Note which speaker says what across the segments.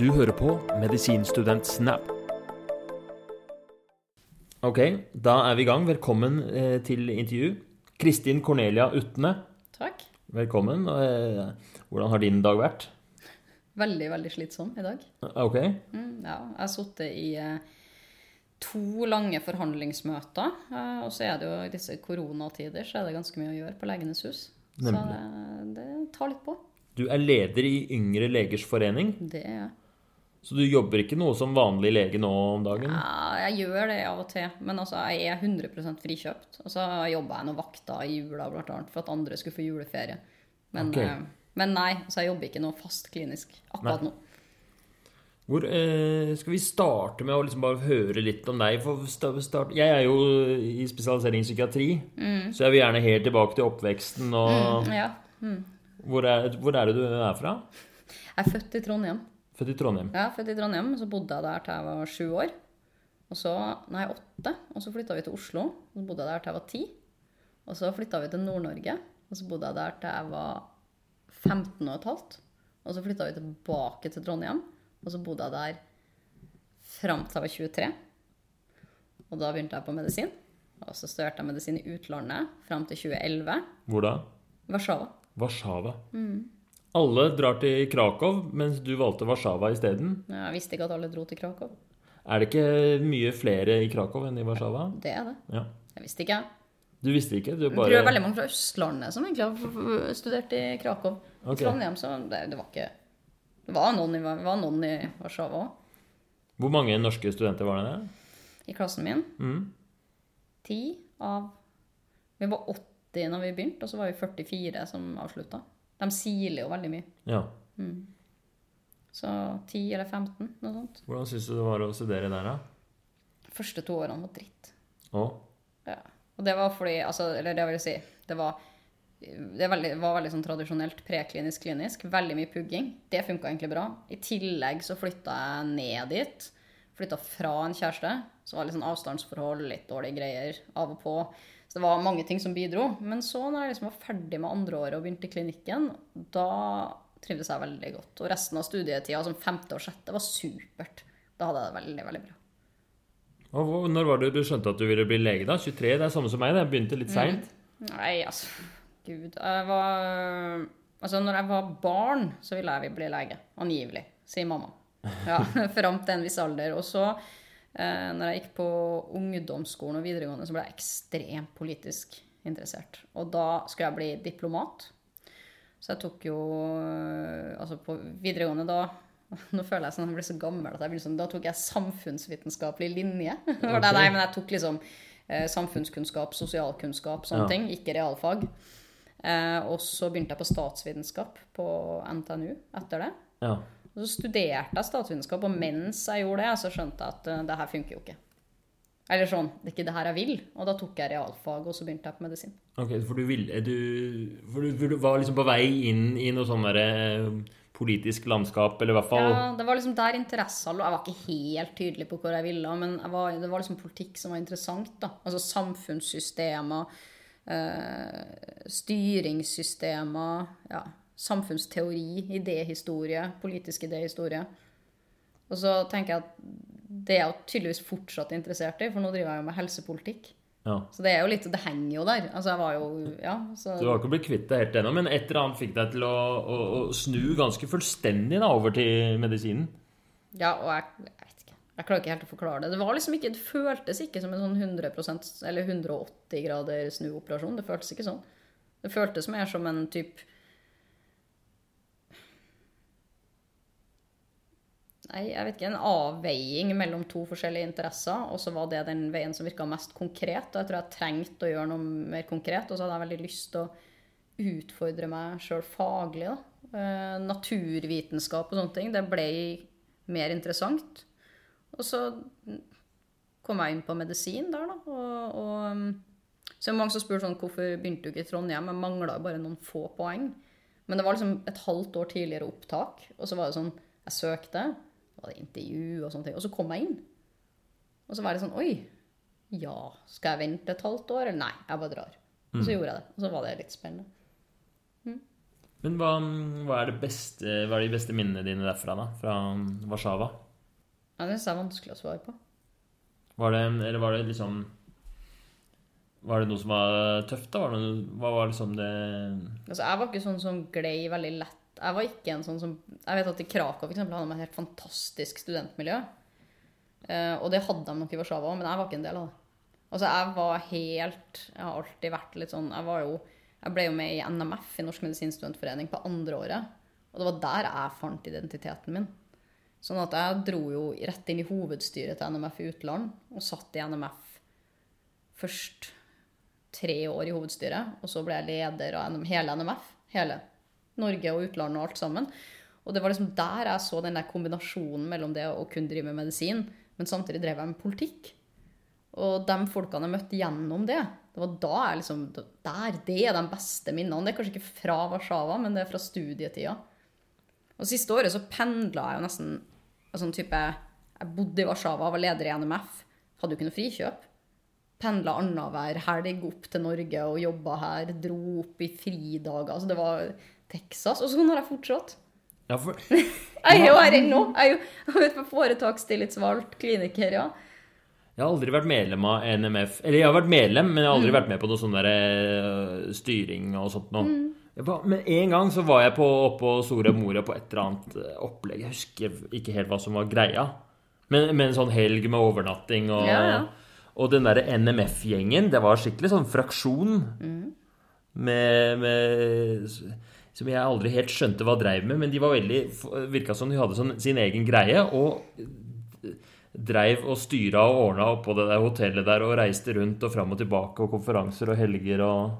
Speaker 1: Du hører på Medisinstudent Snap. Ok, da er vi i gang. Velkommen eh, til intervju. Kristin Cornelia Utne,
Speaker 2: Takk.
Speaker 1: velkommen. Eh, hvordan har din dag vært?
Speaker 2: Veldig, veldig slitsom i dag.
Speaker 1: Ok,
Speaker 2: Mm, ja, jeg har sittet i eh, to lange forhandlingsmøter. Eh, og så er det jo i disse koronatider så er det ganske mye å gjøre på Legenes hus. Så
Speaker 1: Nemlig.
Speaker 2: det, det tar litt på.
Speaker 1: du er leder i Yngre legers forening,
Speaker 2: Det er jeg.
Speaker 1: Så du jobber ikke noe som vanlig lege nå om dagen?
Speaker 2: Ja, jeg gjør det av og til, men altså, jeg er 100 frikjøpt. Og så jobba jeg noen vakter i jula blant annet, for at andre skulle få juleferie. Men,
Speaker 1: okay.
Speaker 2: eh, men nei, altså, jeg jobber ikke noe fast klinisk akkurat
Speaker 1: Nei.
Speaker 2: nå.
Speaker 1: Hvor, eh, skal vi starte med å liksom bare høre litt om deg? Jeg er jo i spesialisering i psykiatri, så jeg vil gjerne helt tilbake til oppveksten. Og
Speaker 2: Ja.
Speaker 1: hvor, er, hvor er det du er fra?
Speaker 2: Jeg er født i Trondheim.
Speaker 1: Født i Trondheim.
Speaker 2: Ja, født i Trondheim, så bodde jeg der til jeg var sju år. Og så, nei, åtte. Og så flytta vi til Oslo. Og så bodde jeg der til jeg var ti. Og så flytta vi til Nord-Norge. Og så bodde jeg der til jeg var 15 og et halvt. Og så flytta vi tilbake til Trondheim. Og så bodde jeg der fram til jeg var 23. Og da begynte jeg på medisin. Og så studerte jeg medisin i utlandet fram til 2011.
Speaker 1: Hvor da?
Speaker 2: Warszawa.
Speaker 1: Warszawa. Alle drar til Krakow, mens du valgte Warszawa isteden.
Speaker 2: Jeg visste ikke at alle dro til Krakow.
Speaker 1: Er det ikke mye flere i Krakow enn i Warszawa?
Speaker 2: Det er det.
Speaker 1: Ja.
Speaker 2: Jeg visste ikke, jeg.
Speaker 1: Du visste ikke? Du
Speaker 2: Jeg tror veldig mange fra Østlandet som egentlig har studert i Krakow.
Speaker 1: I
Speaker 2: Trondheim, så det, det var ikke Det var noen i, var noen i Warszawa òg.
Speaker 1: Hvor mange norske studenter var det der?
Speaker 2: I klassen min.
Speaker 1: Mm.
Speaker 2: Ti av Vi var 80 når vi begynte, og så var vi 44 som avslutta. De siler jo veldig mye.
Speaker 1: Ja.
Speaker 2: Så 10 eller 15, noe sånt.
Speaker 1: Hvordan syns du det var å studere der, da?
Speaker 2: Første to årene var dritt.
Speaker 1: Å?
Speaker 2: Ja. Og det var fordi altså, Eller det vil jeg si Det var, det veldig, var veldig sånn tradisjonelt preklinisk-klinisk. Veldig mye pugging. Det funka egentlig bra. I tillegg så flytta jeg ned dit. Flytta fra en kjæreste. Så var det litt sånn avstandsforhold, litt dårlige greier av og på. Så det var mange ting som bidro. Men så når jeg liksom var ferdig med andreåret og begynte i klinikken, da trivdes jeg veldig godt. Og resten av studietida, som femte og sjette, var supert. Da hadde jeg det veldig, veldig bra.
Speaker 1: Og når var det du skjønte at du ville bli lege? da? 23? Det er samme som meg. det. Jeg begynte litt seint.
Speaker 2: Nei, altså Gud. Jeg var Altså, når jeg var barn, så ville jeg bli lege. Angivelig, sier mamma. Ja, Fram til en viss alder. Og så, eh, når jeg gikk på ungdomsskolen og videregående, så ble jeg ekstremt politisk interessert. Og da skulle jeg bli diplomat. Så jeg tok jo eh, Altså, på videregående da Nå føler jeg sånn, jeg blir så gammel at jeg blir sånn, da tok jeg samfunnsvitenskapelig linje. Okay. det- Nei, men jeg tok liksom eh, samfunnskunnskap, sosialkunnskap, sånne
Speaker 1: Ja.
Speaker 2: ting. Ikke realfag. Eh, og så begynte jeg på statsvitenskap på NTNU etter det.
Speaker 1: Ja.
Speaker 2: Og så studerte jeg statsvitenskap, og mens jeg gjorde det, så skjønte jeg at uh, det her funker jo ikke. Eller sånn, det er ikke det her jeg vil. Og da tok jeg realfag, og så begynte jeg på medisin.
Speaker 1: Ok, For du ville du, for du, du var liksom på vei inn i noe sånn derre eh, politisk landskap, eller i hvert fall
Speaker 2: Ja, det var liksom der interessa lå. Jeg var ikke helt tydelig på hvor jeg ville, men jeg var, det var liksom politikk som var interessant. da. Altså samfunnssystemer, eh, styringssystemer, ja, samfunnsteori, idéhistorie, politisk idéhistorie. Og så tenker jeg at det er jeg tydeligvis fortsatt interessert i, for nå driver jeg jo med helsepolitikk.
Speaker 1: ja.
Speaker 2: Så det er jo litt, det henger jo der. Altså jeg var jo, ja, så...
Speaker 1: Du har ikke blitt kvitt det helt ennå, men et eller annet fikk deg til å, å, å snu ganske fullstendig da, over til medisinen.
Speaker 2: Ja, og jeg, jeg vet ikke. Jeg klarer ikke helt å forklare det. Det var liksom ikke, det føltes ikke som en sånn 100% eller 180 grader snuoperasjon. Det føltes ikke sånn. Det føltes mer som en type Nei, jeg vet ikke. En avveiing mellom to forskjellige interesser. Og så var det den veien som virka mest konkret. Og jeg tror jeg trengte å gjøre noe mer konkret. Og så hadde jeg veldig lyst til å utfordre meg sjøl faglig. Eh, naturvitenskap og sånne ting. Det ble mer interessant. Og så kom jeg inn på medisin der, da. Og, og um, så er det mange som spør sånn, hvorfor begynte du ikke i Trondheim? Jeg mangla bare noen få poeng. Men det var liksom et halvt år tidligere opptak, og så var det sånn Jeg søkte, var det intervju og sånne ting, og så kom jeg inn. Og så var det sånn Oi, ja, skal jeg vente et halvt år? Eller nei, jeg bare drar. Og så gjorde jeg det. Og så var det litt spennende.
Speaker 1: Men hva, hva, er det beste, hva er de beste minnene dine derfra, da? Fra Warszawa?
Speaker 2: Ja, det er vanskelig å svare på.
Speaker 1: Var det, eller var det liksom Var det noe som var tøft, da? Var det, hva var liksom det
Speaker 2: Altså, jeg var ikke sånn som glei veldig lett. Jeg var ikke en sånn som Jeg vet at i Krakow for eksempel, hadde de et helt fantastisk studentmiljø. Uh, og det hadde de nok i Warszawa òg, men jeg var ikke en del av det. Altså, jeg var helt Jeg har alltid vært litt sånn Jeg var jo Jeg ble jo med i NMF, i Norsk medisinstudentforening, på andre året. Og det var der jeg fant identiteten min. Sånn at jeg dro jo rett inn i hovedstyret til NMF i utland, og satt i NMF først tre år i hovedstyret, og så ble jeg leder av hele NMF. Hele Norge og utlandet og alt sammen. Og det var liksom der jeg så den der kombinasjonen mellom det å kunne drive med medisin, men samtidig drev jeg med politikk. Og de folkene jeg møtte gjennom det, det var da jeg liksom Der, det er de beste minnene. Det er kanskje ikke fra Warszawa, men det er fra studietida. Og siste året så pendla jeg jo nesten sånn type Jeg bodde i Warszawa, var leder i NMF. Hadde jo ikke noe frikjøp. Pendla annenhver helg opp til Norge og jobba her. Dro opp i fridager. Altså det var Texas. Og sånn har jeg fortsatt.
Speaker 1: Ja, for...
Speaker 2: jeg er jo her ennå. Jeg er jo foretakstillitsvalgt kliniker, ja.
Speaker 1: Jeg har aldri vært medlem av NMF. Eller jeg har vært medlem, men jeg har aldri mm. vært med på noe sånn der uh, styring og sånt noe. Mm. Var, men en gang så var jeg på, oppå Soria Moria på et eller annet eh, opplegg. Jeg husker ikke helt hva som var greia. Men, men en sånn helg med overnatting og, ja, ja. og den derre NMF-gjengen, det var skikkelig sånn fraksjon mm. med, med, Som jeg aldri helt skjønte hva dreiv med, men de var veldig virka som de hadde sånn, sin egen greie. Og dreiv og styra og ordna oppå det der hotellet der og reiste rundt og fram og tilbake og konferanser og helger og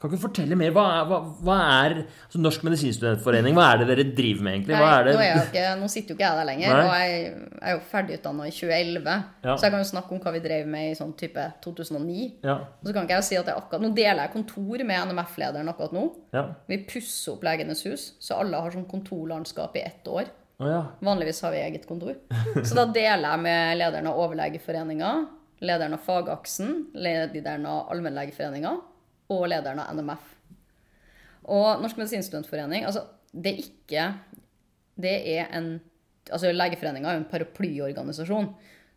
Speaker 1: Kan ikke fortelle mer? Hva er, hva, hva er altså Norsk medisinstudentforening, hva er det dere driver med, egentlig?
Speaker 2: Nei,
Speaker 1: nå,
Speaker 2: ikke, nå, sitter jo ikke jeg der lenger, Nei. og jeg, er jo ferdigutdanna i 2011. Ja. Så jeg kan jo snakke om hva vi drev med i sånn type 2009.
Speaker 1: Ja.
Speaker 2: Og så kan ikke jeg si at jeg akkurat Nå deler jeg kontor med NMF-lederen akkurat nå.
Speaker 1: Ja.
Speaker 2: Vi pusser opp Legenes hus, så alle har sånn kontorlandskap i ett år.
Speaker 1: Oh, ja.
Speaker 2: Vanligvis har vi eget kontor. Så da deler jeg med lederen av Overlegeforeninga, lederen av Fagaksen, lederen av Allmennlegeforeninga og lederen av NMF. Og Norsk medisinstudentforening altså, det er ikke Det er en altså Legeforeninga er jo en paraplyorganisasjon.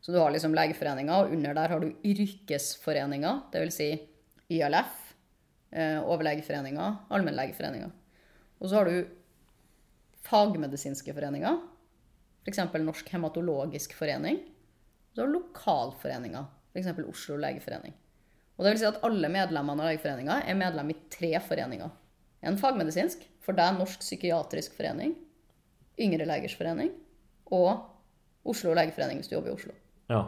Speaker 2: Så du har liksom Legeforeninga, og under der har du yrkesforeninga, dvs. Si YLF, eh, Overlegeforeninga, Allmennlegeforeninga. Og så har du fagmedisinske foreninger, f.eks. Norsk hematologisk forening. Og så har du lokalforeninger, f.eks. Oslo legeforening. Og det vil si at alle medlemmene av Legeforeninga er medlem i tre foreninger. En fagmedisinsk, for deg Norsk psykiatrisk forening, Yngre legers forening og Oslo legeforening hvis du jobber i Oslo.
Speaker 1: Ja.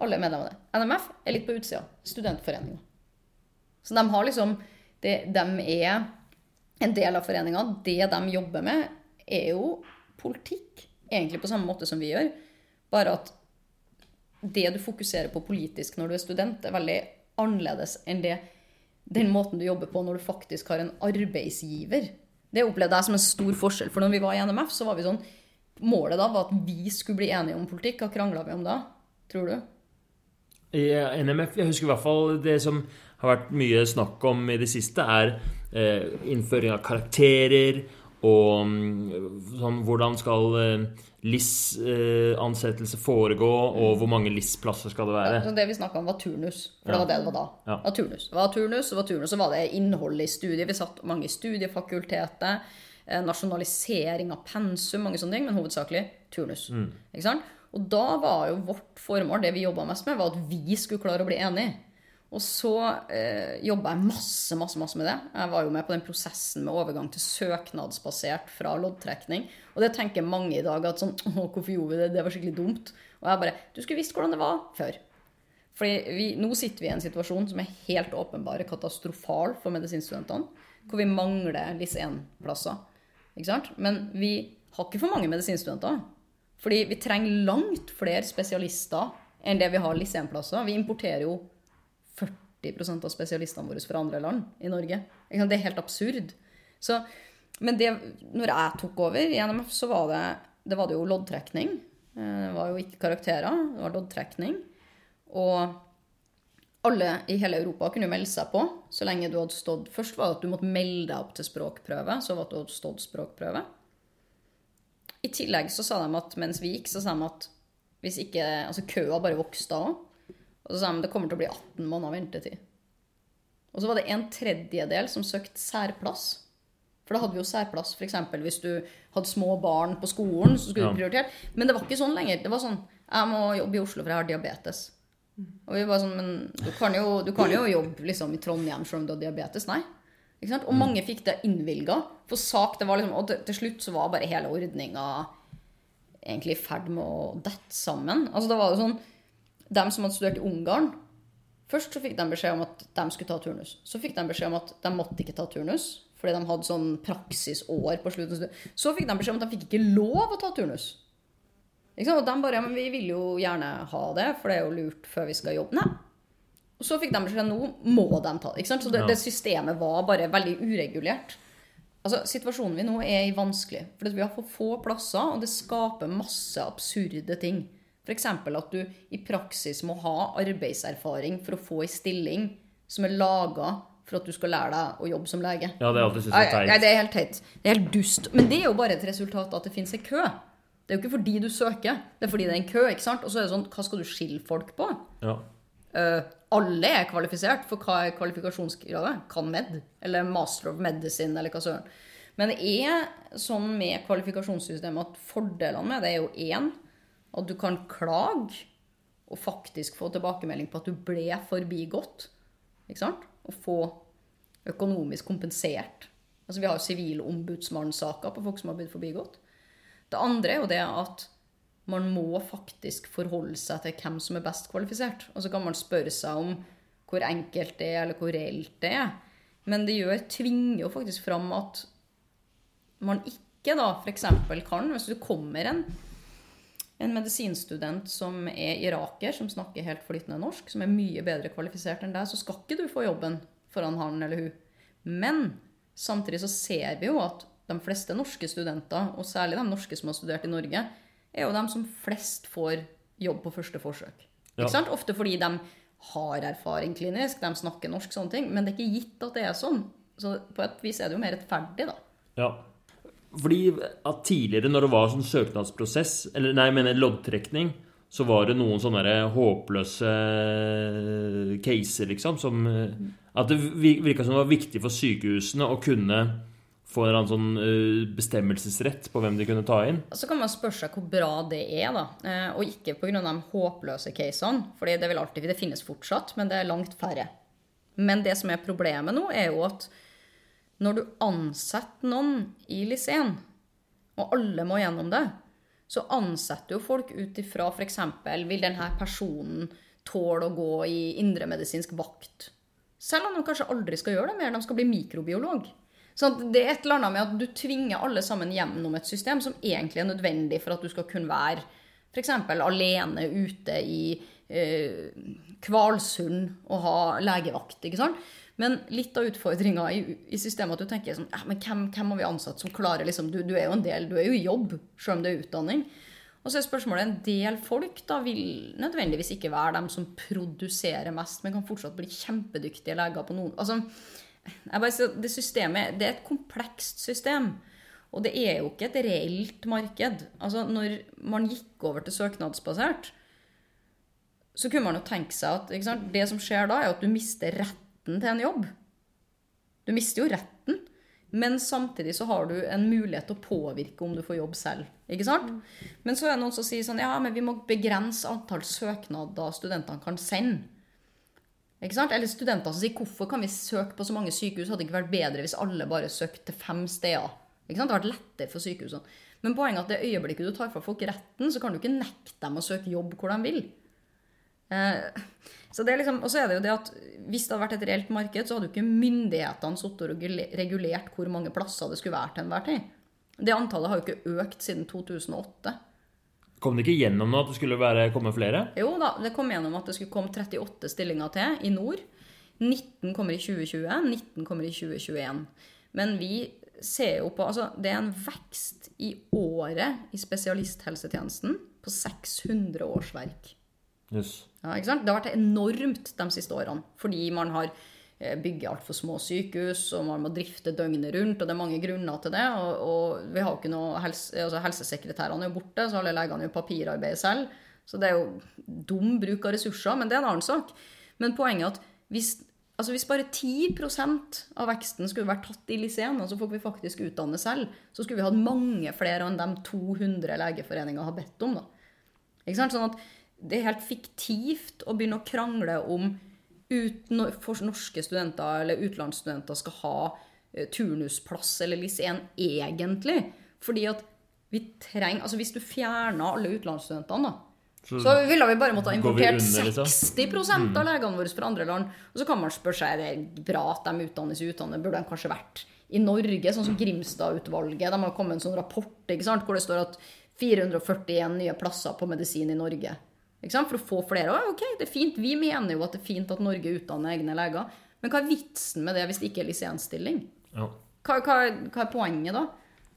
Speaker 2: Alle er medlemmer av det. NMF er litt på utsida. Studentforeninga. Så de har liksom det, De er en del av foreninga. Det de jobber med, er jo politikk, egentlig på samme måte som vi gjør. Bare at det du fokuserer på politisk når du er student, er veldig annerledes enn det, den måten du jobber på når du faktisk har en arbeidsgiver. Det opplevde jeg som en stor forskjell. For når vi var i NMF, så var vi sånn Målet da var at vi skulle bli enige om politikk. Hva krangla vi om da, tror du?
Speaker 1: I NMF, Jeg husker i hvert fall det som har vært mye snakk om i det siste, er eh, innføring av karakterer og mm, sånn, hvordan skal eh, LIS-ansettelse foregå, og hvor mange LIS-plasser skal det være?
Speaker 2: Ja, det vi snakka om, var turnus. For det var det det var da. Ja. Var turnus. Det var turnus, var turnus, så var det innholdet i studiet. Vi satt mange i studiefakultetet. Eh, nasjonalisering av pensum, mange sånne ting, men hovedsakelig turnus. Mm. Og da var jo vårt formål, det vi jobba mest med, var at vi skulle klare å bli enige. Og så eh, jobba jeg masse masse, masse med det. Jeg var jo med på den prosessen med overgang til søknadsbasert fra loddtrekning. Og det tenker mange i dag at sånn Å, hvorfor gjorde vi det? Det var skikkelig dumt. Og jeg bare Du skulle visst hvordan det var før. Fordi nå sitter vi i en situasjon som er helt åpenbare katastrofal for medisinstudentene. Hvor vi mangler LIS1-plasser. Ikke sant? Men vi har ikke for mange medisinstudenter. Fordi vi trenger langt flere spesialister enn det vi har LIS1-plasser. Vi importerer jo 40% av spesialistene våre fra andre land i Norge. Det er helt absurd. Så, men det, når jeg tok over i NMF, så var det, det, var det jo loddtrekning. Eh, det var jo ikke karakterer, det var loddtrekning. Og alle i hele Europa kunne melde seg på så lenge du hadde stått Først var det at du måtte melde deg opp til språkprøve, så var det at du hadde stått språkprøve. I tillegg så sa de at mens vi gikk, så sa de at hvis ikke Altså køa bare vokste òg. Og så sa de det kommer til å bli 18 måneder ventetid. Og så var det en tredjedel som søkte særplass. For da hadde vi jo særplass f.eks. hvis du hadde små barn på skolen. så skulle du prioritert. Men det var ikke sånn lenger. Det var sånn Jeg må jobbe i Oslo, for jeg har diabetes. Og vi var sånn Men du kan jo, du kan jo jobbe liksom, i Trondheim selv om du har diabetes. Nei. Og mange fikk det innvilga. For sak det var liksom, Og til, til slutt så var bare hele ordninga egentlig i ferd med å dette sammen. Altså det var jo sånn De som hadde studert i Ungarn Først så fikk de beskjed om at de skulle ta turnus. Så fikk de beskjed om at de måtte ikke ta turnus, fordi de hadde sånn praksisår på slutten. Så fikk de beskjed om at de fikk ikke lov å ta turnus. Ikke sant? Og de bare ja, men vi vil jo gjerne ha det, for det er jo lurt før vi skal jobbe. Nei. Og så fikk de beskjed nå må de ta det. Så det, det systemet var bare veldig uregulert. Altså, Situasjonen vi nå er i vanskelig. For vi har for få plasser, og det skaper masse absurde ting. F.eks. at du i praksis må ha arbeidserfaring for å få ei stilling som er laga for at du skal lære deg å jobbe som lege.
Speaker 1: Ja, det er alltid syntes
Speaker 2: Nei,
Speaker 1: jeg teit.
Speaker 2: nei, det er helt teit. Det er helt dust. Men det er jo bare et resultat av at det fins en kø. Det er jo ikke fordi du søker, det er fordi det er en kø. ikke sant? Og så er det sånn, hva skal du skille folk på?
Speaker 1: Ja.
Speaker 2: Uh, alle er kvalifisert, for hva er kvalifikasjonskravet? Kan med, eller Master of Medicine, eller hva søren. Men det er sånn med kvalifikasjonssystemet at fordelene med det er jo én at du kan klage og faktisk få tilbakemelding på at du ble forbigått. Ikke sant? Og få økonomisk kompensert. Altså Vi har jo sivilombudsmannssaker på folk som har blitt forbigått. Det andre er jo det at man må faktisk forholde seg til hvem som er best kvalifisert. Og så kan man spørre seg om hvor enkelt det er, eller hvor reelt det er. Men det gjør, tvinger jo faktisk fram at man ikke da f.eks. kan, hvis du kommer en, en medisinstudent som er iraker, som snakker helt flytende norsk, som er mye bedre kvalifisert enn deg, så skal ikke du få jobben foran han eller hun. Men samtidig så ser vi jo at de fleste norske studenter, og særlig de norske som har studert i Norge, er jo de som flest får jobb på første forsøk.
Speaker 1: Ja.
Speaker 2: Ikke sant? Ofte fordi de har erfaring klinisk, de snakker norsk, sånne ting. Men det er ikke gitt at det er sånn. Så på et vis er det jo mer rettferdig, da.
Speaker 1: Ja. Fordi at tidligere, når det var sånn søknadsprosess, eller nei, jeg mener loddtrekning, så var det noen sånne håpløse caser, liksom, som eh, At det vir- virka som det var viktig for sykehusene å kunne få en sånn eh, bestemmelsesrett på hvem de kunne ta inn.
Speaker 2: Så kan man spørre seg hvor bra det er, da. Eh, Og ikke pga. de håpløse casene, for det det finnes fortsatt, men det er langt færre. Men det som er problemet nå, er jo at når du ansetter noen i liseen, og alle må gjennom det, så ansetter jo folk ut ifra f.eks. vil denne personen tåle å gå i indremedisinsk vakt? Selv om de kanskje aldri skal gjøre det mer, de skal bli mikrobiolog. Så det er et eller annet med at du tvinger alle sammen gjennom et system som egentlig er nødvendig for at du skal kunne være f.eks. alene ute i eh, Kvalsund og ha legevakt. ikke sant? Men litt av utfordringa i, i systemet at du tenker sånn, ja, men hvem, hvem har vi ansatt som klarer liksom, du, du er jo en del, du er jo i jobb, selv om det er utdanning. Og så er spørsmålet en del folk da vil nødvendigvis ikke være dem som produserer mest, men kan fortsatt bli kjempedyktige leger på noen altså, jeg bare sier, det systemet det er et komplekst system. Og det er jo ikke et reelt marked. Altså, når man gikk over til søknadsbasert, så kunne man jo tenke seg at sant, det som skjer da, er at du mister retten til en jobb. Du mister jo retten, men samtidig så har du en mulighet til å påvirke om du får jobb selv. Ikke sant? Men så er det noen som sier sånn Ja, men vi må begrense antall søknader studentene kan sende. Ikke sant? Eller studenter som sier hvorfor kan vi søke på så mange sykehus? Hadde det ikke vært bedre hvis alle bare søkte til fem steder? Ikke sant? Det hadde vært lettere for sykehusene. Men poenget er at det øyeblikket du tar fra folk retten, så kan du ikke nekte dem å søke jobb hvor de vil. Eh, så det er liksom, og så er det jo det at Hvis det hadde vært et reelt marked, så hadde jo ikke myndighetene sittet og regulert hvor mange plasser det skulle være til enhver tid. Det antallet har jo ikke økt siden 2008.
Speaker 1: Kom det ikke gjennom nå at det skulle være, komme flere?
Speaker 2: Jo da, det kom gjennom at det skulle komme 38 stillinger til i nord. 19 kommer i 2020, 19 kommer i 2021. Men vi ser jo på Altså, det er en vekst i året i spesialisthelsetjenesten på 600 årsverk.
Speaker 1: Jøss.
Speaker 2: Ja? Det har vært enormt de siste årene, fordi man har eh, bygget altfor små sykehus, og man må drifte døgnet rundt, og det er mange grunner til det. Og, og vi har jo ikke noe helse, altså Helsesekretærene er jo borte, så alle legene gjør papirarbeid selv. Så det er jo dum bruk av ressurser, men det er en annen sak. Men poenget er at hvis, altså hvis bare 10% av veksten skulle vært tatt i liseen, altså folk vi faktisk utdanne selv, så skulle vi hatt mange flere enn de 200 Legeforeninga har bedt om. da. Ikke sant? Sånn at det er helt fiktivt å begynne å krangle om ut, for norske studenter eller utenlandsstudenter skal ha eh, turnusplass eller LIS 1 egentlig. Fordi at vi trenger Altså hvis du fjerner alle utenlandsstudentene, da, så ville vi bare måtte ha importert
Speaker 1: under, liksom?
Speaker 2: 60 av legene våre fra andre land. Og så kan man spørre seg er det bra at de utdannes i utlandet. Burde de kanskje vært i Norge, sånn som Grimstad-utvalget? De har kommet med en sånn rapport hvor det står at 441 nye plasser på medisin i Norge. For å få flere. Og, ok, det er fint. Vi mener jo at det er fint at Norge utdanner egne leger. Men hva er vitsen med det hvis det ikke er lisensstilling?
Speaker 1: Ja.
Speaker 2: Hva, hva, hva er poenget da?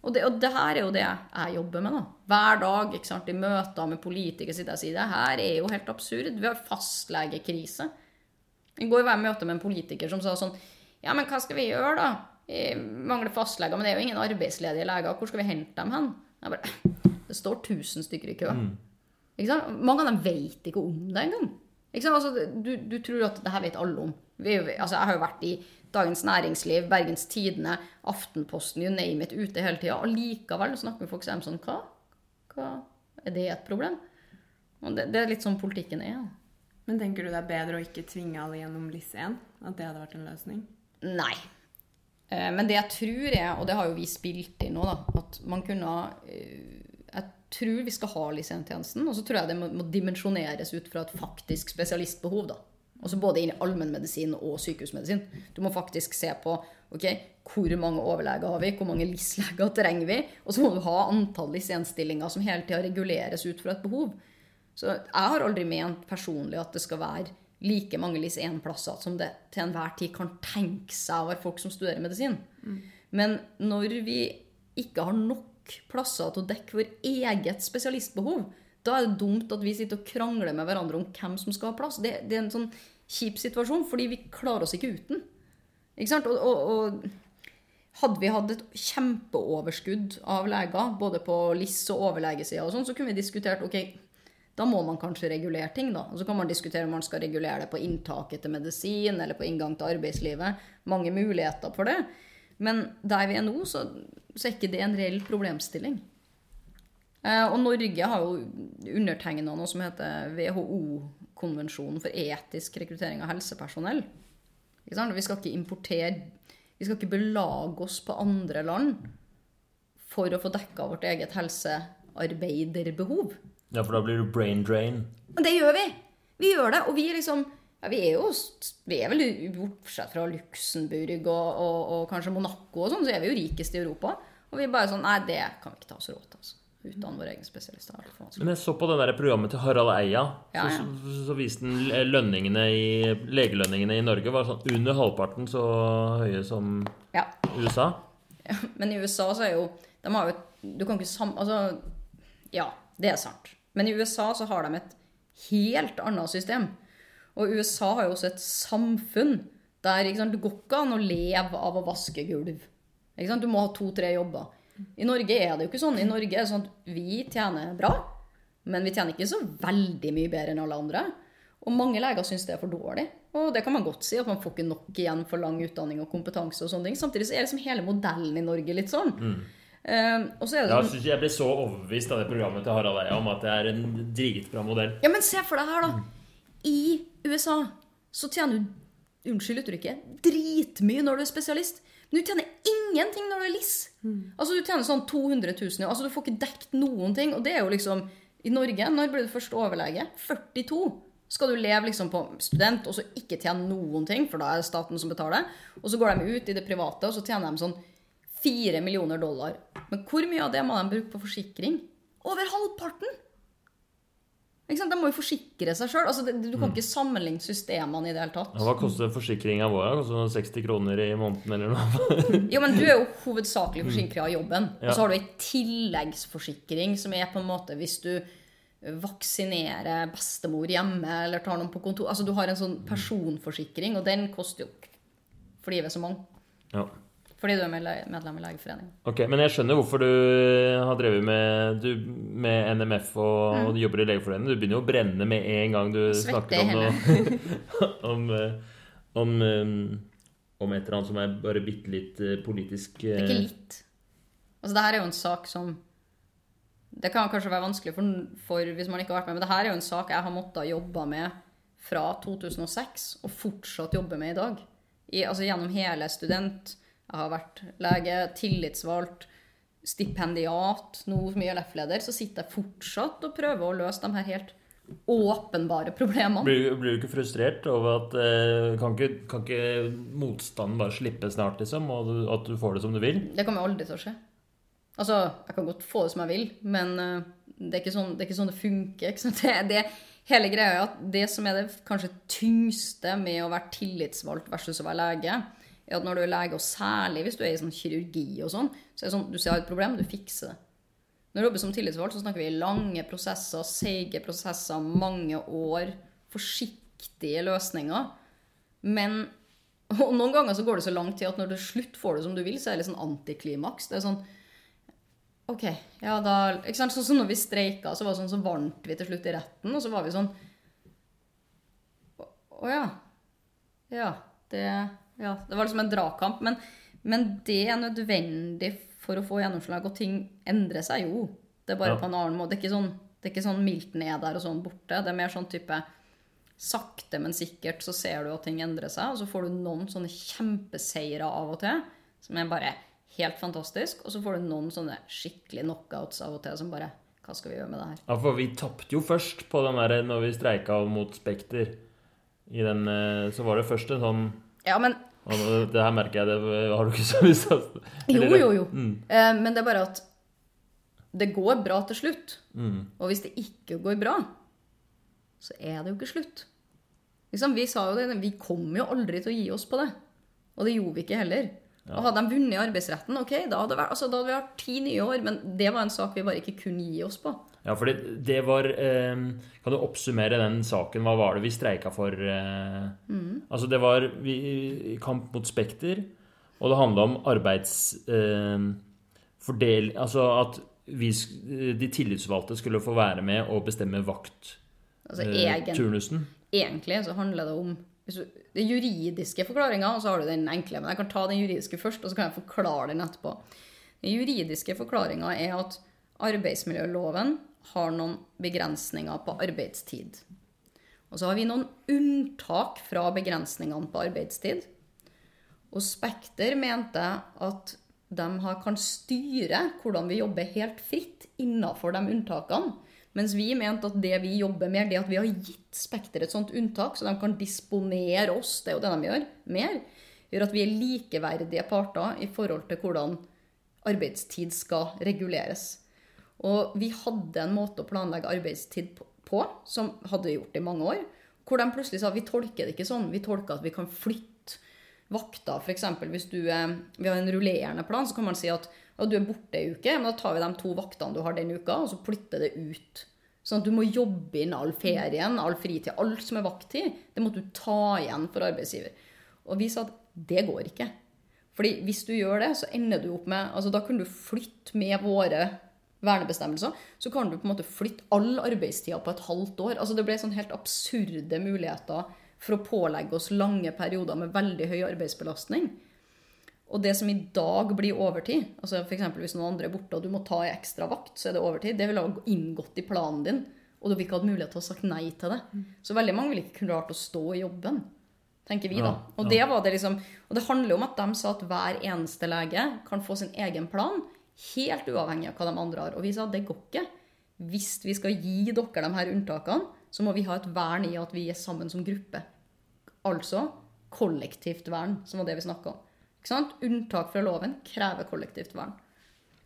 Speaker 2: Og det, og det her er jo det jeg jobber med. da. Hver dag ikke sant, i møter med politikere sitter jeg og sier det her er jo helt absurd. Vi har fastlegekrise. I går var jeg i møte med en politiker som sa sånn Ja, men hva skal vi gjøre, da? Vi mangler fastleger, men det er jo ingen arbeidsledige leger. Hvor skal vi hente dem hen? Jeg bare, det står 1000 stykker i kø. Sant? Mange av dem vet ikke om det engang. Altså, du, du tror at det her vet alle om. Vi, altså, jeg har jo vært i Dagens Næringsliv, Bergens Tidende, Aftenposten, you name it, ute hele tida. Og likevel snakker folk seg om sånn Hva? Hva? Er det et problem? Og det, det er litt sånn politikken er. Ja.
Speaker 3: Men tenker du det er bedre å ikke tvinge alle gjennom LIS 1? At det hadde vært en løsning?
Speaker 2: Nei. Eh, Men det jeg tror er, og det har jo vi spilt inn nå, da, at man kunne eh, Jeg tror vi skal ha lisentjenesten, og så tror jeg det må, må dimensjoneres ut fra et faktisk spesialistbehov. da. Altså Både innen allmennmedisin og sykehusmedisin. Du må faktisk se på ok, hvor mange overleger har vi, hvor mange LIS-leger trenger vi, og så må du ha antall lisensstillinger som hele tida reguleres ut fra et behov. Så jeg har aldri ment personlig at det skal være like mange LIS 1-plasser som det til enhver tid kan tenke seg å være folk som studerer medisin. Men når vi ikke har nok plasser til å dekke vår eget spesialistbehov, da er det dumt at vi sitter og krangler med hverandre om hvem som skal ha plass. Det, det er en sånn kjip situasjon, fordi vi klarer oss ikke uten. Ikke sant? Og, og, og hadde vi hatt et kjempeoverskudd av leger, både på LIS og overlegesida, og sånn, så kunne vi diskutert ok, da må man kanskje regulere ting, da. Og så kan man diskutere om man skal regulere det på inntaket til medisin eller på inngang til arbeidslivet. Mange muligheter for det. Men der vi er nå, så, så er ikke det en reell problemstilling. Eh, og Norge har jo undertegna noe som heter WHO-konvensjonen for etisk rekruttering av helsepersonell. Ikke sant? Vi skal ikke importere Vi skal ikke belage oss på andre land for å få dekka vårt eget helsearbeiderbehov.
Speaker 1: ja, for da blir du brain drain.
Speaker 2: Men det gjør vi! Vi gjør det. Og vi liksom ja, Vi er jo vi er vel bortsett fra Luxembourg og, og, og kanskje Monaco og sånn, så er vi jo rikest i Europa. Og vi er bare sånn Nei, det kan vi ikke ta oss råd til. altså. Utdanne våre egne spesialister. er.
Speaker 1: Men jeg så på det der programmet til Harald Eia.
Speaker 2: Ja, ja.
Speaker 1: Så, så, så viste den lønningene i, legelønningene i Norge var sånn under halvparten så høye som
Speaker 2: Ja.
Speaker 1: USA.
Speaker 2: Ja, Men i USA så er jo De har jo Du kan ikke sam... Altså Ja, det er sant. Men i USA så har de et helt annet system. Og USA har jo også et samfunn der sant, det går ikke an å leve av å vaske gulv. Du må ha to-tre jobber. I Norge er det jo ikke sånn. I Norge er det sånn at vi tjener bra, men vi tjener ikke så veldig mye bedre enn alle andre. Og mange leger syns det er for dårlig. Og det kan man godt si, at man får ikke nok igjen for lang utdanning og kompetanse. og sånne ting. Samtidig så er liksom hele modellen i Norge litt sånn. Eh, og så er det
Speaker 1: Ja,
Speaker 2: sånn,
Speaker 1: synes jeg ble så overbevist av det programmet til Harald Eia om at det er en dritbra modell.
Speaker 2: Ja, men se for deg her, da. I USA så tjener du Unnskyld uttrykket. Dritmye når du er spesialist. Men du tjener ingenting når du er LIS. Altså, du tjener sånn 200 000. Altså, du får ikke dekt noen ting. Og det er jo liksom I Norge, når ble du først overlege? 42. Skal du leve liksom på student og så ikke tjene noen ting, for da er det staten som betaler. Og så går de ut i det private, og så tjener de sånn 4 millioner dollar. Men hvor mye av det må de bruke på forsikring? Over halvparten! De må jo forsikre seg sjøl. Altså, du kan ikke sammenligne systemene i det hele tatt.
Speaker 1: Ja, hva koster forsikringa vår? Koster det 60 kroner i måneden eller noe?
Speaker 2: Jo, men Du er jo hovedsakelig forsikra av jobben.
Speaker 1: Ja.
Speaker 2: Og så har du ei tilleggsforsikring som er på en måte hvis du vaksinerer bestemor hjemme eller tar noen på kontor. Altså Du har en sånn personforsikring, og den koster jo fordi vi er så mange.
Speaker 1: Ja.
Speaker 2: Fordi du er medlem i Legeforeningen.
Speaker 1: Ok, Men jeg skjønner hvorfor du har drevet med, du, med NMF og, og du jobber i Legeforeningen. Du begynner jo å brenne med en gang du
Speaker 2: Svette
Speaker 1: snakker om noe om, eh, om, eh, om et eller annet som er bare bitte litt eh, politisk
Speaker 2: Det er ikke litt. Altså, det her er jo en sak som Det kan kanskje være vanskelig for, for hvis man ikke har vært med, men det her er jo en sak jeg har måttet jobbe med fra 2006, og fortsatt jobbe med i dag. I, altså gjennom hele student. Jeg har vært lege, tillitsvalgt, stipendiat, nå som LF-leder. så sitter jeg fortsatt og prøver å løse de her helt åpenbare problemene.
Speaker 1: Blir, blir du ikke frustrert over at eh, kan, ikke, kan ikke motstanden bare slippe snart, liksom? Og du, at du får det som du vil?
Speaker 2: Det kommer aldri til å skje. Altså, jeg kan godt få det som jeg vil, men eh, det er sånn det, er ikke sånn det funker. Ikke sant? Det, det, hele greia er at det som er det kanskje tyngste med å være tillitsvalgt versus å være lege, er at når du er lege, og særlig hvis du er i sånn kirurgi og sånn, så er det sånn du ser et problem, du fikser det. Når du jobber som tillitsvalgt, så snakker vi lange prosesser, seige prosesser, mange år, forsiktige løsninger. Men og noen ganger så går det så lang tid at når du slutt får det som du vil, så er det litt sånn antiklimaks. Det er sånn OK, ja da ikke sant? Sånn som når vi streika, så var det sånn, så vant vi til slutt i retten, og så var vi sånn Å å ja. Ja. Det, ja. det var liksom en dragkamp. Men, men det er nødvendig for å få gjennomslag, og ting endrer seg jo. Det er bare
Speaker 1: Ja.
Speaker 2: på en annen måte. Det er ikke sånn, det er ikke sånn mildt ned der og sånn borte. Det er mer sånn type sakte, men sikkert så ser du at ting endrer seg, og så får du noen sånne kjempeseire av og til, som er bare helt fantastisk, og så får du noen sånne skikkelig knockouts av og til som bare Hva skal vi gjøre med det her?
Speaker 1: Ja, for vi tapte jo først på den der når vi streika mot Spekter. I den, eh, så var det først en sånn
Speaker 2: Ja, men
Speaker 1: og Det her merker jeg, det har du ikke så lyst til
Speaker 2: Jo, jo, jo.
Speaker 1: Mm,
Speaker 2: Eh, men det er bare at det går bra til slutt.
Speaker 1: mm.
Speaker 2: Og hvis det ikke går bra, så er det jo ikke slutt. Liksom, vi sa jo det, vi kommer jo aldri til å gi oss på det. Og det gjorde vi ikke heller. Og hadde de vunnet i arbeidsretten, ok, da hadde, vært, altså, da hadde vi hatt ti nye år, men det var en sak vi bare ikke kunne gi oss på.
Speaker 1: Ja, for det var eh, Kan du oppsummere den saken? Hva var det vi streika for? Eh? Altså, det var vi, kamp mot Spekter, og det handla om arbeidsfordel... Eh, altså at vi, de tillitsvalgte skulle få være med og bestemme vakt.
Speaker 2: Altså, egen,
Speaker 1: turnusen.
Speaker 2: egentlig så handler det om det juridiske forklaringa, og så har du den enkle. Men jeg kan ta den juridiske først, og så kan jeg forklare den etterpå. Den juridiske forklaringa er at arbeidsmiljøloven har noen begrensninger på arbeidstid. Og så har vi noen unntak fra begrensningene på arbeidstid. Og Spekter mente at de kan styre hvordan vi jobber helt fritt innafor de unntakene. Mens vi mente at det vi jobber med, det at vi har gitt Spekter et sånt unntak, så de kan disponere oss, det er jo det de gjør, mer, gjør at vi er likeverdige parter i forhold til hvordan arbeidstid skal reguleres. Og vi hadde en måte å planlegge arbeidstid på, som hadde gjort i mange år, hvor de plutselig sa vi tolker det ikke sånn. Vi tolker at vi kan flytte vakter. F.eks. hvis du, er, vi har en rullerende plan, så kan man si at ja, du er borte ei uke, men da tar vi de to vaktene du har den uka, og så flytter det ut. Sånn at du må jobbe inn all ferien, all fritid, alt som er vakttid. Det måtte du ta igjen for arbeidsgiver. Og vi sa at det går ikke. Fordi hvis du gjør det, så ender du opp med altså Da kunne du flytte med våre vernebestemmelser. Så kan du på en måte flytte all arbeidstida på et halvt år. Altså Det ble sånn helt absurde muligheter for å pålegge oss lange perioder med veldig høy arbeidsbelastning. Og det som i dag blir overtid, altså f.eks. hvis noen andre er borte og du må ta ei ekstra vakt, så er det overtid. Det ville ha inngått i planen din, og du ville ikke hatt mulighet til å ha sagt nei til det. Så veldig mange ville ikke klart å stå i jobben, tenker vi da. Og det var det liksom, og det handler om at de sa at hver eneste lege kan få sin egen plan, helt uavhengig av hva de andre har. Og vi sa det går ikke. Hvis vi skal gi dere de her unntakene, så må vi ha et vern i at vi er sammen som gruppe. Altså kollektivt vern, som var det vi snakka om. Ikke sant? Unntak fra loven krever kollektivt vern.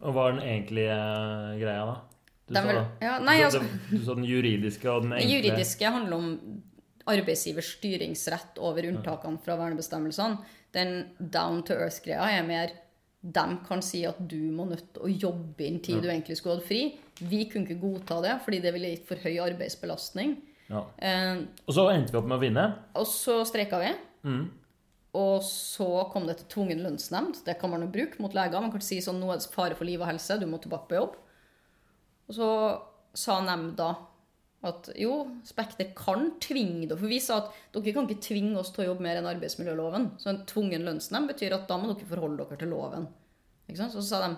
Speaker 1: Og hva er den egentlige eh, greia, da? Du,
Speaker 2: Den
Speaker 1: sa,
Speaker 2: vil- ja, nei, altså-
Speaker 1: du sa den juridiske og den
Speaker 2: Det
Speaker 1: Den
Speaker 2: juridiske handler om arbeidsgivers styringsrett over unntakene fra vernebestemmelsene. Den down to earth-greia er mer de kan si at du må nødt til å jobbe inn tid du egentlig skulle hatt fri. Vi kunne ikke godta det, fordi det ville gitt for høy arbeidsbelastning.
Speaker 1: Ja.
Speaker 2: Eh,
Speaker 1: Og så endte vi opp med å vinne.
Speaker 2: og så streika vi.
Speaker 1: Mm.
Speaker 2: Og så kom det til tvungen lønnsnemnd. Det kan man jo bruke mot leger. Man kan si sånn nå er det fare for liv og helse, du må tilbake på jobb. Og så sa nemnda at jo, Spekter kan tvinge dere. For vi sa at dere kan ikke tvinge oss til å jobbe mer enn arbeidsmiljøloven. Så en tvungen lønnsnemnd betyr at da må dere forholde dere til loven. Så sa de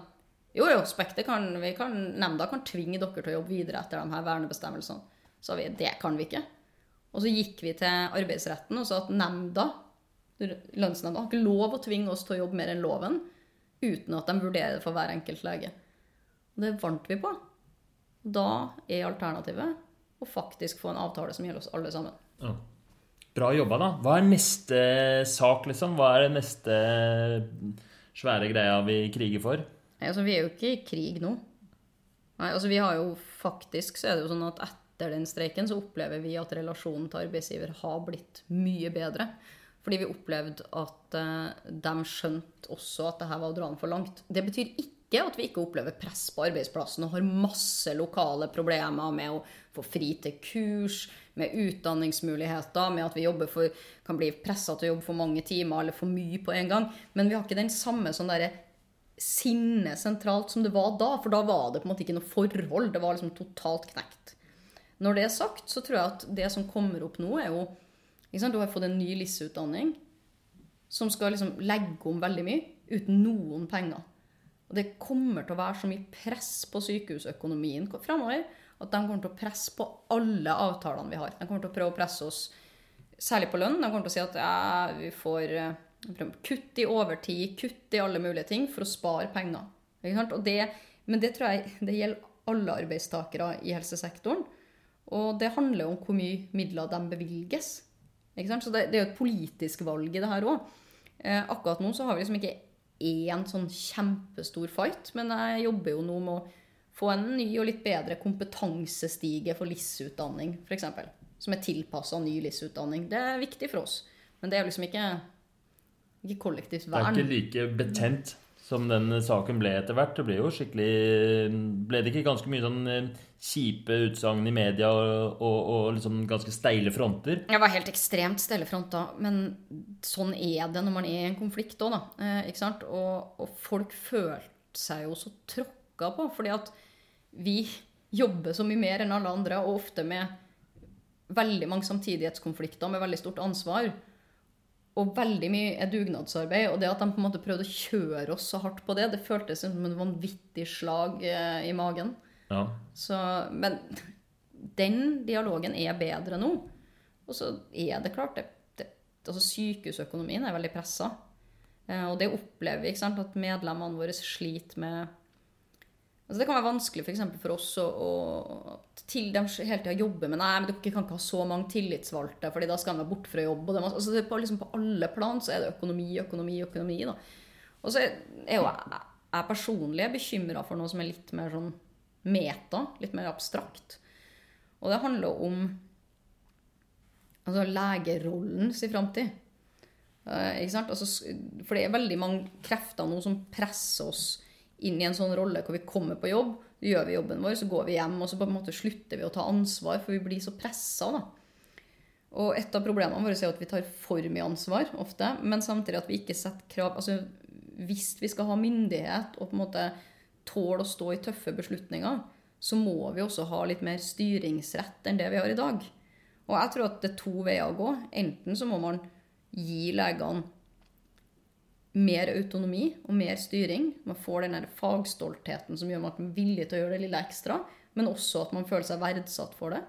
Speaker 2: jo, jo, Spekter kan, kan, nemnda kan tvinge dere til å jobbe videre etter de her vernebestemmelsene. Så sa vi det kan vi ikke. Og så gikk vi til arbeidsretten og sa at nemnda lønnsnemnda har ikke lov å tvinge oss til å jobbe mer enn loven uten at de vurderer det for hver enkelt lege. Og det vant vi på. Da er alternativet å faktisk få en avtale som gjelder oss alle sammen.
Speaker 1: Ja. Bra jobba, da. Hva er neste sak, liksom? Hva er det neste svære greia vi kriger for?
Speaker 2: Nei, altså, vi er jo ikke i krig nå. Nei, altså, vi har jo faktisk så er det jo sånn at etter den streiken så opplever vi at relasjonen til arbeidsgiver har blitt mye bedre. Fordi vi opplevde at uh, de skjønte også at det her var å dra den for langt. Det betyr ikke at vi ikke opplever press på arbeidsplassen og har masse lokale problemer med å få fri til kurs, med utdanningsmuligheter, med at vi for, kan bli pressa til å jobbe for mange timer eller for mye på en gang. Men vi har ikke den samme sånn derre sinne sentralt som det var da. For da var det på en måte ikke noe forhold. Det var liksom totalt knekt. Når det er sagt, så tror jeg at det som kommer opp nå, er jo ikke sant? Du har fått en ny LIS-utdanning som skal liksom legge om veldig mye uten noen penger. Og det kommer til å være så mye press på sykehusøkonomien framover at de kommer til å presse på alle avtalene vi har. De kommer til å prøve å presse oss særlig på lønn. De kommer til å si at ja, vi får eh, kutt i overtid, kutt i alle mulige ting for å spare penger. Det, men det tror jeg det gjelder alle arbeidstakere i helsesektoren. Og det handler om hvor mye midler de bevilges. Så det, det er jo et politisk valg i det her òg. Eh, akkurat nå så har vi liksom ikke én sånn kjempestor fight, men jeg jobber jo nå med å få en ny og litt bedre kompetansestige for LIS-utdanning, f.eks. Som er tilpassa ny LIS-utdanning. Det er viktig for oss. Men det er liksom ikke, ikke kollektivt
Speaker 1: Det er ikke like betent som den saken ble etter hvert. Det ble jo skikkelig Ble det ikke ganske mye sånn eh, kjipe utsagn i media og, og, og liksom ganske steile fronter?
Speaker 2: Det var helt ekstremt stellefront da, men sånn er det når man er i en konflikt òg, da. Eh, ikke sant? Og, og folk følte seg jo så tråkka på, fordi at vi jobber så mye mer enn alle andre, og ofte med veldig mange samtidighetskonflikter med veldig stort ansvar. Og veldig mye er dugnadsarbeid. Og det at de på en måte prøvde å kjøre oss så hardt på det, det føltes som en vanvittig slag eh, i magen.
Speaker 1: Ja.
Speaker 2: Så, men den dialogen er bedre nå. Og så er det klart det, det, altså Sykehusøkonomien er veldig pressa. Eh, og det opplever vi, ikke sant, at medlemmene våre sliter med altså Det kan være vanskelig for, for oss å, å til de hele tida jobbe med Nei, men dere kan ikke ha så mange tillitsvalgte, fordi da skal de være borte fra jobb. Og altså det på, liksom, på alle plan så er det økonomi, økonomi, økonomi. da. Og så er jo jeg, personlig bekymra for noe som er litt mer sånn meta, litt mer abstrakt. Og det handler om altså legerollens framtid. Uh, ikke sant? Altså, for det er veldig mange krefter nå som presser oss inn i en sånn rolle hvor vi kommer på jobb, gjør vi jobben vår, så går vi hjem, og så på en måte slutter vi å ta ansvar, for vi blir så pressa. da. Og et av problemene våre er at vi tar for mye ansvar ofte, men samtidig at vi ikke setter krav altså Hvis vi skal ha myndighet og på en måte tåle å stå i tøffe beslutninger, så må vi også ha litt mer styringsrett enn det vi har i dag. Og jeg tror at det er to veier å gå. Enten så må man gi legene mer autonomi og mer styring. Man får den der fagstoltheten som gjør at man er villig til å gjøre det lille ekstra, men også at man føler seg verdsatt for det.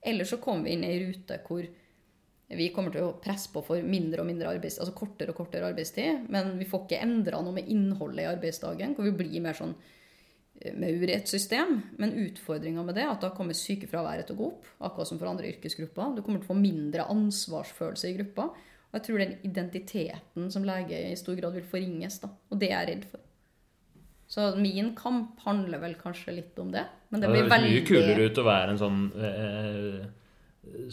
Speaker 2: Eller så kommer vi inn i ei rute hvor vi kommer til å presse på for mindre og mindre arbeids, altså kortere og kortere arbeidstid, men vi får ikke endra noe med innholdet i arbeidsdagen, hvor vi blir mer sånn eh, maur i et system. Men utfordringa med det er at da kommer sykefraværet til å gå opp, akkurat som for andre yrkesgrupper. Du kommer til å få mindre ansvarsfølelse i gruppa. Og jeg tror den identiteten som lege i stor grad vil forringes, da. Og det er jeg redd for. Så min kamp handler vel kanskje litt om det. Men det
Speaker 1: Det
Speaker 2: blir
Speaker 1: høres
Speaker 2: veldig
Speaker 1: mye kulere ut å være en sånn eh,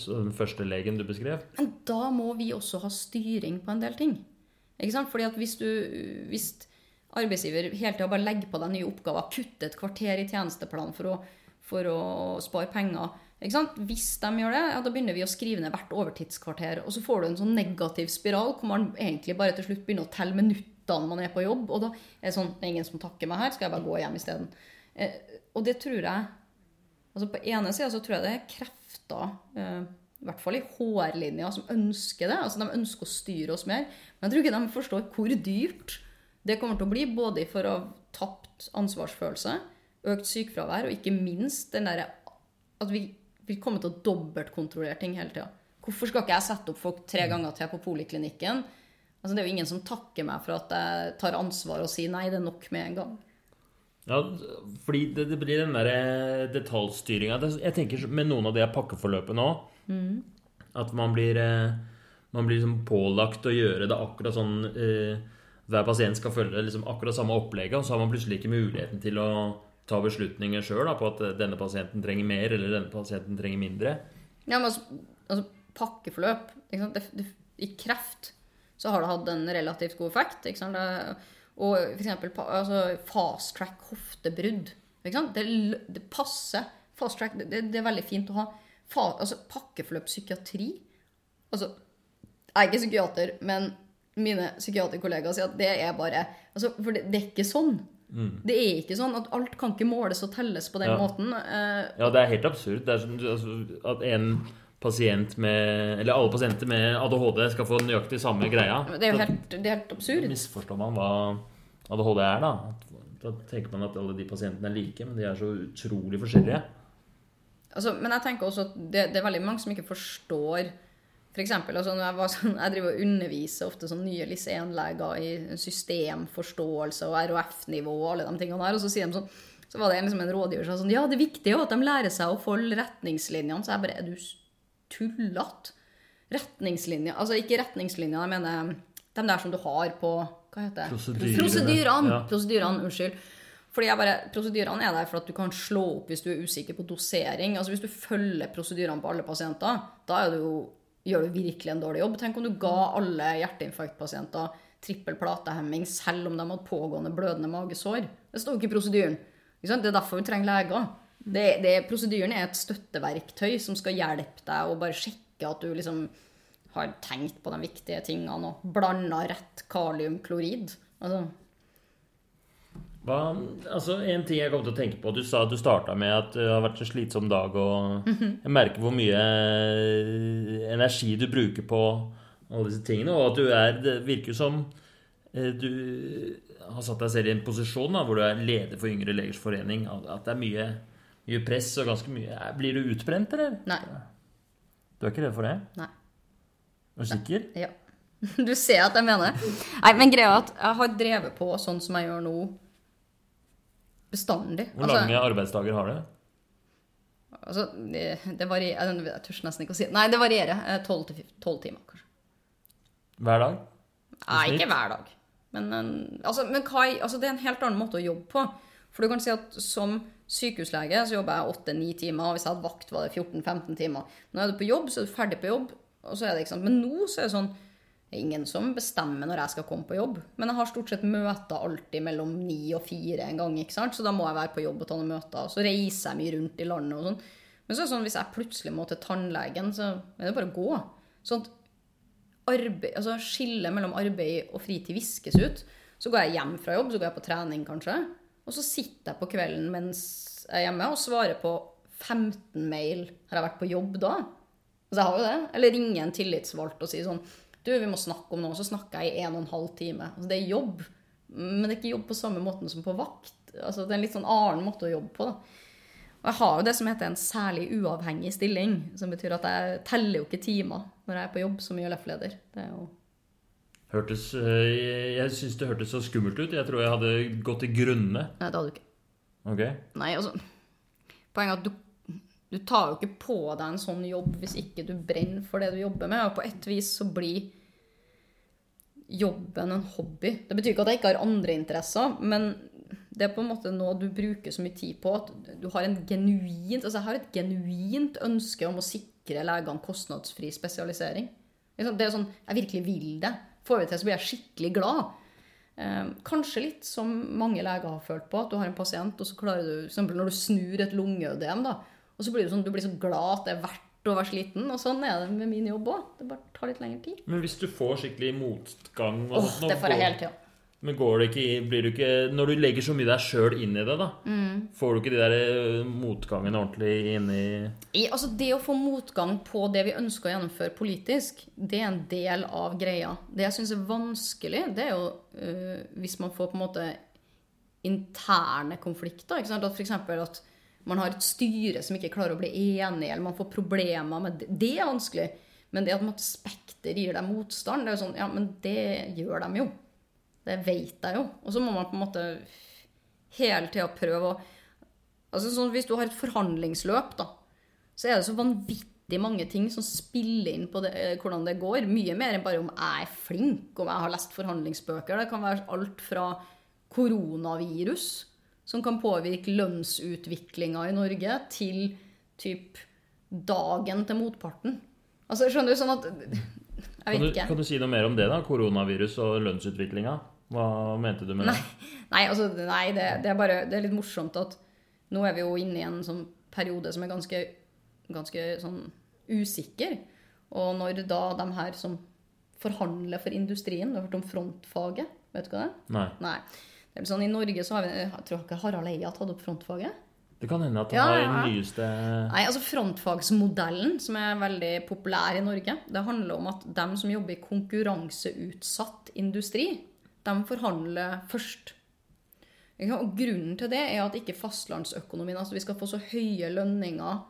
Speaker 1: sånn førstelegen du beskrev.
Speaker 2: Men da må vi også ha styring på en del ting. Ikke sant? Fordi at hvis du hvis, arbeidsgiver hele tida bare legger på deg nye oppgaver, kutter et kvarter i tjenesteplanen for å, for å spare penger. Ikke sant? Hvis de gjør det, ja, da begynner vi å skrive ned hvert overtidskvarter. Og så får du en sånn negativ spiral hvor man egentlig bare til slutt begynner å telle minuttene man er på jobb. Og da er det sånn ingen som takker meg her, skal jeg bare gå hjem isteden. Eh, og det tror jeg altså På ene sida så tror jeg det er krefter, eh, i hvert fall i HR-linja, som ønsker det. altså De ønsker å styre oss mer. Men jeg tror ikke de forstår hvor dyrt det kommer til å bli, både for å ha tapt ansvarsfølelse, økt sykefravær, og ikke minst den derre at vi vil komme til å dobbeltkontrollere ting hele tida. Hvorfor skal ikke jeg sette opp folk tre ganger til på poliklinikken? Altså, det er jo ingen som takker meg for at jeg tar ansvar og sier nei, det er nok med en gang.
Speaker 1: Ja, fordi det, det blir den der eh, detaljstyringa. Jeg tenker med noen av de pakkeforløpene òg
Speaker 2: Mm.
Speaker 1: at man blir, eh, man blir liksom pålagt å gjøre det akkurat sånn eh, Hver pasient skal følge liksom akkurat samme opplegget, og så har man plutselig ikke muligheten til å ta beslutninger sjøl på at denne pasienten trenger mer, eller denne pasienten trenger mindre.
Speaker 2: Ja, men altså, altså pakkeforløp? Det, det, I kreft så har det hatt en relativt god effekt. Det, og eksempel altså, fast track hoftebrudd. Det, det passer. Fast track, det, er veldig fint å ha. Fa, altså, pakkeforløp psykiatri. Altså, jeg er ikke psykiater, men mine psykiaterkollegaer sier at det er bare altså, For det er ikke sånn. Det er ikke sånn at alt kan ikke måles og telles på den
Speaker 1: Ja.
Speaker 2: måten. Eh,
Speaker 1: Ja, det er helt absurd. Det er som altså, at en pasient med Eller alle pasienter med ADHD skal få nøyaktig samme greia.
Speaker 2: det er jo helt, det er helt
Speaker 1: Da misforstår man hva ADHD er, da. Da tenker man at alle de pasientene er like, men de er så utrolig forskjellige.
Speaker 2: Altså, men jeg tenker også at det, det er veldig mange som ikke forstår for eksempel, altså jeg, var sånn, jeg driver og underviser ofte sånn nye LIS 1-leger i systemforståelse og RHF-nivå og alle de tingene der, og så sier de sånn så var det liksom en rådgiver som sa sånn Ja, det viktige er jo at de lærer seg å følge retningslinjene. Så jeg bare Er du tullete? Retningslinjer Altså ikke retningslinjer, jeg mener de der som du har på Hva heter det?
Speaker 1: Prosedyrene.
Speaker 2: Prosedyrene.
Speaker 1: Ja.
Speaker 2: Prosedyrene, unnskyld. Fordi jeg bare, Prosedyrene er der for at du kan slå opp hvis du er usikker på dosering. Altså Hvis du følger prosedyrene på alle pasienter, da er du jo, gjør du virkelig en dårlig jobb. Tenk om du ga alle hjerteinfarktpasienter trippel platehemming selv om de hadde pågående blødende magesår. Det står jo ikke i prosedyren. Det er derfor vi trenger leger. Det, det, prosedyren er et støtteverktøy som skal hjelpe deg å bare sjekke at du liksom har tenkt på de viktige tingene og blanda rett kaliumklorid. Altså,
Speaker 1: Hva, altså En ting jeg kom til å tenke på Du sa at du starta med at det har vært en slitsom dag. og Jeg merker hvor mye eh, energi du bruker på alle disse tingene. Og at du er Det virker jo som eh, du har satt deg selv i en posisjon da, hvor du er leder for Yngre legers forening. At det er mye, mye press og ganske mye Blir du utbrent, eller?
Speaker 2: nei.
Speaker 1: Du er ikke redd for det?
Speaker 2: Nei.
Speaker 1: Er du sikker?
Speaker 2: Ja. Du ser at jeg mener det. Nei, men greia er at jeg har drevet på sånn som jeg gjør nå, bestandig.
Speaker 1: Hvor lange arbeidsdager har du?
Speaker 2: altså, det, det varierer Jeg tør nesten ikke å si Nei, det varierer. Tolv 12 timer, kanskje.
Speaker 1: Hver dag?
Speaker 2: Nei, ikke hver dag. Men, altså, men Kai, altså, det er en helt annen måte å jobbe på. For du kan si at som sykehuslege så jobber jeg 8-9 timer, og hvis jeg hadde vakt, var det 14-15 timer. Når er du på jobb, så er du ferdig på jobb. Og så er det ikke sant. Men nå så er det sånn det er ingen som bestemmer når jeg skal komme på jobb. Men jeg har stort sett møter alltid mellom 9 og 4 en gang. ikke sant? Så da må jeg være på jobb og ta noen møter. Og så reiser jeg mye rundt i landet og sånn. Men så er det sånn, hvis jeg plutselig må til tannlegen, så er det bare å gå. Sånn altså skillet mellom arbeid og fritid viskes ut. Så går jeg hjem fra jobb, så går jeg på trening kanskje. Og så sitter jeg på kvelden mens jeg er hjemme og svarer på 15 mail. Har jeg vært på jobb da? Altså jeg har jo det. Eller ringer en tillitsvalgt og sier sånn Du, vi må snakke om noe. Så snakker jeg i en og en halv time. Altså det er jobb. Men det er ikke jobb på samme måten som på vakt. Altså det er en litt sånn annen måte å jobbe på. da. Og jeg har jo det som heter en særlig uavhengig stilling. Som betyr at jeg teller jo ikke timer når jeg er på jobb som ILF-leder. Det er jo
Speaker 1: Hørtes, eh, jeg syns det hørtes så skummelt ut. Jeg tror jeg hadde gått til grunne.
Speaker 2: Nei, det hadde du ikke.
Speaker 1: Ok?
Speaker 2: Nei, altså Poenget er at du, du tar jo ikke på deg en sånn jobb hvis ikke du brenner for det du jobber med. Og på et vis så blir jobben en hobby. Det betyr ikke at jeg ikke har andre interesser, men det er på en måte noe du bruker så mye tid på at du har en genuint Altså, jeg har et genuint ønske om å sikre legene kostnadsfri spesialisering. Det er sånn Jeg virkelig vil det. Får vi til, så blir jeg skikkelig glad. Eh, kanskje litt som mange leger har følt på, at du har en pasient, og så klarer du for eksempel når du snur et lungeødem, da, og så blir du, sånn, du blir så glad at det er verdt å være sliten. Og sånn er det med min jobb òg. Det bare tar litt lengre tid.
Speaker 1: Men hvis du får skikkelig motgang og
Speaker 2: Åh,
Speaker 1: sånn,
Speaker 2: det får jeg hele tida.
Speaker 1: Men går det ikke, blir du ikke Når du legger så mye deg sjøl inn i det, da,
Speaker 2: Mm.
Speaker 1: får du ikke de der motgangen motgangene ordentlig inn i
Speaker 2: I, altså Det å få motgang på det vi ønsker å gjennomføre politisk, det er en del av greia. Det jeg syns er vanskelig, det er jo øh, hvis man får på en måte interne konflikter. ikke sant? At f.eks. at man har et styre som ikke klarer å bli enig, eller man får problemer med det. Det er vanskelig. Men det at på Spekter gir deg motstand, det er jo sånn Ja, men det gjør de jo. Det vet jeg jo. Og så må man på en måte hele tida prøve å Altså sånn, Hvis du har et forhandlingsløp, da, så er det så vanvittig mange ting som spiller inn på det, eh, hvordan det går. Mye mer enn bare om jeg er flink, om jeg har lest forhandlingsbøker. Det kan være alt fra koronavirus, som kan påvirke lønnsutviklinga i Norge, til typ dagen til motparten. Altså, skjønner du? Sånn at Jeg
Speaker 1: kan
Speaker 2: vet
Speaker 1: du,
Speaker 2: ikke.
Speaker 1: kan du si noe mer om det, da? Koronavirus og lønnsutviklinga? Hva mente du med det?
Speaker 2: Nei, altså, nei det, det er bare Det er litt morsomt at nå er vi jo inne i en sånn periode som er ganske, ganske sånn usikker. Og når da de her som forhandler for industrien Du har hørt om frontfaget? Vet du hva det er?
Speaker 1: Nei.
Speaker 2: Nei. Sånn, I Norge så har vi Jeg tror ikke Harald Eia tatt opp frontfaget.
Speaker 1: Det kan hende at han
Speaker 2: Ja,
Speaker 1: har den nyeste
Speaker 2: Nei, altså Frontfagsmodellen, som er veldig populær i Norge, det handler om at dem som jobber i konkurranseutsatt industri, de forhandler først. Og grunnen til det er at ikke fastlandsøkonomien Altså vi skal få så høye lønninger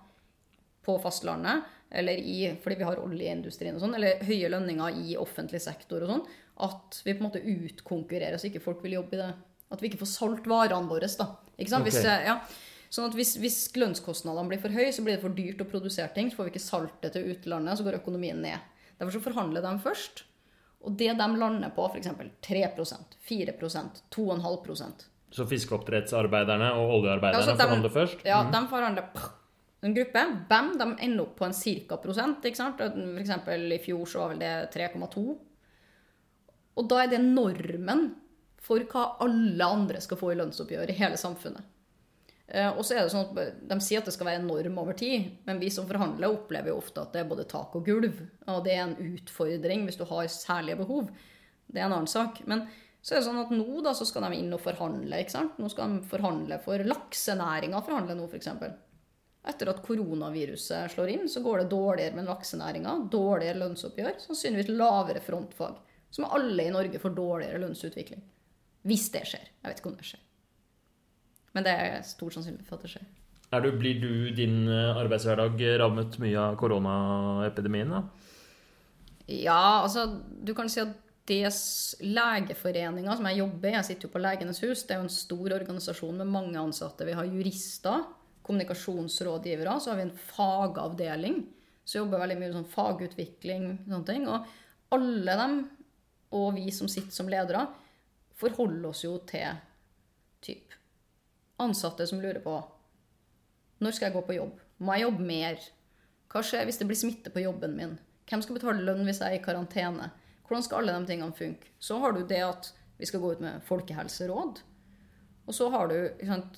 Speaker 2: på fastlandet, eller i, fordi vi har oljeindustrien og sånn, eller høye lønninger i offentlig sektor og sånn, at vi på en måte utkonkurrerer så ikke folk vil jobbe i det. At vi ikke får solgt varene våre, da. Ikke sant? Hvis, eh, ja. Sånn at hvis, hvis lønnskostnadene blir for høye, så blir det for dyrt å produsere ting. Så får vi ikke solgt det til utlandet, så går økonomien ned. Derfor så forhandler de først. Og det de lander på, f.eks. 3% 4% 2,5%
Speaker 1: Så fiskeoppdrettsarbeiderne og oljearbeiderne
Speaker 2: Altså, de,
Speaker 1: forhandler først?
Speaker 2: Ja, de forhandler en gruppe. Bam, de ender opp på en cirka prosent. ikke sant? Eksempel i fjor så var vel det 3,2. Og da er det normen for hva alle andre skal få i lønnsoppgjør i hele samfunnet. Eh, Og så er det sånn at De sier at det skal være en over tid, men vi som forhandler, opplever jo ofte at det er både tak og gulv. Og det er en utfordring hvis du har særlige behov. Det er en annen sak. Men så er det sånn at nå da, så skal de inn og forhandle. ikke sant? Nå skal de forhandle for laksenæringa. forhandle nå, f.eks. Etter at koronaviruset slår inn, så går det dårligere med laksenæringa. Dårligere lønnsoppgjør. Sannsynligvis lavere frontfag. Som alle i Norge får dårligere lønnsutvikling. Hvis det skjer. Jeg vet ikke om det skjer. Men det er stor sannsynlighet for at det skjer.
Speaker 1: Er du, blir du din eh, arbeidshverdag rammet mye av koronaepidemien? da?
Speaker 2: Ja, altså, du kan si at DS Legeforeninga, som jeg jobber i, jeg sitter jo på Legenes hus, det er jo en stor organisasjon med mange ansatte. Vi har jurister, kommunikasjonsrådgivere, så har vi en fagavdeling som jobber veldig mye med sånn fagutvikling og sånne ting. Og alle dem, og vi som sitter som ledere, forholder oss jo til typ ansatte som lurer på når skal jeg gå på jobb? Må jeg jobbe mer? Hva skjer hvis det blir smitte på jobben min? Hvem skal betale lønn hvis jeg er i karantene? Hvordan skal alle de tingene funke? Så har du det at vi skal gå ut med folkehelseråd. Og så har du sant,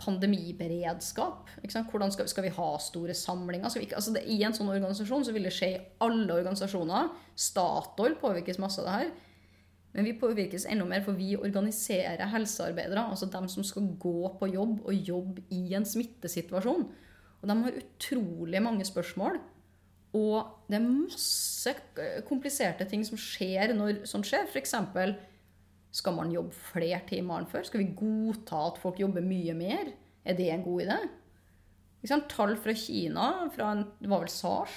Speaker 2: pandemiberedskap. Hvordan skal, skal vi ha store samlinger? Vi altså det, I en sånn organisasjon så vil det skje i alle organisasjoner. Statoil påvirkes masse av det her. Men vi påvirkes enda mer, for vi organiserer helsearbeidere. Altså dem som skal gå på jobb og jobbe i en smittesituasjon. Og de har utrolig mange spørsmål. Og det er masse kompliserte ting som skjer når sånt skjer. F.eks. skal man jobbe flere timer enn før? Skal vi godta at folk jobber mye mer? Er det en god idé? Tall fra Kina, fra en, det var vel SARS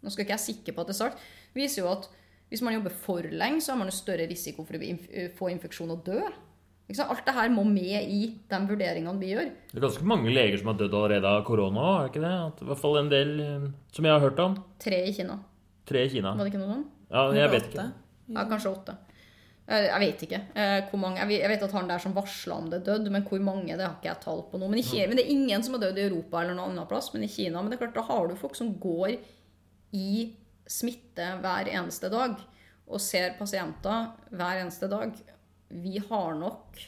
Speaker 2: Nå skal ikke jeg sikre på at det er SARS. viser jo at hvis man jobber for lenge, så har man jo større risiko for å få infeksjon og dø. Ikke sant? Alt det her må med i de vurderingene vi gjør.
Speaker 1: Det er ganske mange leger som har dødd allerede av korona, er det ikke det? At, I hvert fall en del eh, som jeg har hørt om.
Speaker 2: Tre i Kina.
Speaker 1: Tre i Kina.
Speaker 2: Var det ikke noe sånn?
Speaker 1: Ja, jeg vet ikke.
Speaker 2: Ja, kanskje åtte. Eh, Jeg vet ikke eh, hvor mange. Jeg vet- at han der som varsla om det, døde, men hvor mange, det har ikke jeg tall på nå. Men, i Kina, men det er ingen som har dødd i Europa eller noen annen plass, men i Kina. Men det er klart, da har du folk som går i smitte hver eneste dag og ser pasienter hver eneste dag vi har nok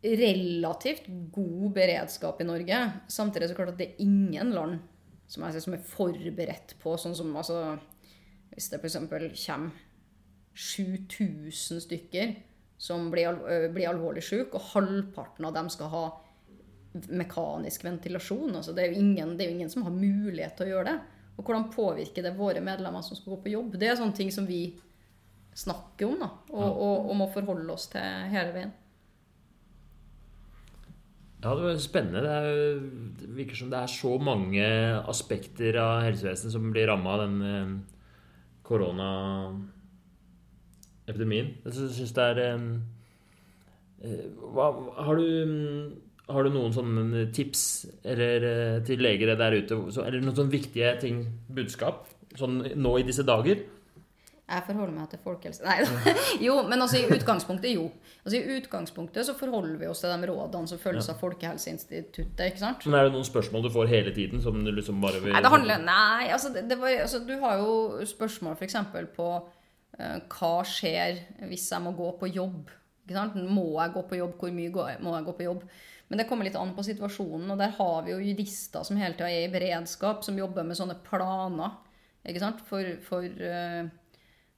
Speaker 2: relativt god beredskap i Norge. Samtidig er klart at det er ingen land som, ser, som er forberedt på sånn som altså, Hvis det f.eks. kommer 7000 stykker som blir, blir alvorlig syke, og halvparten av dem skal ha mekanisk ventilasjon. Altså, det, er ingen, det er jo ingen som har mulighet til å gjøre det. Og hvordan påvirker det våre medlemmer som skal gå på jobb? Det er sånne ting som vi snakker om da, og, og, og må forholde oss til hele veien.
Speaker 1: Ja, det var spennende. Det, er, det virker som det er så mange aspekter av helsevesenet som blir ramma av den eh, koronaepidemien. Jeg syns det er eh, eh, hva, har, du, har du noen sånne tips eller, eh, til legere der ute? Eller noen sånne viktige ting, budskap, sånn nå i disse dager?
Speaker 2: Jeg forholder meg til folkehelse Nei da. Jo, men altså i utgangspunktet, jo. Altså I utgangspunktet så forholder vi oss til de rådene som følges ja. av Folkehelseinstituttet. ikke sant?
Speaker 1: Men er det noen spørsmål du får hele tiden? som du liksom bare vil...
Speaker 2: Nei, det handler, nei altså, det, det var, altså, du har jo spørsmål f.eks. på uh, hva skjer hvis jeg må gå på jobb? Ikke sant? Må jeg gå på jobb? Hvor mye må jeg gå på jobb? Men det kommer litt an på situasjonen, og der har vi jo jurister som hele tida er i beredskap, som jobber med sånne planer ikke sant? for, for uh,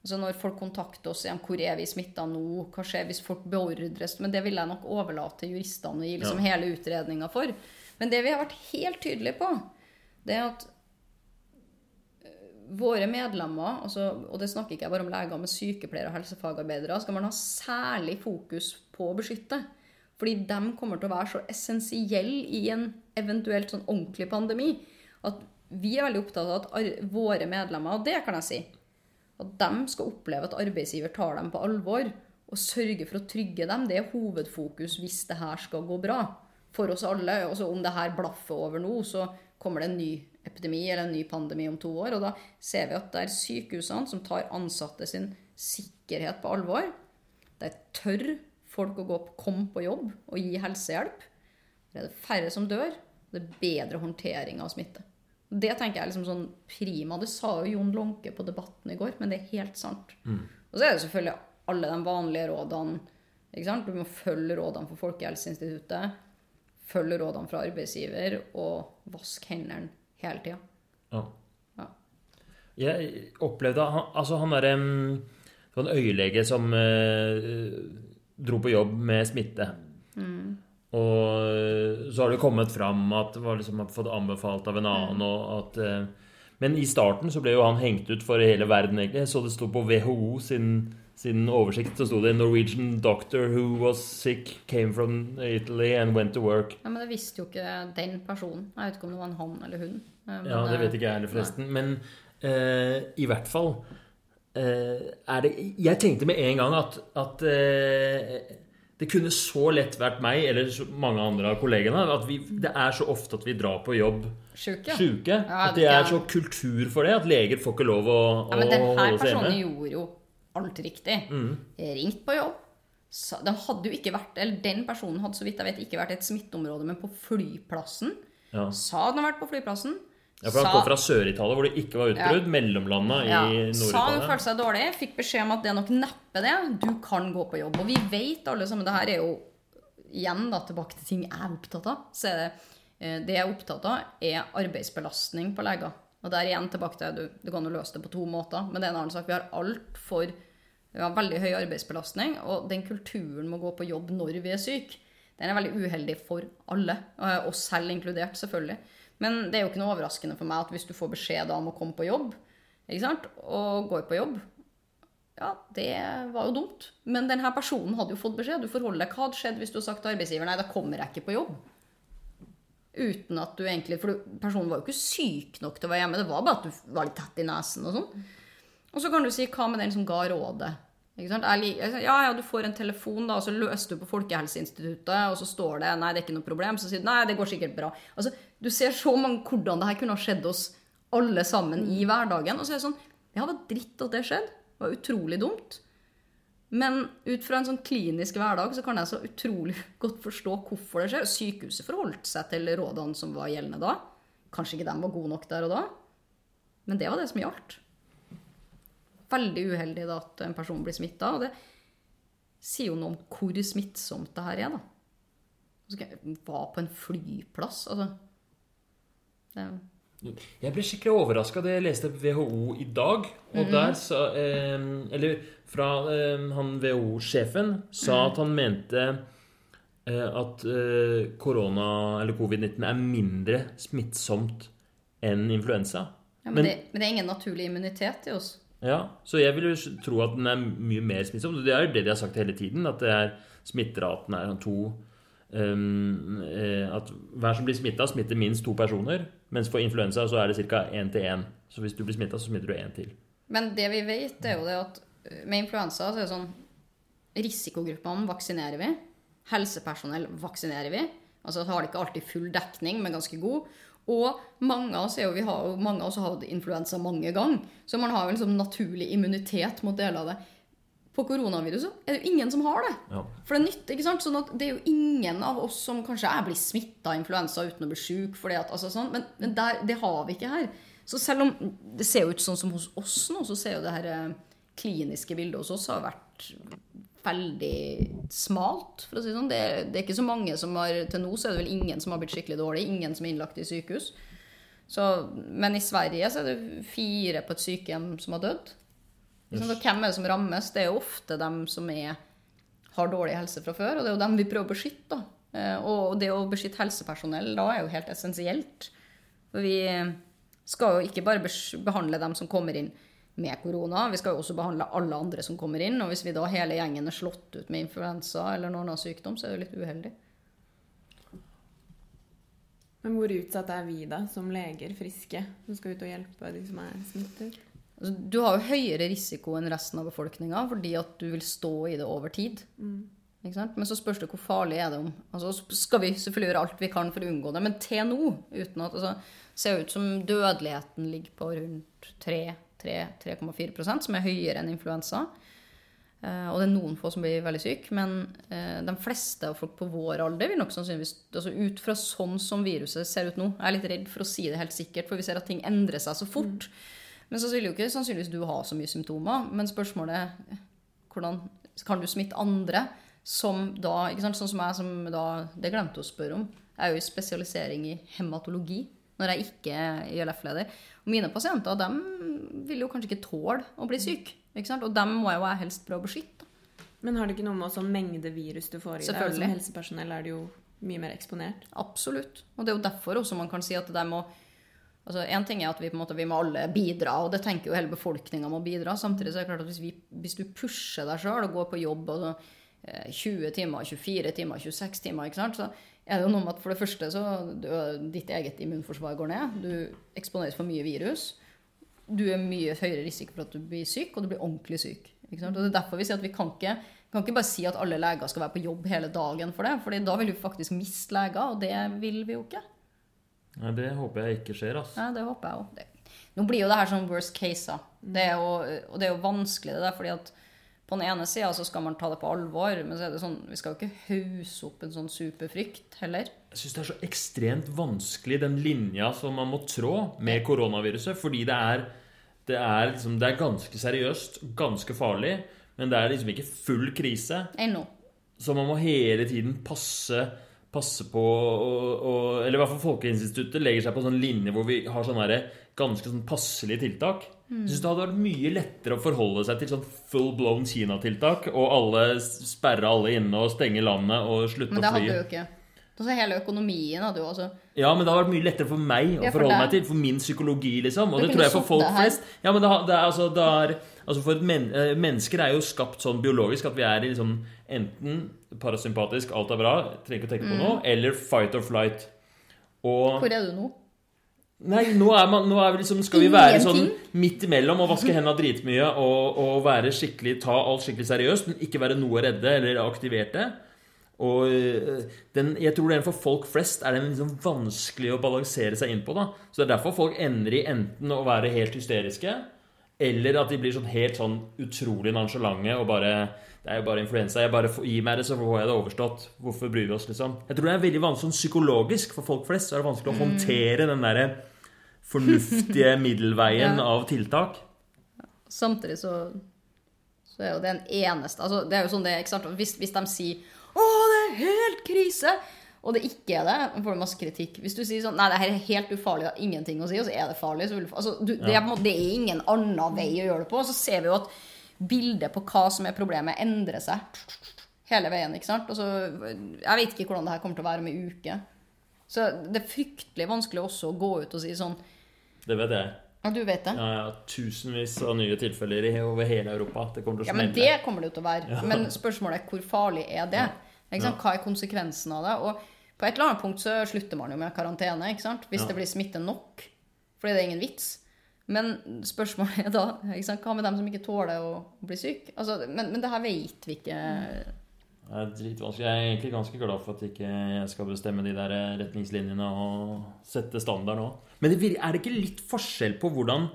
Speaker 2: Altså Når folk kontakter oss igjen, hvor er vi smitta nå, hva skjer hvis folk beordres Men det vil jeg nok overlate til juristene å gi liksom ja. hele utredninga for. Men det vi har vært helt tydelige på, det er at eh, våre medlemmer, altså, og det snakker ikke jeg bare om leger, men sykepleiere og helsefagarbeidere, skal man ha særlig fokus på å beskytte. Fordi de kommer til å være så essensielle i en eventuelt sånn ordentlig pandemi at vi er veldig opptatt av at våre medlemmer, og det kan jeg si at de skal oppleve at arbeidsgiver tar dem på alvor og sørger for å trygge dem. Det er hovedfokus hvis det her skal gå bra for oss alle. Også om det her blaffer over nå, så kommer det en ny epidemi eller en ny pandemi om to år. Og da ser vi at det er sykehusene som tar ansatte sin sikkerhet på alvor. De tør folk å gå opp, komme på jobb og gi helsehjelp. Det er det færre som dør. Det er bedre håndtering av smitte. Det tenker jeg er liksom sånn prima. Det sa jo Jon Lånke på Debatten i går, men det er helt sant. Mm. Og så er det selvfølgelig alle de vanlige rådene. Ikke sant? Du må følge rådene fra Folkehelseinstituttet. Følge rådene fra arbeidsgiver, og vask hendene hele tida. Ja.
Speaker 1: ja. Jeg opplevde Altså, han derre Det var en øyelege som eh, dro på jobb med smitte. Mm. Og eh, så har det kommet fram at det var liksom fått anbefalt av en annen. Mm. og at... Eh, men i starten så ble jo han hengt ut for hele verden, egentlig. Så det sto på WHO sin, sin oversikt så sto det 'Norwegian doctor who was sick, came from Italy and went to work'.
Speaker 2: Ja, Men det visste jo ikke den personen. Jeg vet ikke om det var en han eller hun.
Speaker 1: Eh, men, ja, det vet ikke jeg heller, forresten. Nei. Men eh, i hvert fall eh, det Jeg tenkte med en gang at, at eh, det kunne så lett vært meg eller mange andre av kollegene at vi, det er så ofte at vi drar på jobb
Speaker 2: sjuke.
Speaker 1: sjuke ja, at det er så kultur for det at leger får ikke lov å,
Speaker 2: ja, men den her personen gjorde jo alt riktig. Mm. Ringt på jobb. De hadde jo ikke vært, eller Den personen hadde så vidt jeg vet ikke vært et smitteområde, men på flyplassen. Ja. Sa den har vært på flyplassen.
Speaker 1: Ja, for Han kom fra Sør-Italia, hvor det ikke var utbrudd. Ja. Mellomlanda i ja. Nord-Italia.
Speaker 2: Sa han følte seg dårlig, fikk beskjed om at det er nok neppe det. Du kan gå på jobb. Og vi vet alle sammen Det her er jo igjen da, tilbake til ting jeg er opptatt av. Så er det, eh, det jeg er opptatt av, er arbeidsbelastning på leger. Og der igjen tilbake til du, du kan jo løse det på to måter. Men det er en annen sak. Vi har altfor vi har veldig høy arbeidsbelastning, og den kulturen med å gå på jobb når vi er syke, den er veldig uheldig for alle. Oss selv inkludert, selvfølgelig. Men det er jo ikke noe overraskende for meg at hvis du får beskjed om å komme på jobb, og går på jobb Ja, det var jo dumt. Men denne personen hadde jo fått beskjed. Du forholder deg. Hva hadde skjedd hvis du hadde sagt til arbeidsgiver nei, da kommer jeg ikke på jobb? Uten at du egentlig For personen var jo ikke syk nok til å være hjemme. Det var bare at du var litt tett i nesen og sånn. Og så kan du si hva med den som ga rådet? Ja, ja, du får en telefon, da, og så løser du på Folkehelseinstituttet, og så står det 'nei, det er ikke noe problem', så sier du 'nei, det går sikkert bra'. Altså, Du ser så mange hvordan det her kunne ha skjedd oss alle sammen i hverdagen. Og så er det sånn Ja, det var dritt at det skjedde. Det var utrolig dumt. Men ut fra en sånn klinisk hverdag så kan jeg så utrolig godt forstå hvorfor det skjer. Sykehuset forholdt seg til rådene som var gjeldende da. Kanskje ikke de var gode nok der og da, men det var det som gjaldt veldig uheldig da, at en person blir smitta. Og det, sier jo noe om hvor smittsomt det her er, da. Være på en flyplass, altså. Det,
Speaker 1: Jeg ble skikkelig overraska da jeg leste WHO i dag. Og der sa eh, Eller fra eh, han WHO-sjefen sa at han mente eh, at eh, korona, eller covid-19, er mindre smittsomt enn influensa.
Speaker 2: ja, men,
Speaker 1: Men-
Speaker 2: det, men det er ingen naturlig immunitet i oss.
Speaker 1: Ja, Så jeg vil jo tro at den er mye mer smittsom. Det er jo det de har sagt hele tiden, at er smitteraten er sånn to eh, At hver som blir smitta, smitter minst to personer. Mens for influensa så er det ca. én til én. Så hvis du blir smitta, så smitter du én til.
Speaker 2: Men det vi vet, er jo det at med influensa så er det sånn Risikogruppene vaksinerer vi. Helsepersonell vaksinerer vi. Altså har det ikke alltid full dekning, men ganske god. Og mange av oss, jo, vi har mange av oss har hatt influensa mange ganger. Så man har jo en sånn naturlig immunitet mot deler av det. På koronaviruset er det jo ingen som har det.
Speaker 1: Ja.
Speaker 2: For det er nytt. ikke sant? Sånn at det er jo ingen av oss som kanskje er blitt smitta av influensa uten å bli sjuk. altså sånn, Men, men der, det har vi ikke her. Så selv om det ser ut sånn som hos oss nå, så ser jo det her eh, kliniske bildet hos oss har vært veldig smalt, for å si det sånn. Det, det er ikke så mange som har Til nå så er det vel ingen som har blitt skikkelig dårlig. Ingen som er innlagt i sykehus. Så, men i Sverige så er det fire på et sykehjem som har dødd. Sant? Hvem er det som rammes? Det er jo ofte dem som er, har dårlig helse fra før, og det er jo dem vi prøver å beskytte. da. Eh, Og det å beskytte helsepersonell da er jo helt essensielt. For vi skal jo ikke bare behandle dem som kommer inn med korona, vi skal jo også behandle alle andre som kommer inn. Og hvis vi da hele gjengen er slått ut med influensa eller noen annen sykdom, så er det litt uheldig.
Speaker 3: Men hvor utsatt er vi da, som leger, friske, som skal ut og hjelpe de som er smittet?
Speaker 2: Altså, Du har jo høyere risiko enn resten av befolkninga fordi at du vil stå i det over tid. Sant? Men så spørs det hvor farlig er det om altså, så skal vi selvfølgelig gjøre alt vi kan for å unngå det, men til nå uten at altså, ser ut som dødeligheten ligger på rundt 3-3,4% som er høyere enn influensa. Eh, og det er noen få som blir veldig syke, men eh, de fleste av folk på vår alder vil nok sannsynligvis altså Ut fra sånn som viruset ser ut nå Jeg er litt redd for å si det helt sikkert, for vi ser at ting endrer seg så fort. Men så vil jo ikke sannsynligvis du ha så mye symptomer. Men spørsmålet er hvordan kan du smitte andre som da ikke sant, Sånn som jeg, som da Det glemte å spørre om. Jeg er jo i spesialisering i hematologi når jeg ikke er ILF-leder. Og mine pasienter de vil jo kanskje ikke tåle å bli syke. Ikke sant? Og dem må jeg jo jeg helst prøve å beskytte.
Speaker 3: Men har det ikke noe med også mengde virus du får i deg? Som helsepersonell er det jo mye mer eksponert.
Speaker 2: Absolutt. Og det er jo derfor også man kan si at det må Altså, en ting er at vi, på en måte, vi må alle bidra, og det tenker jo hele befolkninga må bidra. Samtidig så er det klart at hvis, vi, hvis du pusher deg sjøl og går på jobb og så, eh, 20 timer, 24 timer, 26 timer, ikke sant? så er det jo noe med at for det første så du, ditt eget immunforsvar går ned. Du eksponeres for mye virus. Du er mye høyere risiko for at du blir syk, og du blir ordentlig syk. Og det er derfor vi sier at vi kan ikke, kan ikke bare si at alle leger skal være på jobb hele dagen for det, for da vil vi faktisk miste leger, og det vil vi jo ikke.
Speaker 1: Nei, det håper jeg ikke skjer, altså.
Speaker 2: Nei, det håper jeg òg. Nå blir jo det her sånn worst case. Det er jo, og det er jo vanskelig, det der, fordi at på den ene sida så skal man ta det på alvor, men så er det sånn, vi skal jo ikke hause opp en sånn superfrykt heller.
Speaker 1: Jeg syns det er så ekstremt vanskelig, den linja som man må trå med koronaviruset. Fordi det er, det er, liksom, det er ganske seriøst, ganske farlig, men det er liksom ikke full krise.
Speaker 2: Ennå.
Speaker 1: Så man må hele tiden passe, passe på og, og, Eller i hvert fall Folkeinstituttet legger seg på en sånn linje hvor vi har sånne ganske sånn passelige tiltak. Jeg synes det hadde vært mye lettere å forholde seg til sånn full blown Kina-tiltak, og alle sperre alle inne og stenge landet og slutte å fly.
Speaker 2: Men det hadde jo ikke. Altså, hele økonomien hadde jo også
Speaker 1: Ja, men det hadde vært mye lettere for meg å
Speaker 2: Ja, for
Speaker 1: forholde
Speaker 2: deg.
Speaker 1: meg til. For min psykologi, liksom. Og
Speaker 2: Du
Speaker 1: det tror jeg for folk flest. Ja, men det, det er, altså, det er, altså for men, eh, Mennesker er jo skapt sånn biologisk at vi er liksom enten parasympatisk, alt er bra, trenger ikke å tenke på noe, eller fight or flight. Og
Speaker 2: Hvor er du nå?
Speaker 1: Nei, nå, er man, nå er vi liksom, skal vi være sånn midt imellom og vaske hendene dritmye og, og være skikkelig, ta alt skikkelig seriøst, men ikke være noe redde eller aktiverte. Og øh, den, jeg tror den for folk flest er den liksom vanskelig å balansere seg inn på. da. Så det er derfor folk ender i enten å være helt hysteriske, eller at de blir sånn helt sånn utrolig nonsjalante og bare Det er jo bare influensa. Jeg bare Gi meg det, så får jeg det overstått. Hvorfor bryr vi oss, liksom? Jeg tror det er veldig vanskelig sånn psykologisk for folk flest. Så er det vanskelig å håndtere den derre fornuftige middelveien
Speaker 2: Ja.
Speaker 1: av tiltak.
Speaker 2: Samtidig så, så er jo det en eneste altså, Det er jo sånn det er, ikke? Hvis, hvis de sier 'Å, det er helt krise', og det ikke er det, får du masse kritikk. Hvis du sier sånn 'Nei, det her er helt ufarlig, det har ingenting å si', og så er det farlig, så vil altså, du, det, er, det er ingen annen vei å gjøre det på. Og så ser vi jo at bildet på hva som er problemet, endrer seg hele veien. ikke sant? Så, jeg vet ikke hvordan det her kommer til å være om ei uke. Så det er fryktelig vanskelig også å gå ut og si sånn
Speaker 1: Det vet jeg.
Speaker 2: Ja, du vet det.
Speaker 1: Ja, ja, tusenvis av nye tilfeller over hele Europa. Det kommer til å
Speaker 2: Ja, men det kommer det jo til å være. Men spørsmålet er hvor farlig er det? Ikke sant? Hva er konsekvensen av det? Og på et eller annet punkt så slutter man jo med karantene, ikke sant? hvis
Speaker 1: Ja.
Speaker 2: det blir smitte nok. Fordi det er ingen vits. Men spørsmålet er da hva med dem som ikke tåler å bli syke? Altså, men, men det her vet vi ikke.
Speaker 1: Det er dritvanskelig. Jeg er egentlig ganske glad for at ikke jeg skal bestemme de der retningslinjene og sette standard nå. Men det er det ikke litt forskjell på hvordan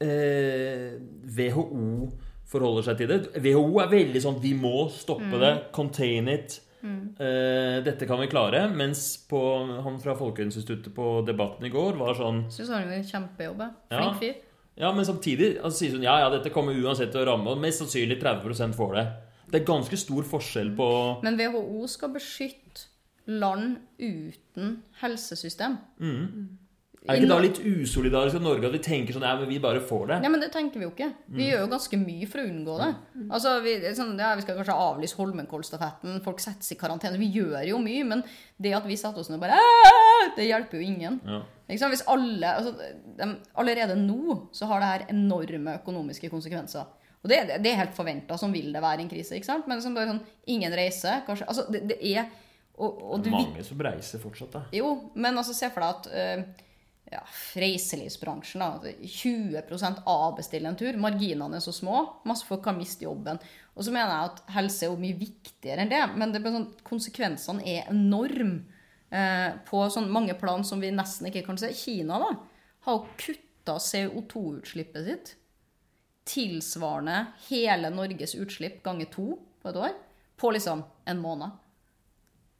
Speaker 1: eh, WHO forholder seg til det? WHO er veldig sånn Vi må stoppe det. Contain it. Eh, dette kan vi klare. Mens på, han fra Folkehelseinstituttet på Debatten i går var sånn
Speaker 2: Syns han gjorde en kjempejobb. Flink fyr.
Speaker 1: Ja, men samtidig altså, sier hun ja, ja, dette kommer uansett til å ramme, og mest sannsynlig 30% får det. Det er ganske stor forskjell på
Speaker 2: Men WHO skal beskytte land uten helsesystem.
Speaker 1: Er det ikke da litt usolidarisk av Norge at vi tenker sånn Ja, men vi bare får det?
Speaker 2: Nei, men det tenker vi jo ikke. Vi gjør jo ganske mye for å unngå det. Altså, vi, sånn, ja, vi skal kanskje avlyse Holmenkollstafetten, folk settes i karantene. Vi gjør jo mye, men det at vi setter oss ned og bare Det hjelper jo ingen.
Speaker 1: Ja.
Speaker 2: Ikke sant? Hvis alle, altså, de, Allerede nå så har det her enorme økonomiske konsekvenser. Og det, det er helt forventa, sånn vil det være i en krise. ikke sant? Men liksom bare sånn, ingen reiser, kanskje Altså, det, det er og, og du,
Speaker 1: Mange som reiser fortsatt, da.
Speaker 2: jo, men altså se for deg at uh, ja, reiselivsbransjen da, 20 avbestiller en tur. Marginene er så små. Masse folk kan miste jobben. Og så mener jeg at helse er jo mye viktigere enn det. Men det sånn, konsekvensene er enorme uh, på sånn mange plan som vi nesten ikke kan se. Kina da, har kutta CO2-utslippet sitt tilsvarende hele Norges utslipp ganger to på et år. På liksom en måned.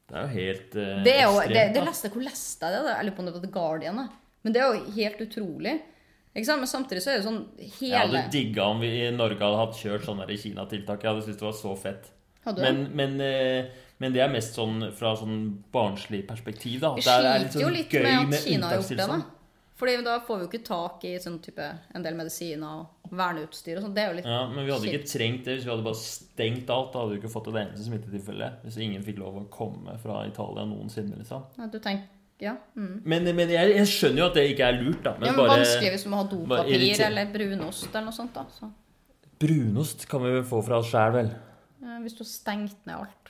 Speaker 1: Det er jo helt uh,
Speaker 2: Det er jo,
Speaker 1: ekstremt,
Speaker 2: det, det leste, hvor leste jeg det? Jeg lurer på om det var The Guardian. da. Men det er jo helt utrolig. Men samtidig så er det sånn
Speaker 1: Jeg hadde
Speaker 2: hele
Speaker 1: digga om vi i Norge hadde hatt kjørt sånne Kina-tiltak. Jeg hadde syntes det var så fett. Men, men, eh, men det er mest sånn fra sånn barnslig perspektiv, da. Det er- er
Speaker 2: sliter jo litt
Speaker 1: gøy
Speaker 2: med at Kina har gjort det. da.
Speaker 1: unntakstilstand.
Speaker 2: Fordi da får vi jo ikke tak i sånn type, en del medisiner og verneutstyr og sånn. Det er jo litt
Speaker 1: Ja, men vi hadde ikke
Speaker 2: kjipt.
Speaker 1: trengt det hvis vi hadde bare stengt alt. Da hadde vi ikke fått et eneste smittetilfelle. Hvis ingen fikk lov å komme fra Italia noensinne, liksom.
Speaker 2: Ja, Du tenker, ja. Mm.
Speaker 1: Men, men jeg, jeg skjønner jo at det ikke er lurt, da.
Speaker 2: ja,
Speaker 1: Men
Speaker 2: men
Speaker 1: bare
Speaker 2: Vanskelig hvis du må ha dopapir eller brunost eller noe sånt. da. Så,
Speaker 1: Brunost kan vi vel få fra oss sjæl, vel?
Speaker 2: hvis du har stengt ned alt.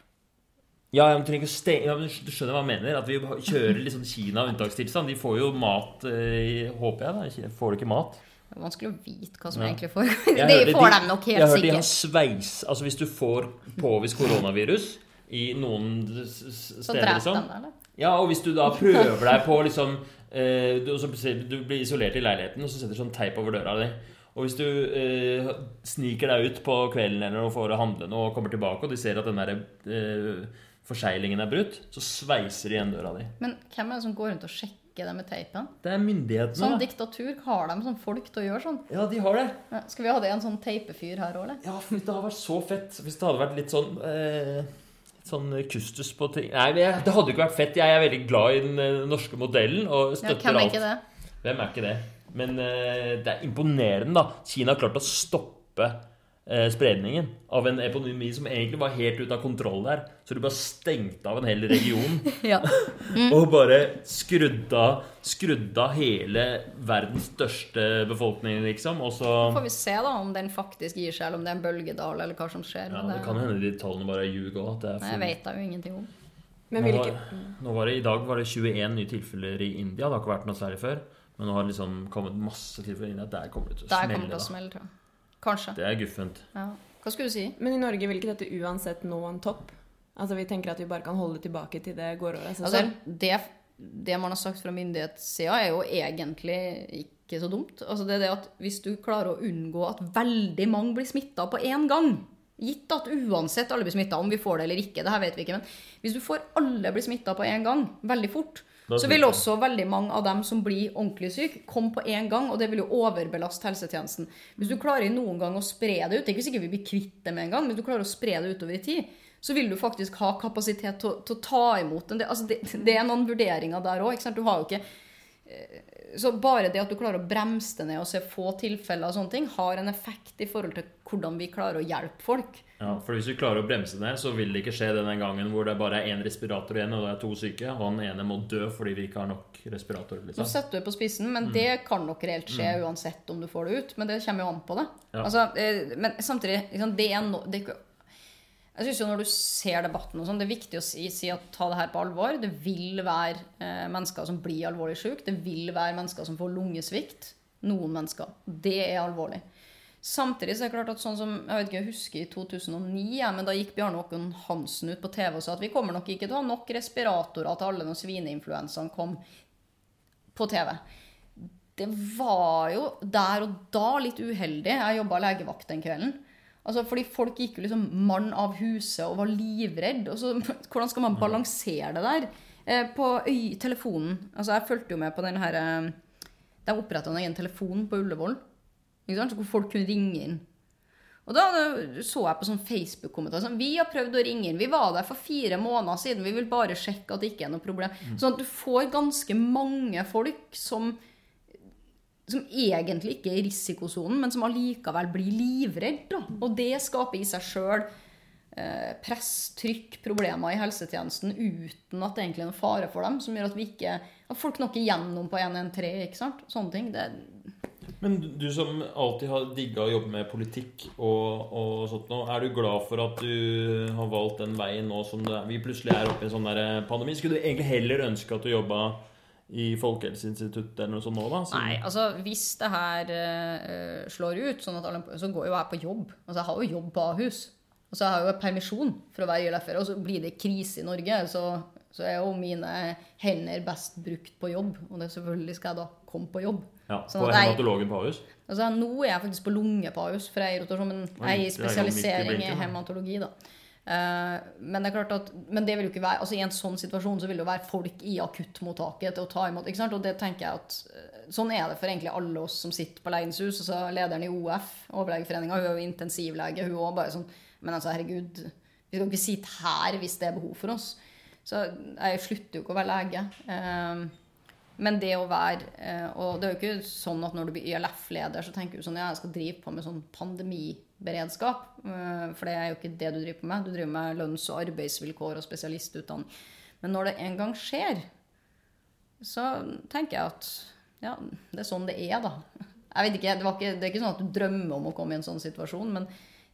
Speaker 1: Ja, jeg trenger ikke å stenge Du skjønner hva jeg mener? At vi kjører litt sånn Kina-unntakstilstand. De får jo mat, eh, håper jeg. da Får de ikke mat?
Speaker 2: Det er vanskelig å vite hva som
Speaker 1: Ja.
Speaker 2: egentlig foregår.
Speaker 1: De
Speaker 2: Det får
Speaker 1: de-
Speaker 2: nok
Speaker 1: Jeg
Speaker 2: har
Speaker 1: hørte de har
Speaker 2: sikkert.
Speaker 1: sveis Altså hvis du får påvist koronavirus i noen s- s-
Speaker 2: Så
Speaker 1: steder,
Speaker 2: drep
Speaker 1: liksom
Speaker 2: de det, eller?
Speaker 1: Ja, og hvis du da prøver deg på liksom eh, du, du blir isolert i leiligheten, og så setter du sånn teip over døra di. Og hvis du eh, sniker deg ut på kvelden eller noe for å handle noe og kommer tilbake, og de ser at den der eh, forseglingen er brutt, så sveiser de igjen døra di.
Speaker 2: Men hvem er det som går rundt og sjekker det med teipen?
Speaker 1: Det er myndighetene,
Speaker 2: Sånn diktatur, har de sånn folk til å gjøre sånn?
Speaker 1: Ja, de har det.
Speaker 2: Ja, Skal vi ha det en sånn teipefyr her òg, eller?
Speaker 1: Ja, for det hadde vært så fett hvis det hadde vært litt sånn eh, Sånn kustus på ting Nei, det hadde ikke vært fett. Jeg er veldig glad i den eh, norske modellen og
Speaker 2: Ja,
Speaker 1: støtter
Speaker 2: hvem er
Speaker 1: alt.
Speaker 2: ikke det?
Speaker 1: Hvem er ikke det? Men uh, det er imponerende, da. Kina har klart å stoppe spredningen av en epidemi som egentlig var helt ute av kontroll der. Så du bare stengte av en hel region
Speaker 2: Ja.
Speaker 1: og bare skrudda av, hele verdens største befolkning, liksom. Og så
Speaker 2: Får vi se da om den faktisk gir seg, eller om det er en bølgedal, eller hva som skjer.
Speaker 1: ja,
Speaker 2: men
Speaker 1: Det kan hende de tallene bare ljuger òg.
Speaker 2: Jeg vet da jo ingenting om.
Speaker 3: Men
Speaker 1: Nå var, nå var det, I dag var det 21 nye tilfeller i India. Det har ikke vært noe særlig før. Men nå har det liksom kommet masse tilfeller i India. Der kommer det til å smelle.
Speaker 2: Der kommer det til å smelle, tror jeg. Kanskje.
Speaker 1: Det er guffent.
Speaker 2: Ja. Hva skulle du si?
Speaker 3: Men i Norge vil ikke dette uansett nå en topp? Altså Vi tenker at vi bare kan holde tilbake til det går over av seg
Speaker 2: Altså, det, det man har sagt fra myndighetssida, er jo egentlig ikke så dumt. Altså, det er det at Hvis du klarer å unngå at veldig mange blir smitta på én gang Gitt at uansett alle blir smitta, om vi får det eller ikke, det her vet vi ikke, men hvis du får alle bli smitta på én gang, veldig fort, Så vil også veldig mange av dem som blir ordentlig syke, komme på én gang, og det vil jo overbelaste helsetjenesten. Hvis du klarer noen gang å spre det ut, det er ikke sikkert vi blir kvitt det med en gang, men hvis du klarer å spre det utover i tid, så vil du faktisk ha kapasitet til, å- ta imot en del. Altså det, det er noen vurderinger der òg. Du har jo ikke eh, Så bare det at du klarer å bremse det ned og se få tilfeller og sånne ting, har en effekt i forhold til hvordan vi klarer å hjelpe folk.
Speaker 1: Ja, for hvis vi klarer å bremse det ned, så vil det ikke skje denne gangen hvor det bare er én respirator igjen, og det er to syke, og han ene må dø fordi vi ikke har nok respiratorer.
Speaker 2: Nå
Speaker 1: Liksom.
Speaker 2: setter du det på spissen, men det kan nok reelt skje uansett om du får det ut. Men det kommer jo an på det.
Speaker 1: Ja.
Speaker 2: Altså, eh, men samtidig, det er no, det er ikke jeg synes jo Når du ser debatten, og sånn, det er viktig å si, si at ta det her på alvor. Det vil være eh, mennesker som blir alvorlig syke. Det vil være mennesker som får lungesvikt. Noen mennesker. Det er alvorlig. Samtidig så er det klart at sånn som, jeg vet ikke, jeg husker i 2009, ja, men da gikk Bjarne Håkon Hansen ut på TV og sa at vi kommer nok ikke til å ha nok respiratorer til alle når svineinfluensaen kom på TV. Det var jo der og da litt uheldig. Jeg jobba legevakt den kvelden. Altså, fordi folk gikk jo liksom mann av huset og var livredd. Og så, hvordan skal man balansere det der? Eh, på øy, telefonen Altså, jeg fulgte jo med på den her eh, De oppretta en egen telefon på Ullevål. Hvor folk kunne ringe inn. Og da så jeg på sånn Facebook-kommentar sånn Vi har prøvd å ringe inn. Vi var der for fire måneder siden. Vi vil bare sjekke at det ikke er noe problem. Sånn at du får ganske mange folk som som egentlig ikke er i risikosonen, men som allikevel blir livredd. Da. Og det skaper i seg sjøl eh, press, trykk, problemer i helsetjenesten uten at det egentlig er noen fare for dem, som gjør at vi ikke at folk når ikke gjennom på 113. ikke sant? Sånne ting. Det,
Speaker 1: Men du som alltid har digga å jobbe med politikk og, og sånt nå, er du glad for at du har valgt den veien nå som det, er- vi plutselig er oppe i en sånn der pandemi? Skulle du egentlig heller ønske at du jobba i Folkehelseinstituttet eller noe sånt nå, da? Så...
Speaker 2: nei, altså hvis det her uh, slår ut, sånn at alle, så går jo jeg på jobb. Altså jeg har jo jobb på Ahus. Og så har jeg jo permisjon for å være YLF-er. og så blir det krise i Norge, så, så er jo mine hender best brukt på jobb. Og det selvfølgelig skal jeg da komme på jobb.
Speaker 1: Ja,
Speaker 2: Sånn
Speaker 1: På hematologen på Ahus?
Speaker 2: Altså, nå er jeg faktisk på lunge på Ahus, for jeg er i rotasjon, men jeg er i
Speaker 1: er
Speaker 2: spesialisering i hematologi, da. Eh, men det er klart at Men det vil jo ikke være Altså i en sånn situasjon så vil det jo være folk i akuttmottaket til å ta imot. ikke sant? Og det tenker jeg at eh, Sånn er det for egentlig alle oss som sitter på Legens hus. Altså lederen i OF, overlegeforeninga, hun er jo intensivlege. Hun òg bare sånn Men altså, herregud, vi skal ikke sitte her hvis det er behov for oss. Så jeg slutter jo ikke å være lege. Eh, men det å være Og det er jo ikke sånn at når du blir YLF-leder, så tenker du sånn Ja, jeg skal drive på med sånn pandemiberedskap. Eh, For det er jo ikke det du driver med. Du driver med lønns- og arbeidsvilkår og spesialistutdanning. Men når det en gang skjer, så tenker jeg at ja, det er sånn det er, da. Jeg vet ikke, det, ikke, det er ikke sånn at du drømmer om å komme i en sånn situasjon, men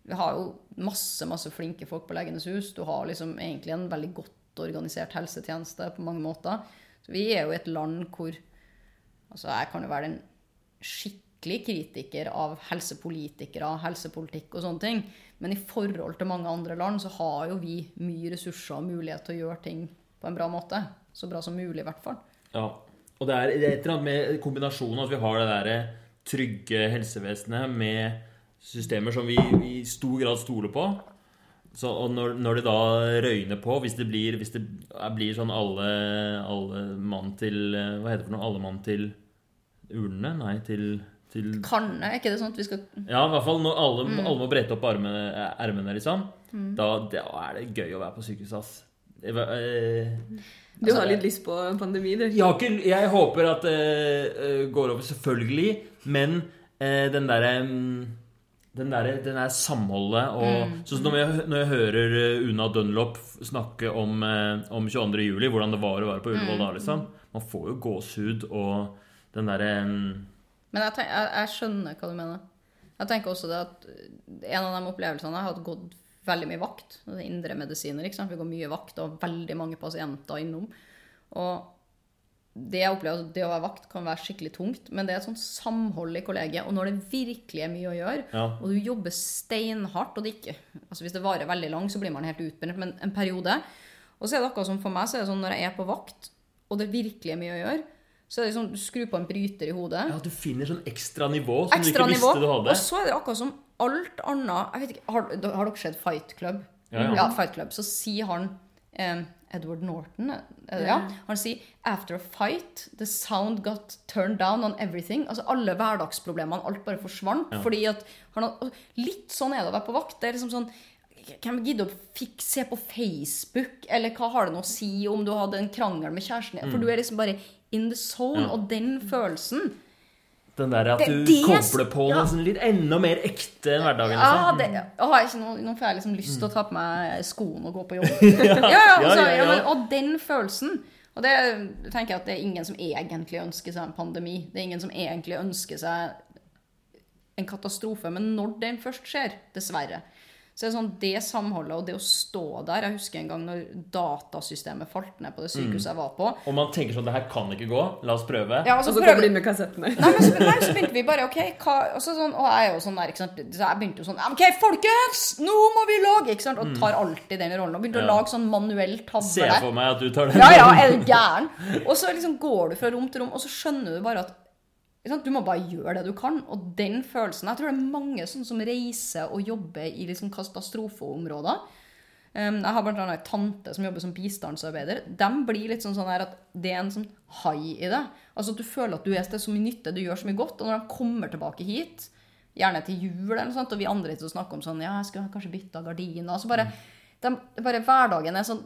Speaker 2: vi har jo masse masse flinke folk på Legenes hus. Du har liksom egentlig en veldig godt organisert helsetjeneste på mange måter. Så vi er jo et land hvor Altså, jeg kan jo være den skikkelig kritiker av helsepolitikere, helsepolitikk og sånne ting. Men i forhold til mange andre land så har jo vi mye ressurser og mulighet til å gjøre ting på en bra måte. Så bra som mulig, i hvert fall.
Speaker 1: Ja. Og det er et eller annet med kombinasjonen at vi har det der trygge helsevesenet med systemer som vi i stor grad stoler på. Så, og når, når det da røyner på, hvis det blir, hvis det blir sånn alle, alle mann til Hva heter det for noe? Alle mann til urnene? Nei, til, til
Speaker 2: Kan jeg, er ikke det sånn at vi skal
Speaker 1: Ja, i hvert fall når alle, alle må brette opp armene, ermene, liksom. Da, da er det gøy å være på sykehuset, ass. Jeg, var, eh,
Speaker 3: Du har litt lyst på pandemi, du.
Speaker 1: jeg, har ikke, jeg håper at det eh, går over, selvfølgelig. Men eh, den derre mm, den der, den der samholdet og Sånn som når jeg, når jeg hører eh, Una Dunlop snakke om, eh, om 22. juli, hvordan det var å være på Ullevål da, liksom. Man får jo gåsehud og den derre mm,
Speaker 2: Men jeg, tenk, jeg, jeg skjønner hva du mener. Jeg tenker også det at en av de opplevelsene jeg har hatt gått veldig mye vakt. Det er indre medisiner, ikke sant? Vi går mye vakt og veldig mange pasienter innom. Og det jeg opplever, at det å være vakt kan være skikkelig tungt, men det er et sånt samhold i kollegiet. Og når det virkelig er mye å gjøre,
Speaker 1: Ja.
Speaker 2: og du jobber steinhardt, og det ikke altså Hvis det varer veldig lang, så blir man helt utbrent, men en periode Og så er det akkurat som for meg, så er det sånn når jeg er på vakt, og det virkelig er mye å gjøre, så er det sånn du skrur på en bryter i hodet.
Speaker 1: Ja, du finner sånn ekstra nivå som
Speaker 2: Ekstra
Speaker 1: du ikke
Speaker 2: nivå.
Speaker 1: visste du hadde.
Speaker 2: Og så er det akkurat som alt annet jeg vet ikke, Har, har dere sett Fight Club?
Speaker 1: Ja, ja.
Speaker 2: Fight Club. Så sier han eh, Edward Norton, er det, ja. Han sier 'after a fight, the sound got turned down on everything'. Altså alle hverdagsproblemene, alt bare forsvant. Fordi at han Litt sånn er det å være på vakt. Det er liksom sånn Hvem gidder å fikk se på Facebook? Eller hva har det noe å si om du hadde en krangel med kjæresten din? For du er liksom bare in the zone.
Speaker 1: Ja.
Speaker 2: Og den følelsen
Speaker 1: Den der at du
Speaker 2: det-
Speaker 1: kobler på
Speaker 2: ja.
Speaker 1: noe sånn litt enda mer ekte enn hverdagen.
Speaker 2: Ja,
Speaker 1: liksom.
Speaker 2: det, har ikke noe, nå får jeg liksom lyst til å ta på meg skoene og gå på jobb. ja, ja, altså,
Speaker 1: ja, ja,
Speaker 2: ja. men, og den følelsen Og det tenker jeg at det er ingen som egentlig ønsker seg en pandemi. Det er ingen som egentlig ønsker seg en katastrofe. Men når den først skjer, dessverre, så er det sånn det samholdet og det å stå der Jeg husker en gang når datasystemet falt ned på det sykehuset jeg var på.
Speaker 1: Og man tenker sånn Det her kan ikke gå. La oss prøve.
Speaker 2: Ja, og
Speaker 3: Og
Speaker 2: så
Speaker 3: så
Speaker 2: prøver
Speaker 3: kommer de med kassettene.
Speaker 2: Nei, men så, nei, så begynte vi bare OK, hva og, så sånn, og jeg er jo sånn der, ikke sant Så jeg begynte jo sånn OK, folkens! Nå må vi lage! Ikke sant? Og tar alltid den rollen. Og begynte
Speaker 1: Ja.
Speaker 2: å lage sånn manuell
Speaker 1: Ser jeg for meg at du tar den.
Speaker 2: Ja, ja, er du gæren? Og så liksom går du fra rom til rom, og så skjønner du bare at? Du må bare gjøre det du kan. Og den følelsen Jeg tror det er mange sånne som reiser og jobber i liksom katastrofeområder. Jeg har annet en tante som jobber som bistandsarbeider. De blir litt sånn, sånn at det er en sånn hai i det. Altså at Du føler at du er til så mye nytte, du gjør så mye godt. Og når de kommer tilbake hit, gjerne til jul, eller noe sånt, og vi andre ikke snakker om sånn Ja, jeg skulle kanskje bytta gardiner. Så bare, de, bare hverdagen er sånn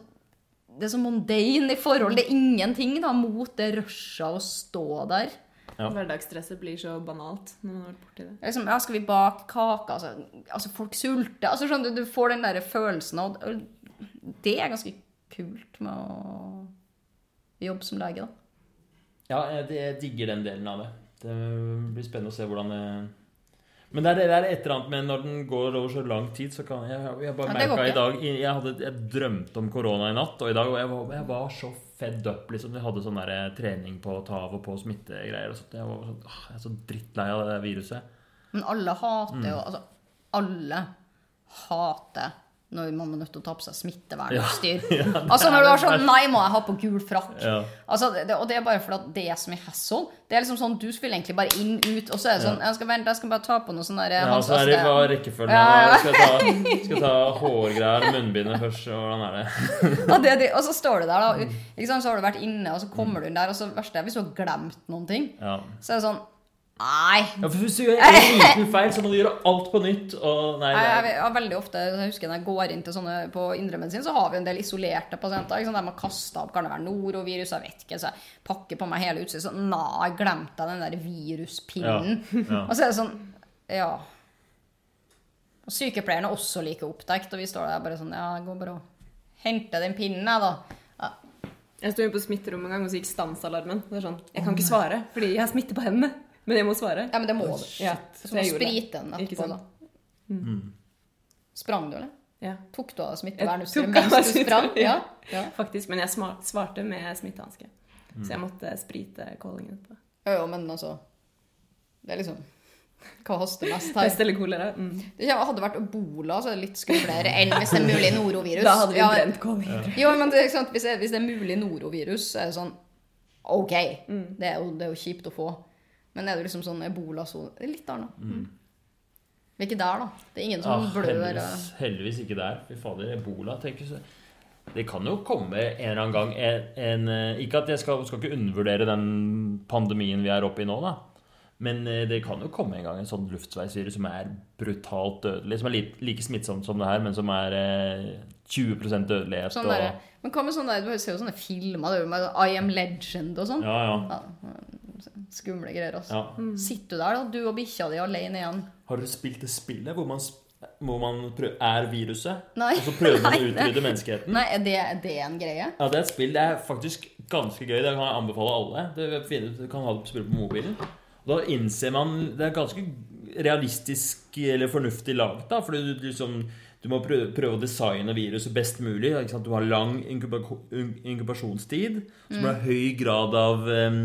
Speaker 2: det er så mundane i forhold. Det er ingenting da, mot det rushet av å stå der.
Speaker 1: Ja.
Speaker 3: Hverdagsstresset blir så banalt når man har vært borti det.
Speaker 2: Det Liksom, ja, skal vi bake kake? Altså, altså folk sulter. Altså, sånn, du, du får den der følelsen, og og det er ganske kult med å jobbe som lege, da.
Speaker 1: Ja, jeg, jeg digger den delen av det. Det blir spennende å se hvordan det Men det er, det er et eller annet med når den går over så lang tid, så kan jeg Jeg, bare
Speaker 2: Ja,
Speaker 1: merka i dag Jeg hadde jeg drømte om korona i natt, og i dag jeg var jeg var så fedd up. liksom Vi hadde sånn der trening på å ta av og på smittegreier. og sånt. Jeg var sånn, åh, jeg er så drittlei av det der viruset.
Speaker 2: Men alle hater jo Altså, alle hater når man er nødt til å ta på seg smittevernutstyr. altså når du har sånn Nei, må jeg ha på gul frakk?
Speaker 1: Ja.
Speaker 2: Altså, det, og det er bare fordi det er så mye hassle. Det er liksom sånn, Du vil egentlig bare inn, ut, og så er det sånn Jeg skal vente, jeg skal bare ta på noe sånn der
Speaker 1: Ja,
Speaker 2: Hans
Speaker 1: så er det
Speaker 2: bare
Speaker 1: hva er rekkefølgen
Speaker 2: Ja, ja.
Speaker 1: Skal ta, skal ta hårgreier, munnbindet først, og hvordan er det?
Speaker 2: det, det, og så står du der, da. Ikke sant? Så har du vært inne, og så kommer du inn der, og så verste er hvis du har glemt noen ting.
Speaker 1: Ja.
Speaker 2: Så er det sånn Nei.
Speaker 1: Ja, for Hvis du gjør en liten feil, så må du gjøre alt på nytt. Og nei,
Speaker 2: Jeg, jeg, jeg, har veldig ofte, jeg husker Når jeg går inn til sånne på indremedisin, så har vi en del isolerte pasienter. Ikke sant? De har kasta opp kan det være norovirus, jeg vet ikke. Så jeg pakker på meg hele utstyret. Så nei, jeg glemte den der viruspinnen.
Speaker 1: Ja, ja.
Speaker 2: Og så er det sånn Ja. Og sykepleieren er også like opptatt, og vi står der bare sånn Ja, jeg går bare og henter den pinnen, jeg, da. Ja.
Speaker 3: Jeg sto inne på smitterommet en gang, og så gikk stansalarmen. Det er sånn, Jeg kan ikke svare, fordi jeg har smitte på hendene. Men jeg må svare.
Speaker 2: ja, men det må du.
Speaker 3: Ja,
Speaker 2: Så må sprite den etterpå, da. Mm. Sprang du, eller?
Speaker 3: Ja,
Speaker 2: Tok du av
Speaker 3: av
Speaker 2: mens du sprang? Ja.
Speaker 3: ja.
Speaker 2: ja.
Speaker 3: faktisk. Men jeg svarte med smittehanske. Så jeg måtte sprite kålingen etterpå.
Speaker 2: Jo, jo, men altså Det er liksom Hva haster mest her?
Speaker 3: Pest eller kolera? Mm.
Speaker 2: Det hadde det vært ebola, så er det litt skumlere enn hvis det er mulig norovirus.
Speaker 3: Da hadde vi
Speaker 2: Ja,
Speaker 3: brent kålingen.
Speaker 2: Jo, men det, ikke sant? Hvis, det, hvis det er mulig norovirus, så er det sånn OK,
Speaker 3: Mm.
Speaker 2: det, er jo, det er jo kjipt å få. Men er det liksom sånn ebolasone Litt der, er litt Men er ikke der, da. Det er ingen som
Speaker 1: ah,
Speaker 2: blør.
Speaker 1: heldigvis, heldigvis ikke der. Fy fader, ebola tenker jeg. Det kan jo komme en eller annen gang en, en eh, Ikke at jeg skal, skal ikke undervurdere den pandemien vi er oppe i nå, da. Men eh, det kan jo komme en gang en sånn luftveisvirus som er brutalt dødelig. Som er like, smittsomt som det her, men som er eh, 20% dødelighet.
Speaker 2: Sånn
Speaker 1: og,
Speaker 2: men hva med sånn der, Du ser jo sånne filmer er med I Am Legend og sånn.
Speaker 1: ja, ja.
Speaker 2: Ja, skumle greier, altså.
Speaker 1: ja.
Speaker 2: Sitter du der, da, du og bikkja di alene igjen?
Speaker 1: Har dere spilt det spillet hvor man, hvor man prøv, er viruset?
Speaker 2: Nei.
Speaker 1: Og så prøver man å utrydde menneskeheten?
Speaker 2: Nei, er det, er det en greie?
Speaker 1: Ja, det er et spill. Det er faktisk ganske gøy. Det kan jeg anbefale alle. Det Du kan ha det spille på mobilen. Og da innser man Det er ganske realistisk eller fornuftig laget, da. Fordi du liksom du må prøve, prøve å designe viruset best mulig. Ikke sant? Du har lang inkubasjonstid. Så må du ha høy grad av em,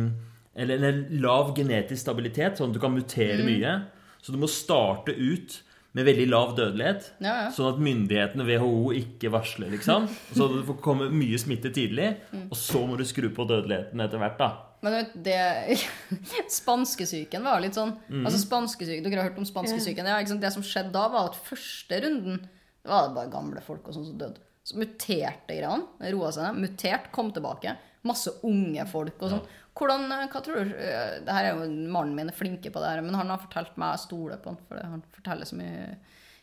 Speaker 1: Eller eller lav genetisk stabilitet, sånn at du kan mutere mye. Så du må starte ut med veldig lav dødelighet.
Speaker 2: Ja, ja.
Speaker 1: Sånn at myndighetene, WHO, ikke varsler, liksom. Så du får komme mye smitte tidlig. Og så må du skru på dødeligheten etter hvert, da.
Speaker 2: Men vet, det Spanskesyken var litt sånn
Speaker 1: mm.
Speaker 2: Altså spanskesyken, Dere har hørt om spanskesyken? Ja? Det som skjedde da, var at første runden det var bare gamle folk og sånn som døde. Så muterte greiene. Roa seg ned. Mutert, kom tilbake. Masse unge folk og sånn. Hvordan, eh, hva tror du eh, det her er jo Mannen min er flinke på det her, men han har fortalt meg jeg stoler på han, for han forteller så mye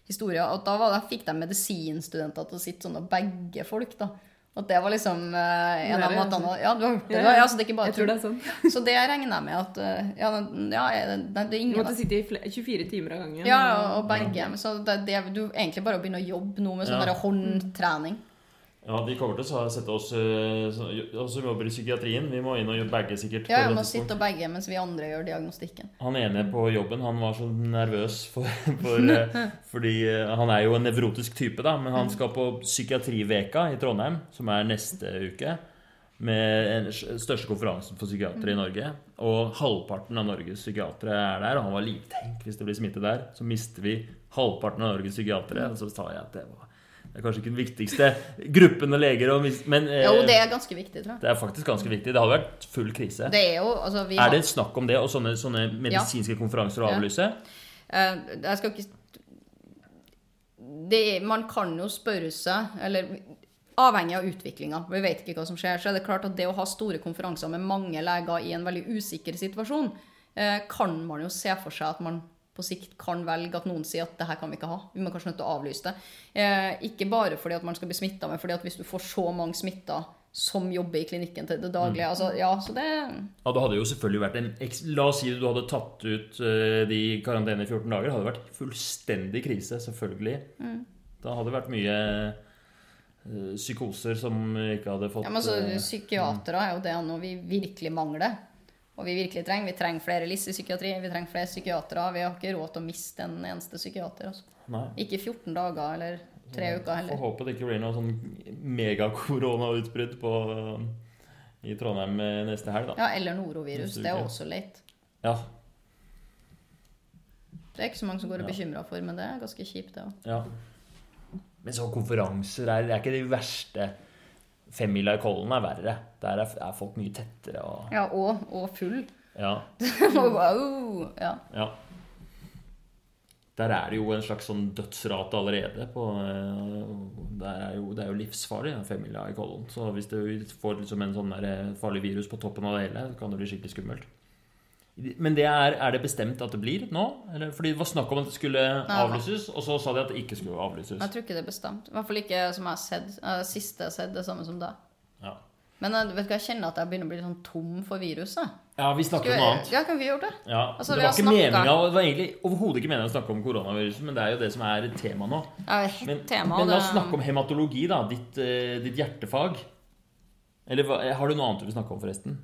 Speaker 2: historier. Og da var det, fikk de medisinstudenter til å sitte sånn og bagge folk. da. At det var liksom uh, en av
Speaker 3: det,
Speaker 2: måtene
Speaker 3: altså.
Speaker 2: Ja, du har hørt det?
Speaker 3: Ja,
Speaker 2: Ja, så det er ikke bare
Speaker 3: Jeg tror det er sånn.
Speaker 2: Så det regner jeg med at Ja, ja det, det, det er
Speaker 3: Du
Speaker 2: ingen
Speaker 3: måtte sitte i fle- 24 timer av gangen.
Speaker 2: Ja, og begge. Så det, det, du egentlig bare å begynne å jobbe nå med sånn
Speaker 1: Ja.
Speaker 2: håndtrening.
Speaker 1: Ja, de kommer til å sette oss eh, oss som jobber i psykiatrien. Vi må inn og bagge sikkert.
Speaker 2: Ja,
Speaker 1: vi
Speaker 2: må sitte og bagge mens vi andre gjør diagnostikken.
Speaker 1: Han ene på jobben han var så nervøs for, for eh, Fordi eh, han er jo en nevrotisk type, da. Men han skal på Psykiatriveka i Trondheim, som er neste uke. Med den største konferansen for psykiatere i Norge. Og halvparten av Norges psykiatere er der. Og han var litt Tenk hvis det blir smitte der, så mister vi halvparten av Norges psykiatere. Og så sa jeg at det var det er kanskje ikke den viktigste gruppen av leger, og men eh,
Speaker 2: Jo, det er ganske viktig, tror jeg.
Speaker 1: det er faktisk ganske viktig. Det hadde vært full krise.
Speaker 2: Det er jo altså, vi
Speaker 1: Er
Speaker 2: har,
Speaker 1: det snakk om det, og sånne, sånne medisinske konferanser å
Speaker 2: Ja.
Speaker 1: avlyse?
Speaker 2: eh, Jeg skal ikke det, Man kan jo spørre seg, eller avhengig av utviklinga, vi vet ikke hva som skjer, så er det klart at det å ha store konferanser med mange leger i en veldig usikker situasjon, eh, kan man jo se for seg at man på sikt kan velge at noen sier at det her kan vi ikke ha. Vi må kanskje nødt til å avlyse det. Eh, ikke bare fordi at man skal bli smitta, men fordi at hvis du får så mange smitta som jobber i klinikken til det daglige altså, Ja, så det
Speaker 1: Ja, det hadde jo selvfølgelig vært en La oss si du hadde tatt ut uh, de karantene i 14 dager. Det hadde vært fullstendig krise, selvfølgelig.
Speaker 2: Mm.
Speaker 1: Da hadde det vært mye eh, psykoser som ikke hadde fått
Speaker 2: Ja, men altså,
Speaker 1: eh,
Speaker 2: Psykiatere er jo det nå vi virkelig mangler. Og vi virkelig trenger. Vi trenger flere LIS i psykiatri, vi trenger flere psykiatere. Vi har ikke råd til å miste en eneste psykiater. Altså.
Speaker 1: Nei.
Speaker 2: Ikke 14 dager eller tre uker heller.
Speaker 1: Får håpe det ikke blir noe sånn megakoronautbrudd på eh, i Trondheim eh, neste helg, da.
Speaker 2: Ja, eller norovirus. Det er også leit.
Speaker 1: Ja.
Speaker 2: Det er ikke så mange som går og
Speaker 1: Ja.
Speaker 2: bekymrer for, men det er ganske kjipt, det òg.
Speaker 1: ja. Men så konferanser er, det er ikke det verste. Femmila i Kollen er verre. Der er, er folk mye tettere og
Speaker 2: Ja, og, og full.
Speaker 1: Ja.
Speaker 2: wow! Ja.
Speaker 1: Ja. Der er det jo en slags sånn dødsrate allerede. På, eh, det, er jo, det er jo livsfarlig, den femmila i Kollen. Så hvis du får liksom en sånn eh, farlig virus på toppen av det hele, så kan det bli skikkelig skummelt. Men det er, er det bestemt at det blir nå? Eller, fordi det var snakk om at det skulle avlyses, og så sa de at det ikke skulle avlyses.
Speaker 2: Jeg tror ikke det er bestemt. I hvert fall ikke som jeg har sett. Siste jeg har sett, det samme som da.
Speaker 1: Ja,
Speaker 2: Men eh, vet du jeg kjenner at jeg begynner å bli sånn tom for viruset.
Speaker 1: ja vi snakker om noe annet.
Speaker 2: Ja, kan vi gjøre det?
Speaker 1: Ja,
Speaker 2: Altså,
Speaker 1: det var ikke
Speaker 2: snakket-
Speaker 1: meninga, det var egentlig overhodet ikke meningen å snakke om koronaviruset, men det er jo det som er tema nå.
Speaker 2: Ja, det
Speaker 1: Men,
Speaker 2: tema.
Speaker 1: men la
Speaker 2: det-
Speaker 1: oss snakke om hematologi, da. Ditt, eh, ditt hjertefag. Eller har du noe annet du vil snakke om, forresten?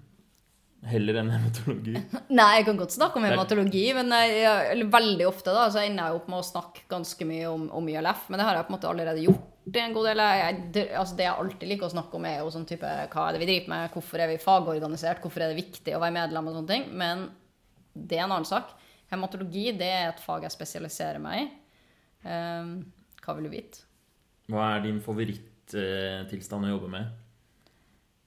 Speaker 1: Heller enn hematologi?
Speaker 2: Nei, jeg kan godt snakke om hematologi, men jeg, veldig ofte da, så ender jeg opp med å snakke ganske mye om, om ILF. Men det har jeg på en måte allerede gjort en god del. Jeg, det, altså det jeg alltid liker å snakke om, er jo sånn type hva er det vi driver med, hvorfor er vi fagorganisert, hvorfor er det viktig å være medlem og sånne ting. Men det er en annen sak. Hematologi det er et fag jeg spesialiserer meg i. Um, hva vil du vite?
Speaker 1: Hva er din favorittilstand å jobbe med?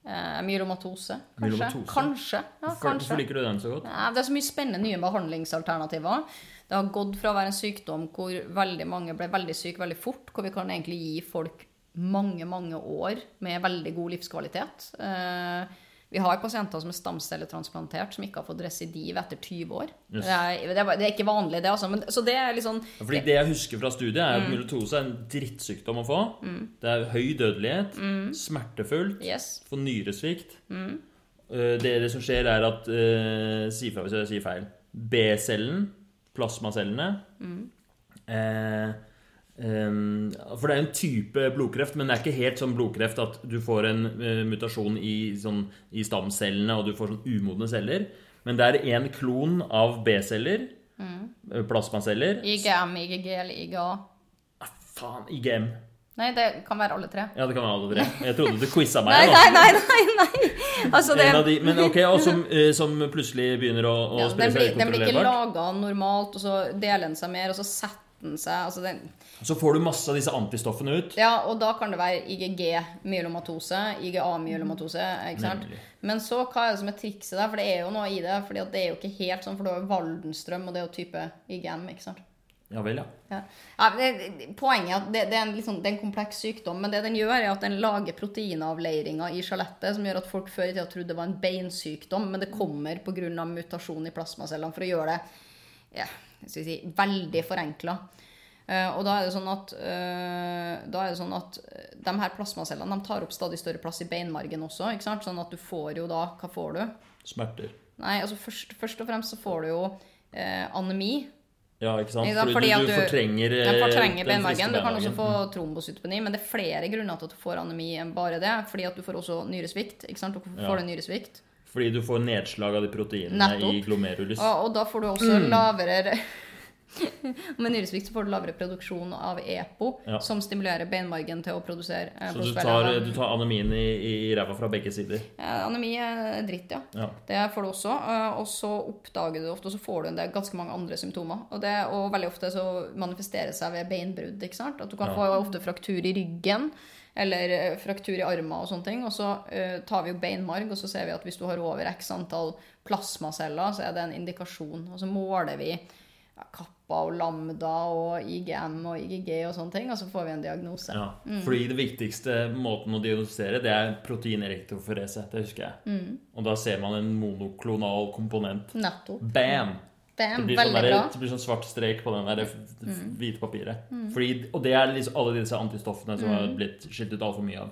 Speaker 2: Uh, myelomatose, kanskje?
Speaker 1: Myelomatose?
Speaker 2: Kanskje. Ja, kanskje.
Speaker 1: hvorfor liker du den så godt?
Speaker 2: Nei, Det er så mye spennende nye behandlingsalternativer. Det har gått fra å være en sykdom hvor veldig mange ble veldig syke veldig fort, hvor vi kan egentlig gi folk mange, mange år med veldig god livskvalitet. Eh, vi har pasienter som er stamcelletransplantert, som ikke har fått residiv etter 20 år.
Speaker 1: Yes.
Speaker 2: Det, er, det, er, det er ikke vanlig, det, altså. Men, så det er sånn
Speaker 1: Ja, Fordi Det jeg husker fra studiet, er at
Speaker 2: Mm.
Speaker 1: myelotose er en drittsykdom å få. Det er høy dødelighet,
Speaker 2: Mm.
Speaker 1: smertefullt,
Speaker 2: Yes.
Speaker 1: får nyresvikt.
Speaker 2: Mm.
Speaker 1: Eh, Det, det som skjer, er at uh, Si fra hvis jeg sier feil. B-cellen, plasmacellene
Speaker 2: Mm.
Speaker 1: eh, em, For det er en type blodkreft, men det er ikke helt sånn blodkreft at du får en eh, mutasjon i, sånn, i stamcellene, og du får sånn umodne celler. Men det er en klon av B-celler,
Speaker 2: Mm.
Speaker 1: eh, plasmaceller
Speaker 2: IGM, IGG eller IGA.
Speaker 1: ah, Faen, IGM.
Speaker 2: Nei, det kan være alle tre.
Speaker 1: Ja, det kan være alle tre. Jeg trodde du quiza meg.
Speaker 2: Nei, nei, nei! nei, nei. Altså, det,
Speaker 1: En av de, men ok, som, eh, som plutselig begynner å, å
Speaker 2: Ja,
Speaker 1: spre
Speaker 2: den, blir, den blir ikke
Speaker 1: ukontrollerbart.
Speaker 2: laga normalt, og så deler den seg mer, og så setter den seg altså den,
Speaker 1: Så får du masse av disse antistoffene ut.
Speaker 2: Ja, og da kan det være IGG myelomatose, IGA myelomatose. ikke sant?
Speaker 1: Nemlig.
Speaker 2: Men så hva er det som er trikset der? For det er jo noe i det. fordi det er jo ikke helt sånn, for du har jo Waldenstrøm, og det er jo type IGM. ikke sant?
Speaker 1: Ja vel, ja.
Speaker 2: Ja. Ja, det, poenget er at det, det, er en, sånn- det er en kompleks sykdom, men det den gjør, er at den lager proteinavleiringer i skjelettet som gjør at folk før i tida trodde det var en beinsykdom, men det kommer pga. mutasjon i plasmacellene for å gjøre det ja, si, veldig forenkla. og da er det sånn at, eh, da er det sånn at eh, de her plasmacellene de tar opp stadig større plass i beinmargen også. ikke sant? Sånn at du får jo da Hva får du?
Speaker 1: Smerter.
Speaker 2: Nei, altså først, først og fremst så får du jo eh, anemi.
Speaker 1: Ja, ikke sant? Fordi,
Speaker 2: Fordi
Speaker 1: du, du
Speaker 2: du-
Speaker 1: fortrenger eh,
Speaker 2: fortrenger
Speaker 1: den
Speaker 2: benmargen. Du kan også få
Speaker 1: benmargen.
Speaker 2: trombocytopeni, men det er flere grunner til at du får anemi enn bare det. Fordi at du får også nyresvikt. ikke sant?
Speaker 1: Ja.
Speaker 2: får du nyresvikt?
Speaker 1: Fordi du får nedslag av de proteinene
Speaker 2: Nettopp.
Speaker 1: i glomerulus.
Speaker 2: Og, og da får du også
Speaker 1: Mm.
Speaker 2: lavere Med nyresvikt så får du lavere produksjon av EPO,
Speaker 1: Ja.
Speaker 2: som stimulerer beinmargen til å produsere eh,
Speaker 1: Så du tar, du tar anemien i, i ræva fra begge sider.
Speaker 2: Eh, Anemi er dritt, ja.
Speaker 1: Ja.
Speaker 2: Det får du også. eh, Og så oppdager du det ofte, og så får du en del, ganske mange andre symptomer. Og, det, og veldig ofte så manifesterer det seg ved beinbrudd. ikke sant? At du kan
Speaker 1: Ja.
Speaker 2: få ofte fraktur i ryggen. Eller eh, fraktur i armer og sånne ting. Og så uh, tar vi jo beinmarg, og så ser vi at hvis du har over x antall plasmaceller, så er det en indikasjon. Og så måler vi ja, kappa og lambda og IGM og IGG og sånne ting, og så får vi en diagnose.
Speaker 1: Ja.
Speaker 2: Mm.
Speaker 1: Fordi det viktigste måten å diagnostisere, det er proteinerektoforese. Det husker jeg.
Speaker 2: Mm.
Speaker 1: Og da ser man en monoklonal komponent.
Speaker 2: Nettopp.
Speaker 1: Bam!
Speaker 2: Det
Speaker 1: Det
Speaker 2: er
Speaker 1: blir, sånn der,
Speaker 2: bra. Mm.
Speaker 1: det blir sånn svart strek på den der f- hvite papiret. Fordi, og det er liksom alle disse antistoffene som
Speaker 2: Mm.
Speaker 1: har blitt skilt ut altfor mye av.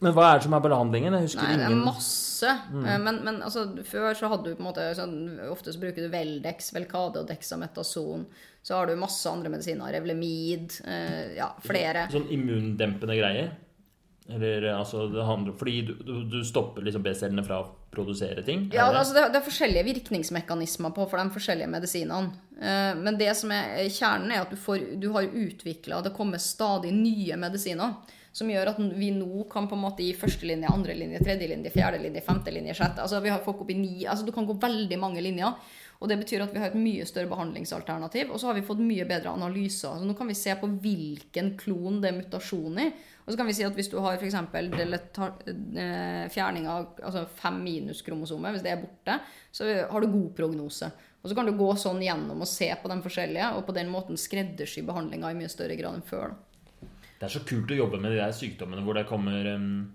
Speaker 1: Men hva er det som er behandlingen? Jeg husker
Speaker 2: Nei, det er masse. Mm. Men, men altså, før så hadde du på en måte sånn, Ofte så bruker du Veldex, Velcade og Dexametason. Så har du masse andre medisiner. Revlemid. eh, ja, flere.
Speaker 1: Sånn immundempende greier? Eller altså det handler, Fordi du, du, du stopper liksom B-cellene fra å produsere ting? er
Speaker 2: Ja,
Speaker 1: det?
Speaker 2: altså det, det er forskjellige virkningsmekanismer på for de forskjellige medisinene. Eh, Men det som er kjernen, er at du, får, du har utvikla Det kommer stadig nye medisiner. Som gjør at vi nå kan på en måte gi første linje, andre linje, tredje linje, fjerde linje, femte linje, sjette altså Vi har folk opp i ni altså Du kan gå veldig mange linjer. Og det betyr at vi har et mye større behandlingsalternativ. Og så har vi fått mye bedre analyser. Så nå kan vi se på hvilken klon det er mutasjon i. Og så kan vi si at hvis du har f.eks. fjerning av altså fem minuskromosomer, hvis det er borte, så har du god prognose. Og så kan du gå sånn gjennom og se på de forskjellige, og på den måten skreddersy behandlinga i mye større grad enn før. Da.
Speaker 1: Det er så kult å jobbe med de der sykdommene hvor det kommer, um,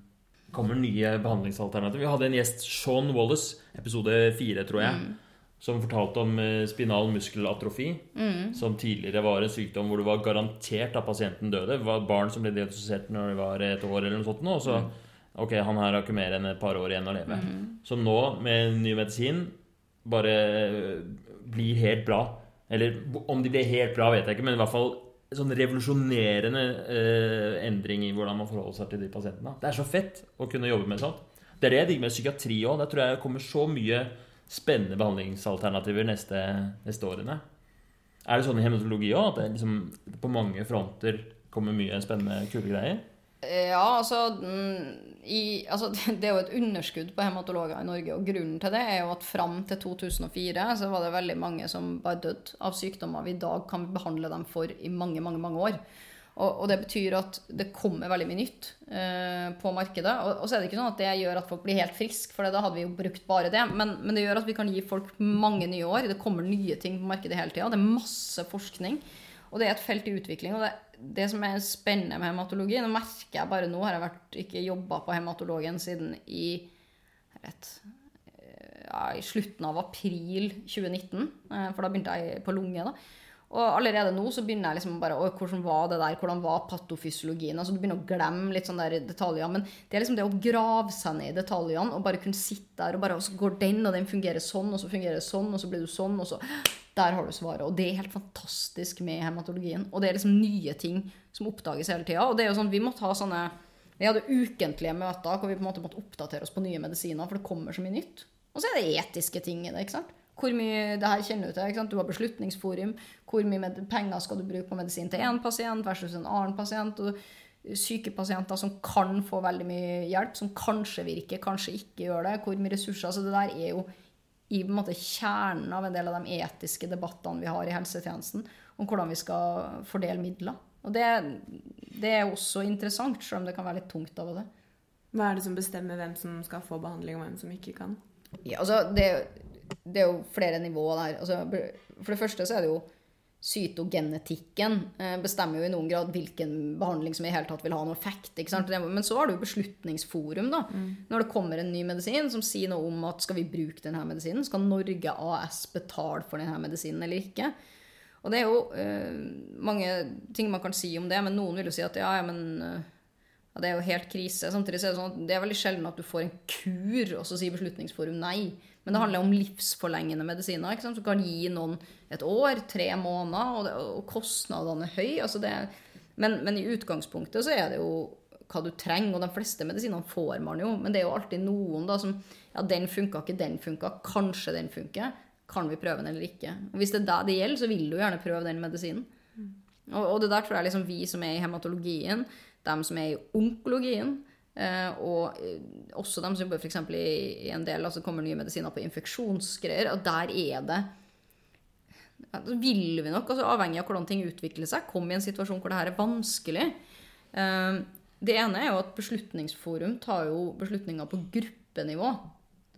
Speaker 1: kommer nye behandlingsalternativer. Vi hadde en gjest, Sean Wallace, episode fire, tror jeg, som fortalte om eh, spinal muskelatrofi, som tidligere var en sykdom hvor det var garantert at pasienten døde. Det var barn som ble diagnostisert når de var et år eller noe sånt, og så Ok, han her har ikke mer enn et par år igjen å leve. Så nå, med ny medisin, bare eh, blir helt bra. Eller om de blir helt bra, vet jeg ikke, men i hvert fall sånn revolusjonerende eh, endring i hvordan man forholder seg til de pasientene. Det er så fett å kunne jobbe med sånt. Det er det jeg digger med psykiatri òg. Der tror jeg kommer så mye spennende behandlingsalternativer neste, neste årene. Er det sånn i hematologi òg, at det liksom på mange fronter kommer mye spennende, kule greier?
Speaker 2: Ja, altså, mm, i, altså Det er jo et underskudd på hematologer i Norge. Og grunnen til det er jo at fram til 2004 så var det veldig mange som bare døde av sykdommer vi i dag kan behandle dem for i mange, mange, mange år. Og, og det betyr at det kommer veldig mye nytt eh, på markedet. Og, og så er det ikke sånn at det gjør at folk blir helt friske, for da hadde vi jo brukt bare det. Men, men det gjør at vi kan gi folk mange nye år. Det kommer nye ting på markedet hele tida. Det er masse forskning. Og det er et felt i utvikling. Og det, det som er spennende med hematologi Nå merker jeg bare nå har jeg vært, ikke jobba på hematologen siden i jeg vet, ja, i slutten av april 2019. eh, For da begynte jeg på lunge. da. Og allerede nå så begynner jeg liksom bare Å, hvordan var det der? Hvordan var patofysiologien? Altså Du begynner å glemme litt sånne der detaljer. Men det er liksom det å grave seg ned i detaljene og bare kunne sitte der og bare Og så går den, og den fungerer sånn, og så fungerer det sånn, og så blir du sånn, og så Der har du svaret. Og det er helt fantastisk med hematologien. Og det er liksom nye ting som oppdages hele tida. Og det er jo sånn, vi måtte ha sånne Vi hadde ukentlige møter hvor vi på en måte måtte oppdatere oss på nye medisiner, for det kommer så mye nytt. Og så er det etiske ting i det. ikke sant? Hvor mye det her kjenner du til. ikke sant? Du har Beslutningsforum. Hvor mye med, penger skal du bruke på medisin til én pasient versus en annen pasient? og Syke pasienter som kan få veldig mye hjelp, som kanskje virker, kanskje ikke gjør det. Hvor mye ressurser. altså Det der er jo i på en måte kjernen av en del av de etiske debattene vi har i helsetjenesten om hvordan vi skal fordele midler. Og det, det er også interessant, selv om det kan være litt tungt av og til.
Speaker 3: Hva er det som bestemmer hvem som skal få behandling, og hvem som ikke kan?
Speaker 2: Ja, altså, det, er det er jo flere nivåer der. Altså, for det første så er det jo cytogenetikken eh, bestemmer jo i noen grad hvilken behandling som i hele tatt vil ha noen effekt. Men så har du Beslutningsforum, da. Når det kommer en ny medisin som sier noe om at skal vi bruke denne medisinen, skal Norge AS betale for denne medisinen eller ikke? Og det er jo uh, mange ting man kan si om det, men noen vil jo si at ja, ja, men eh, ja, det er jo helt krise. Samtidig er det sånn at det er veldig sjelden at du får en kur, og så sier Beslutningsforum nei. Men det handler om livsforlengende medisiner som kan gi noen et år, tre måneder, og, det, og kostnadene er høye. Altså men, men i utgangspunktet så er det jo hva du trenger, og de fleste medisinene får man jo. Men det er jo alltid noen da som Ja, den funka ikke, den funka. Kanskje den funker. Kan vi prøve den eller ikke? Og hvis det er det det gjelder, så vil du gjerne prøve den medisinen. Og, og det der tror jeg liksom vi som er i hematologien, dem som er i onkologien, eh, og eh, også dem som jobber f.eks. I, i en del, altså kommer nye medisiner på infeksjonsgreier, og der er det vil vi nok, altså avhengig av hvordan ting utvikler seg, komme i en situasjon hvor det her er vanskelig. Eh, Det ene er jo at Beslutningsforum tar jo beslutninger på gruppenivå.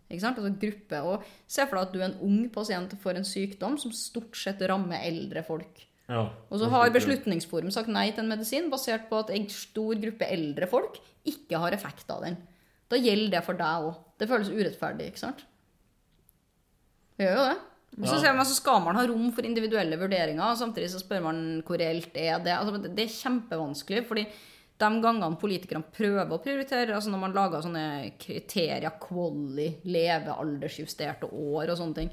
Speaker 2: Ikke sant? Altså gruppe, og Se for deg at du er en ung pasient får en sykdom som stort sett rammer eldre folk.
Speaker 1: Ja.
Speaker 2: Og så har Beslutningsforum sagt nei til en medisin basert på at en stor gruppe eldre folk ikke har effekt av den. Da gjelder det for deg òg. Det føles urettferdig, ikke sant? Det gjør jo det. Og så, man, så skal man ha rom for individuelle vurderinger, og samtidig så spør man hvor reelt er det altså, Det er kjempevanskelig, fordi de gangene politikerne prøver å prioritere, altså når man lager sånne kriterier, quali, levealdersjusterte år og sånne ting,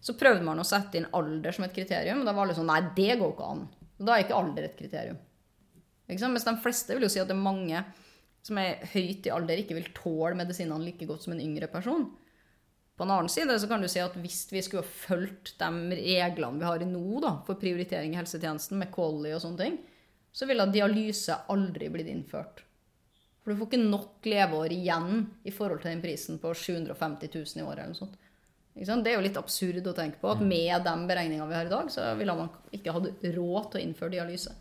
Speaker 2: så prøvde man å sette inn alder som et kriterium, og da var alle sånn Nei, det går ikke an. Og da er ikke alder et kriterium. Ikke? Mens de fleste vil jo si at det er mange som er høyt i alder, ikke vil tåle medisinene like godt som en yngre person. På en annen side så kan du si at hvis vi skulle ha fulgt de reglene vi har nå da, for prioritering i helsetjenesten, med Collie og sånne ting, så ville dialyse aldri blitt innført. For du får ikke nok leveår igjen i forhold til den prisen på 750 000 i året. eller noe sånt. Det er jo litt absurd å tenke på at med de beregningene vi har i dag, så ville man ikke hatt råd til å innføre dialyse.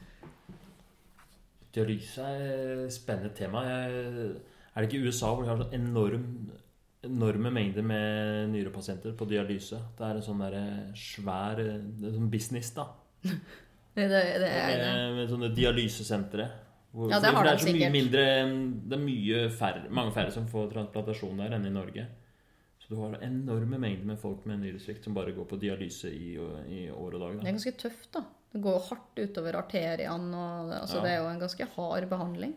Speaker 1: Dialyse er et spennende tema. Er det ikke USA hvor de har sånn enorm, enorme mengder med nyrepasienter på dialyse? Det er en sånn der svær det er sånn business, da.
Speaker 2: Det, det, er det.
Speaker 1: Med, sånne dialysesentre. Hvor-
Speaker 2: Ja, det har
Speaker 1: det
Speaker 2: de
Speaker 1: er så mye mindre Det er færre, mange færre som får transplantasjon der enn i Norge. Så du har enorme mengder med folk med nyresvikt som bare går på dialyse i, i år og dag.
Speaker 2: Det er ganske tøft, da. Det går hardt utover arteriene. Og altså,
Speaker 1: Ja.
Speaker 2: det er jo en ganske hard behandling.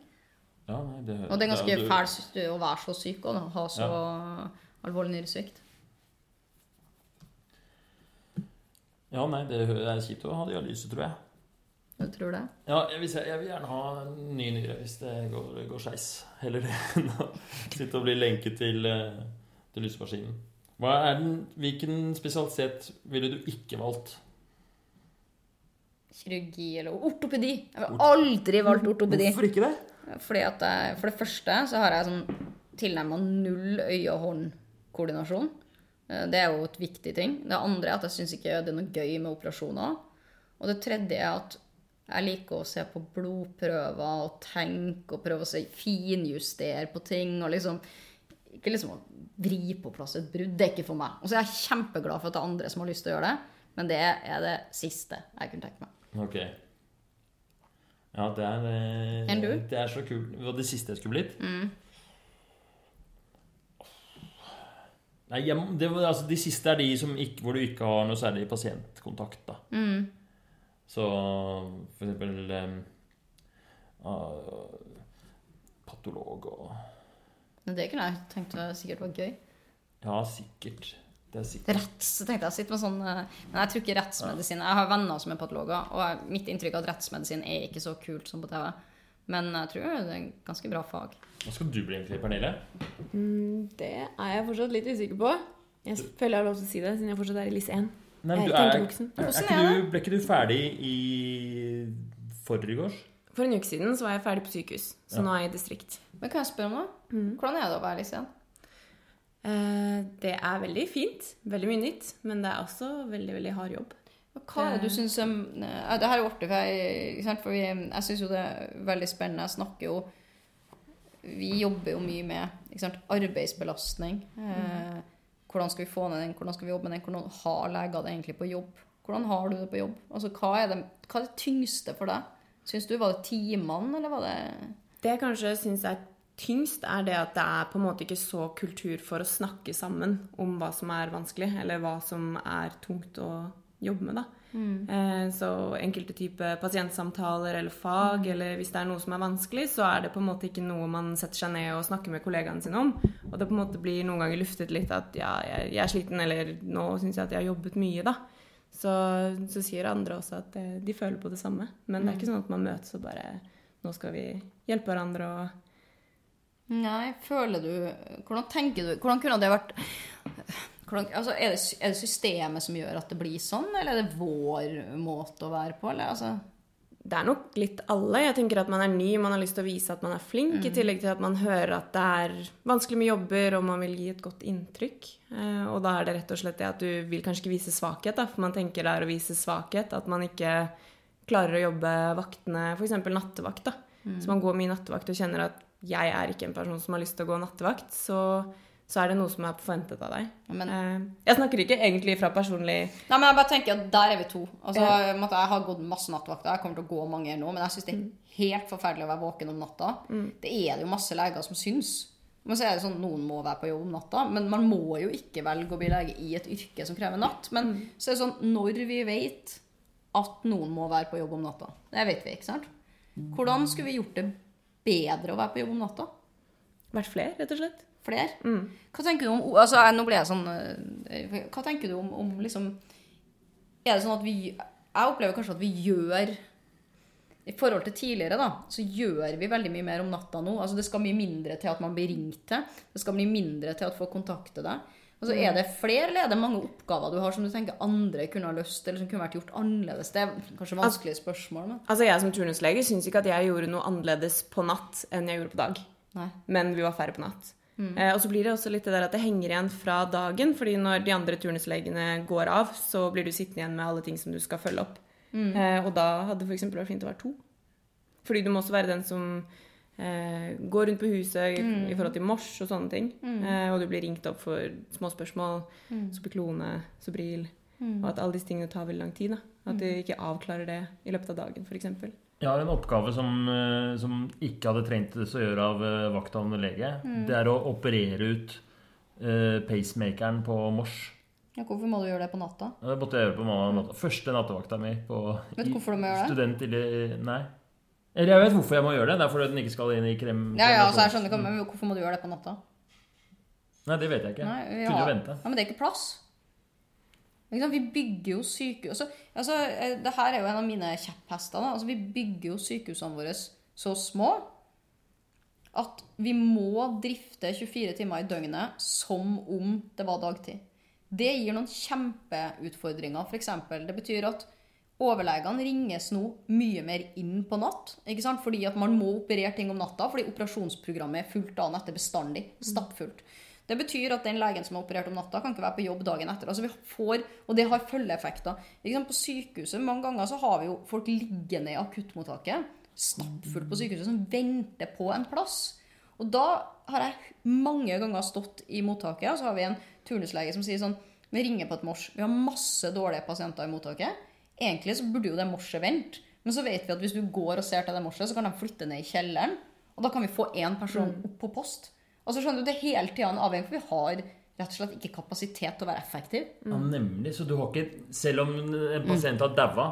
Speaker 1: Ja, nei, det,
Speaker 2: Og det er ganske
Speaker 1: du-
Speaker 2: fælt å være så syk og ha så alvorlig nyresvikt.
Speaker 1: Ja, nei, det er kjipt å ha dialyse, tror jeg.
Speaker 2: Du tror det.
Speaker 1: Ja, jeg vil, jeg vil gjerne ha en ny nyre hvis det går, går skeis. Heller det enn å sitte og bli lenket til, eh, til er den, hvilken spesialitet ville du ikke valgt?
Speaker 2: Kirurgi eller ortopedi. Jeg ville aldri valgt ortopedi.
Speaker 1: Hvorfor ikke det?
Speaker 2: Fordi at jeg, For det første så har jeg sånn tilnærma null øye-hånd-koordinasjon. Eh, Det er jo et viktig ting. Det andre er at jeg syns ikke det er noe gøy med operasjoner. Og det tredje er at jeg liker å se på blodprøver og tenke og prøve å finjustere på ting. og liksom Ikke liksom å vri på plass et brudd. Det er ikke for meg. Og så er jeg kjempeglad for at det er andre som har lyst til å gjøre det, men det er det siste jeg kunne tenkt meg.
Speaker 1: Ok. Ja, det er eh,
Speaker 2: du?
Speaker 1: Det er så kult. Hva det siste jeg skulle blitt? Nei, det, altså, De siste er de som ikke, hvor du ikke har noe særlig pasientkontakt. da. Så for eksempel ah, Patolog og
Speaker 2: Men det kunne jeg tenkt var sikkert var gøy.
Speaker 1: Ja, sikkert. Det er sikkert.
Speaker 2: Retts, tenkte jeg. Sitte med sånn eh, Men jeg tror ikke rettsmedisin Jeg har venner som er patologer, og mitt inntrykk er at rettsmedisin er ikke så kult som på TV. Men jeg tror det er en ganske bra fag.
Speaker 1: Hva skal du bli egentlig, Pernille?
Speaker 3: Mm, det er jeg fortsatt litt usikker på. Jeg føler jeg har lov til å si det, siden jeg fortsatt er i LIS 1.
Speaker 1: Nei, du er, er, ikke du, ble ikke du ferdig i forgårs?
Speaker 3: For en uke siden så var jeg ferdig på sykehus, så
Speaker 1: Ja.
Speaker 3: nå er jeg i distrikt.
Speaker 2: Men kan jeg spørre om noe? Hvordan er det å være lisien?
Speaker 3: Eh, det er veldig fint. Veldig mye nytt. Men det er også veldig, veldig hard jobb.
Speaker 2: Hva er det du syns om eh, Det her er artig, for jeg? For vi, jeg syns jo det er veldig spennende. Jeg snakker jo Vi jobber jo mye med sant? arbeidsbelastning. Eh, hvordan skal vi få ned den? Hvordan skal vi jobbe med den? Hvordan har leger det egentlig på jobb? Hvordan har du det på jobb? Altså, hva er det, hva er det tyngste for deg? Syns du var det timene, eller var det
Speaker 3: Det jeg kanskje syns er tyngst, er det at det er på en måte ikke så kultur for å snakke sammen om hva som er vanskelig, eller hva som er tungt å jobbe med, da. Eh, Så enkelte typer pasientsamtaler eller fag, eller hvis det er noe som er vanskelig, så er det på en måte ikke noe man setter seg ned og snakker med kollegaene sine om. Og det på en måte blir noen ganger luftet litt at ja, jeg, jeg er sliten, eller nå syns jeg at jeg har jobbet mye, da. Så, så sier andre også at eh, de føler på det samme. Men det er ikke sånn at man møtes og bare Nå skal vi hjelpe hverandre og
Speaker 2: Nei, føler du Hvordan tenker du Hvordan kunne det vært hvordan, altså, er, det, er det systemet som gjør at det blir sånn, eller er det vår måte å være på? Eller, altså,
Speaker 3: Det er nok litt alle. Jeg tenker at man er ny, man har lyst til å vise at man er flink, i tillegg til at man hører at det er vanskelig med jobber, og man vil gi et godt inntrykk. Eh, og da er det rett og slett det at du vil kanskje ikke vise svakhet, da, for man tenker det er å vise svakhet. At man ikke klarer å jobbe vaktene, f.eks. nattevakt. da. Så man går mye nattevakt og kjenner at jeg er ikke en person som har lyst til å gå nattevakt, så, så er det noe som er forventet av deg.
Speaker 2: Men-
Speaker 3: Eh, jeg snakker ikke egentlig fra personlig
Speaker 2: Nei, men jeg bare tenker at der er vi to. Altså, jeg Jeg har gått masse nattvakter, jeg kommer til å gå mange nå, men jeg syns det er helt forferdelig å være våken om natta. Det er det jo masse leger som syns. Men så er det sånn noen må være på jobb om natta, men man må jo ikke velge å bli lege i et yrke som krever natt. Men så er det sånn når vi vet at noen må være på jobb om natta, det vet vi, ikke sant? Hvordan skulle vi gjort det bedre å være på jobb om natta?
Speaker 3: Vært flere, rett og slett.
Speaker 2: Flere? Hva tenker du om altså, Nå ble jeg sånn øh, Hva tenker du om, om liksom Er det sånn at vi Jeg opplever kanskje at vi gjør I forhold til tidligere, da, så gjør vi veldig mye mer om natta nå. Altså, det skal mye mindre til at man blir ringt til. Det skal bli mindre til at folk kontakter deg. Altså, er det flere, eller er det mange oppgaver du har som du tenker andre kunne ha løst, eller som kunne vært gjort annerledes? Det er kanskje vanskelige spørsmål, men
Speaker 3: Altså Jeg som turnuslege syns ikke at jeg gjorde noe annerledes på natt enn jeg gjorde på dag.
Speaker 2: Nei.
Speaker 3: Men vi var færre på natt. Eh, og så blir det også litt det der at det henger igjen fra dagen. fordi når de andre turnuslegene går av, så blir du sittende igjen med alle ting som du skal følge opp. Eh, og da hadde det f.eks. vært fint å være to. Fordi du må også være den som eh, går rundt på huset i, i forhold til mors og sånne ting. Eh, og du blir ringt opp for små spørsmål. Sobriklone, Sobril. Og at alle disse tingene tar veldig lang tid. da. At du ikke avklarer det i løpet av dagen, f.eks.
Speaker 1: Jeg har en oppgave som, eh, som ikke hadde trengt det å gjøre av eh, vakthavende lege. Det er å operere ut eh, pacemakeren på Mors.
Speaker 2: Ja, hvorfor må du gjøre det på natta?
Speaker 1: Det måtte jeg gjøre på mamma natta. Første nattevakta mi på
Speaker 2: Vet du hvorfor du må gjøre det?
Speaker 1: student i Nei. Eller jeg vet hvorfor jeg må gjøre det. Det er fordi den ikke skal inn i krem...
Speaker 2: Ja, ja, altså, jeg skjønner ikke, men Hvorfor må du gjøre det på natta?
Speaker 1: Nei, det vet jeg ikke.
Speaker 2: Nei, ja.
Speaker 1: Kunne jo vente.
Speaker 2: Ja, men det er ikke plass. Sant? Vi bygger jo sykehus altså, altså, eh, Det her er jo en av mine kjepphester. Altså, vi bygger jo sykehusene våre så små at vi må drifte 24 timer i døgnet som om det var dagtid. Det gir noen kjempeutfordringer. For eksempel, det betyr at overlegene ringes nå mye mer inn på natt. ikke sant? Fordi at man må operere ting om natta, fordi operasjonsprogrammet er fullt dagen etter bestandig. Stappfullt. Det betyr at den legen som har operert om natta, kan ikke være på jobb dagen etter. Altså vi får, Og det har følgeeffekter. På sykehuset mange ganger så har vi jo folk liggende i akuttmottaket, stappfullt på sykehuset, som venter på en plass. Og da har jeg mange ganger stått i mottaket, og så har vi en turnuslege som sier sånn Vi ringer på et mors. Vi har masse dårlige pasienter i mottaket. Egentlig så burde jo det morset vente. Men så vet vi at hvis du går og ser til det morset, så kan de flytte ned i kjelleren. Og da kan vi få én person opp på post. Altså skjønner du, Det er hele tida en avhengig, for vi har rett og slett ikke kapasitet til å være effektiv.
Speaker 1: Ja, nemlig. Så du har ikke Selv om en pasient har daua,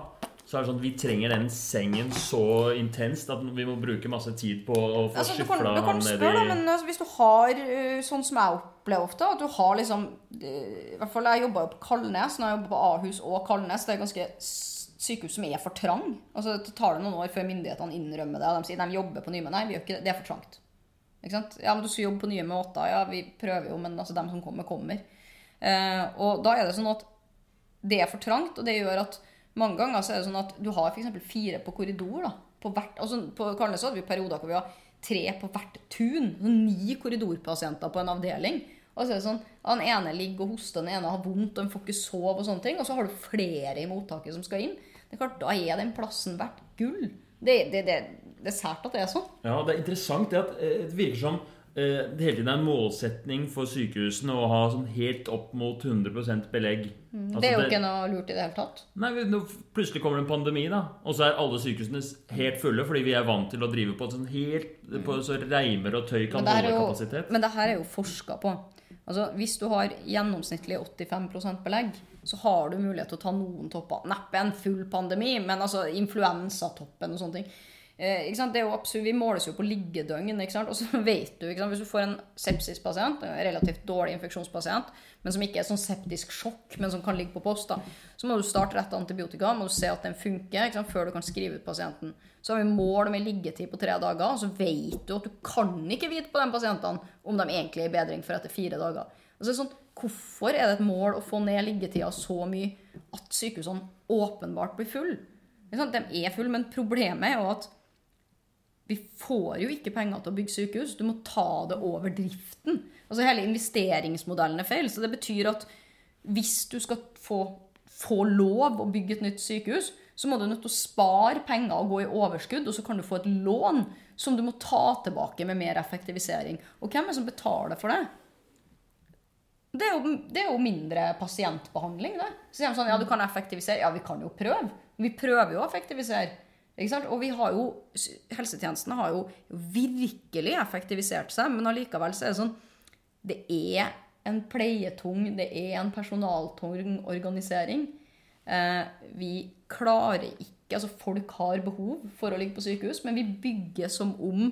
Speaker 1: så er det sånn at vi trenger den sengen så intenst at vi må bruke masse tid på å få
Speaker 2: Altså,
Speaker 1: skifla
Speaker 2: du kan
Speaker 1: han ned
Speaker 2: spørre, da,
Speaker 1: i
Speaker 2: men altså, hvis du har øh, sånn som jeg opplever ofte, at du har liksom øh, I hvert fall jeg jobba jo på Kalnes, når jeg jobba på Ahus og Kalnes. Det er ganske sykehus som er for trang. Altså, Det tar det noen år før myndighetene innrømmer det. Og de sier de jobber på nye, men nei, vi gjør ikke det. Det er for trangt. Ikke sant? Ja, men du skal jobbe på nye med åtta. Ja, vi prøver jo, men altså, dem som kommer, kommer. Eh, og da er det sånn at det er for trangt, og det gjør at mange ganger så er det sånn at du har f.eks. fire på korridor. da, på hvert, altså På Karnes hadde vi perioder hvor vi har tre på hvert tun. sånn Ni korridorpasienter på en avdeling. Og så er det sånn, Den ene ligger og hoster, den ene har vondt, den får ikke sove. Og sånne ting, og så har du flere i mottaket som skal inn. Det er klart, Da er den plassen verdt gull. Det, det, det, det er sært at det er sånn.
Speaker 1: Ja, det er interessant det at eh, det virker som det hele tiden er en målsetning for sykehusene å ha sånn helt opp mot 100% belegg. Altså,
Speaker 2: det er jo ikke noe lurt i det hele tatt.
Speaker 1: Nei, nå Plutselig kommer det en pandemi, da. Og så er alle sykehusene helt fulle fordi vi er vant til å drive på sånn helt på så reimer og tøy kan
Speaker 2: Men
Speaker 1: holde
Speaker 2: jo,
Speaker 1: kapasitet.
Speaker 2: men det her er jo forska på. Altså, hvis du har gjennomsnittlig 85% belegg, så har du mulighet til å ta noen topper. Neppe en full pandemi, men altså influensatoppen og sånne ting. Eh? Det er jo absurd. vi måles jo på liggedøgn, og så vet du? Hvis du får en sepsispasient, en relativt dårlig infeksjonspasient, men som ikke er sånn septisk sjokk, men som kan ligge på post, da, så må du starte rett antibiotika, må du se at den funker, før du kan skrive ut pasienten. Så har vi mål med liggetid på tre dager, og så vet du at du kan ikke vite på de pasientene om de egentlig er i bedring for etter fire dager. Altså, sånn, hvorfor er det et mål å få ned liggetida så mye at sykehusene åpenbart blir full? De er full, men problemet er jo at vi får jo ikke penger til å bygge sykehus. Du må ta det over driften. Altså Hele investeringsmodellen er feil. Så det betyr at hvis du skal få, få lov å bygge et nytt sykehus, så må du nødt til å spare penger og gå i overskudd, og så kan du få et lån som du må ta tilbake med mer effektivisering. Og hvem er det som betaler for det? Det er, jo, det er jo mindre pasientbehandling, det. Så sier de sånn, ja, du kan effektivisere. Ja, vi kan jo prøve. Vi prøver jo å effektivisere. Og vi har jo, helsetjenestene har jo virkelig effektivisert seg, men allikevel så er det sånn Det er en pleietung, det er en personaltung organisering. Eh, vi klarer ikke Altså, folk har behov for å ligge på sykehus, men vi bygger som om?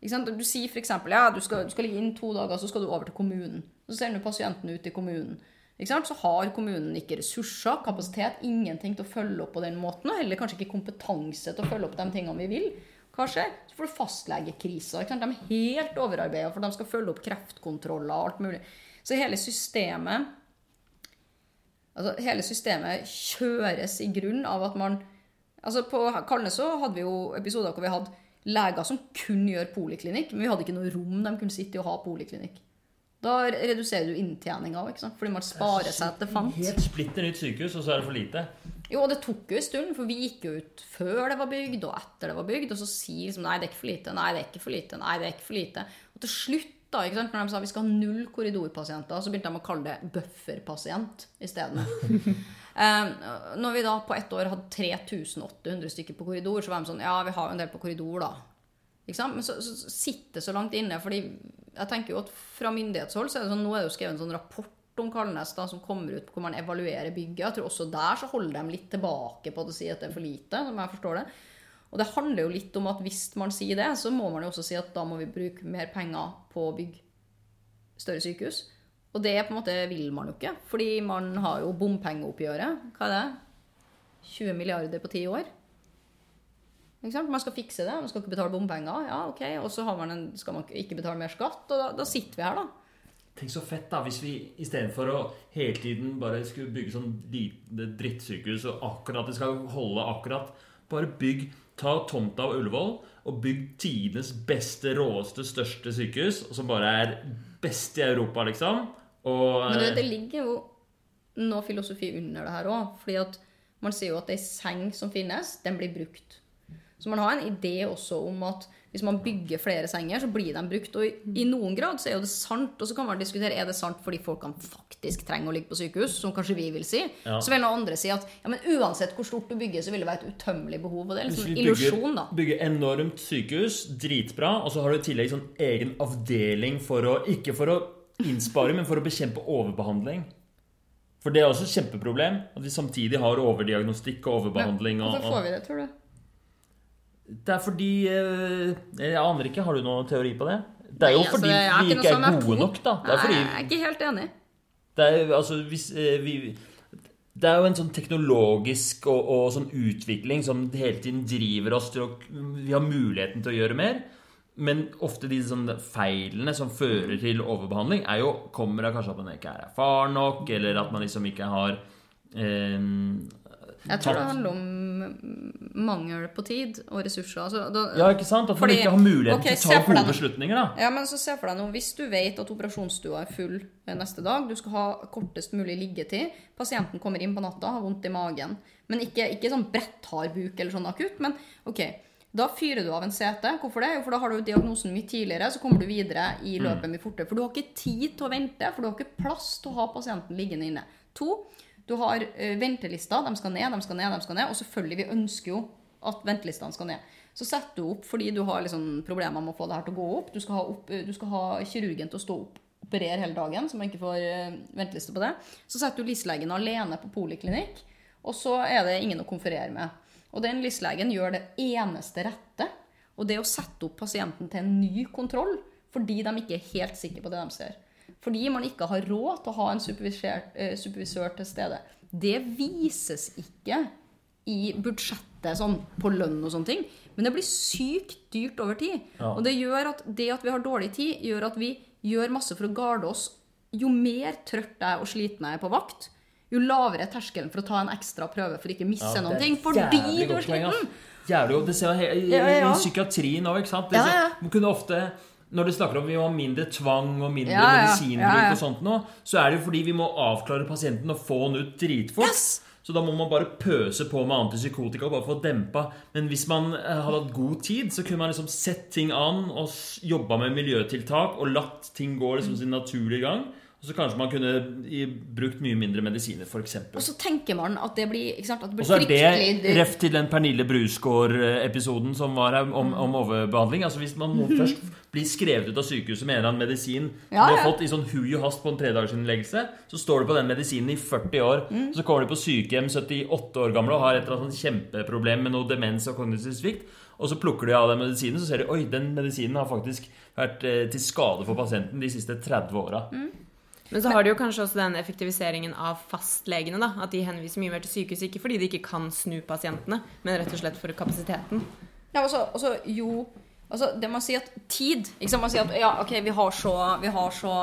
Speaker 2: Du sier f.eks. ja, du skal, du skal ligge inn to dager, så skal du over til kommunen. Så sender du pasienten ut i kommunen. Så har kommunen ikke ressurser, kapasitet, ingenting til å følge opp på den måten. Og heller kanskje ikke kompetanse til å følge opp de tingene vi vil. Hva skjer? Så får du fastlegekrisa. De er helt overarbeida, for de skal følge opp kreftkontroller og alt mulig. Så hele systemet Altså, hele systemet kjøres i grunn av at man Altså, På Kalnes hadde vi jo episoder hvor vi hadde leger som kun gjør poliklinikk, men vi hadde ikke noe rom de kunne sitte i og ha poliklinikk. Da reduserer du inntjeninga òg, fordi man sparer seg til fant.
Speaker 1: Helt splitter nytt sykehus, og så er det for lite.
Speaker 2: Jo, og det tok jo en stund, for vi gikk jo ut før det var bygd, og etter det var bygd, og så sier liksom nei, det er ikke for lite, nei, det er ikke for lite, nei, det er ikke for lite. Og til slutt, da, ikke sant, når de sa vi skal ha null korridorpasienter, så begynte de å kalle det bufferpasient isteden. um, når vi da på ett år hadde 3800 stykker på korridor, så var de sånn ja, vi har jo en del på korridor, da. Men så, så, sitter så langt inne, fordi jeg tenker jo at fra myndighetshold så er det sånn, nå er det jo skrevet en sånn rapport om Kalnes da, som kommer ut hvor man evaluerer bygget. Jeg tror også der så holder de litt tilbake på å si at det er for lite, som jeg forstår det. Og det handler jo litt om at hvis man sier det, så må man jo også si at da må vi bruke mer penger på å bygge større sykehus. Og det på en måte vil man jo ikke, fordi man har jo bompengeoppgjøret. Hva er det? 20 milliarder på ti år. Man skal fikse det, man skal ikke betale bompenger. Ja, ok, Og så har man en, skal man ikke betale mer skatt, og da, da sitter vi her, da.
Speaker 1: Tenk så fett da, hvis vi istedenfor å hele tiden bare skulle bygge sånn lite drittsykehus og akkurat det skal holde akkurat Bare bygg Ta tomta av Ullevål og bygg tidenes beste, råeste, største sykehus, som bare er best i Europa, liksom. Og
Speaker 2: Men det, det ligger jo noe filosofi under det her òg. fordi at man sier jo at ei seng som finnes, den blir brukt. Så man har en idé også om at hvis man bygger flere senger, så blir de brukt. Og i, i noen grad så er jo det sant. Og så kan man diskutere er det sant fordi folkene faktisk trenger å ligge på sykehus, som kanskje vi vil si.
Speaker 1: Ja.
Speaker 2: Så vil noen andre si at ja, men uansett hvor stort du bygger, så vil det være et utømmelig behov. Og det er liksom en illusjon, da.
Speaker 1: Bygge enormt sykehus, dritbra, og så har du i tillegg sånn egen avdeling for å Ikke for å innspare, men for å bekjempe overbehandling. For det er også et kjempeproblem at vi samtidig har overdiagnostikk og overbehandling. Og,
Speaker 2: så får vi det, tror du?
Speaker 1: Det er fordi eh, Jeg aner ikke. Har du noen teori på det? Det er jo
Speaker 2: Nei, altså,
Speaker 1: fordi vi
Speaker 2: ikke
Speaker 1: er gode
Speaker 2: er
Speaker 1: nok, da. Det
Speaker 2: Nei,
Speaker 1: fordi
Speaker 2: jeg er ikke helt enig.
Speaker 1: det er, altså, hvis, eh, vi, det er jo en sånn teknologisk og, og sånn utvikling som hele tiden driver oss til å Vi har muligheten til å gjøre mer. Men ofte de sånne feilene som fører til overbehandling, er jo, kommer av kanskje at man ikke er erfaren nok, eller at man liksom ikke har eh,
Speaker 2: Jeg tror det handler om mangel på tid og ressurser. Altså, da,
Speaker 1: Ja, ikke sant? At man
Speaker 2: Fordi-
Speaker 1: ikke har mulighet
Speaker 2: okay,
Speaker 1: til å ta
Speaker 2: deg
Speaker 1: gode beslutninger. da
Speaker 2: Ja, men så se for deg nå, Hvis du vet at operasjonsstua er full neste dag, du skal ha kortest mulig liggetid, pasienten kommer inn på natta, har vondt i magen, men ikke, ikke sånn bretthard buk eller sånn akutt, men ok, Da fyrer du av en CT. Hvorfor det? Jo, for da har du diagnosen mye tidligere, så kommer du videre i
Speaker 1: Mm.
Speaker 2: løpet mye fortere. For du har ikke tid til å vente, for du har ikke plass til å ha pasienten liggende inne. To, du har uh, ventelister. De skal ned, de skal ned, de skal ned. Og selvfølgelig, vi ønsker jo at ventelistene skal ned. Så setter du opp fordi du har liksom problemer med å få det her til å gå opp. Du skal ha, opp, eh, du skal ha kirurgen til å stå opp operere hele dagen, så man ikke får uh, venteliste på det. Så setter du LIS-legen alene på poliklinikk, og så er det ingen å konferere med. Og den LIS-legen gjør det eneste rette. Og det er å sette opp pasienten til en ny kontroll fordi de ikke er helt sikre på det de ser. Fordi man ikke har råd til å ha en supervisør, eh, supervisør til stede. Det vises ikke i budsjettet sånn, på lønn og sånne ting. Men det blir sykt dyrt over tid.
Speaker 1: Ja.
Speaker 2: Og det gjør at det at vi har dårlig tid, gjør at vi gjør masse for å garde oss. Jo mer trøtt jeg og sliten jeg er på vakt, jo lavere er terskelen for å ta en ekstra prøve for ikke å misse
Speaker 1: Ja,
Speaker 2: noen ting. Fordi du er sliten!
Speaker 1: Jævlig godt. Det ser jeg i,
Speaker 2: i,
Speaker 1: i psykiatrien òg, ikke sant. Det,
Speaker 2: Ja, ja.
Speaker 1: Man kunne ofte når du snakker om vi må ha mindre tvang og mindre
Speaker 2: Ja, ja.
Speaker 1: medisinbruk og sånt nå, så er det jo fordi vi må avklare pasienten og få den ut dritfort.
Speaker 2: Yes!
Speaker 1: Så da må man bare pøse på med antipsykotika bare få dempa. Men hvis man eh, hadde hatt god tid, så kunne man liksom sett ting an og jobba med miljøtiltak og latt ting gå liksom sin naturlige gang. Og så kanskje man kunne i, brukt mye mindre medisiner, f.eks.
Speaker 2: Og så tenker man at det blir, ikke sant, at det
Speaker 1: Og så er det ref til den Pernille Brusgaard-episoden som var her om, om overbehandling. Altså Hvis man må først bli skrevet ut av sykehuset med en eller annen medisin ja,
Speaker 2: Ja,
Speaker 1: du har fått i sånn hui og hast på en tredagersinnleggelse, så står du på den medisinen i 40 år.
Speaker 2: Mm.
Speaker 1: Så kommer du på sykehjem 78 år gamle og har et eller annet sånn kjempeproblem med noe demens og kognitiv svikt. Og så plukker de av den medisinen, så ser de oi, den medisinen har faktisk vært eh, til skade for pasienten de siste 30 åra.
Speaker 2: Mm.
Speaker 3: Men så har de jo kanskje også den effektiviseringen av fastlegene. da, At de henviser mye mer til sykehus, ikke fordi de ikke kan snu pasientene, men rett og slett for kapasiteten.
Speaker 2: Ja, altså, også, jo altså, Det man sier at tid ikke sant? Man sier at ja, ok, vi har så, vi har så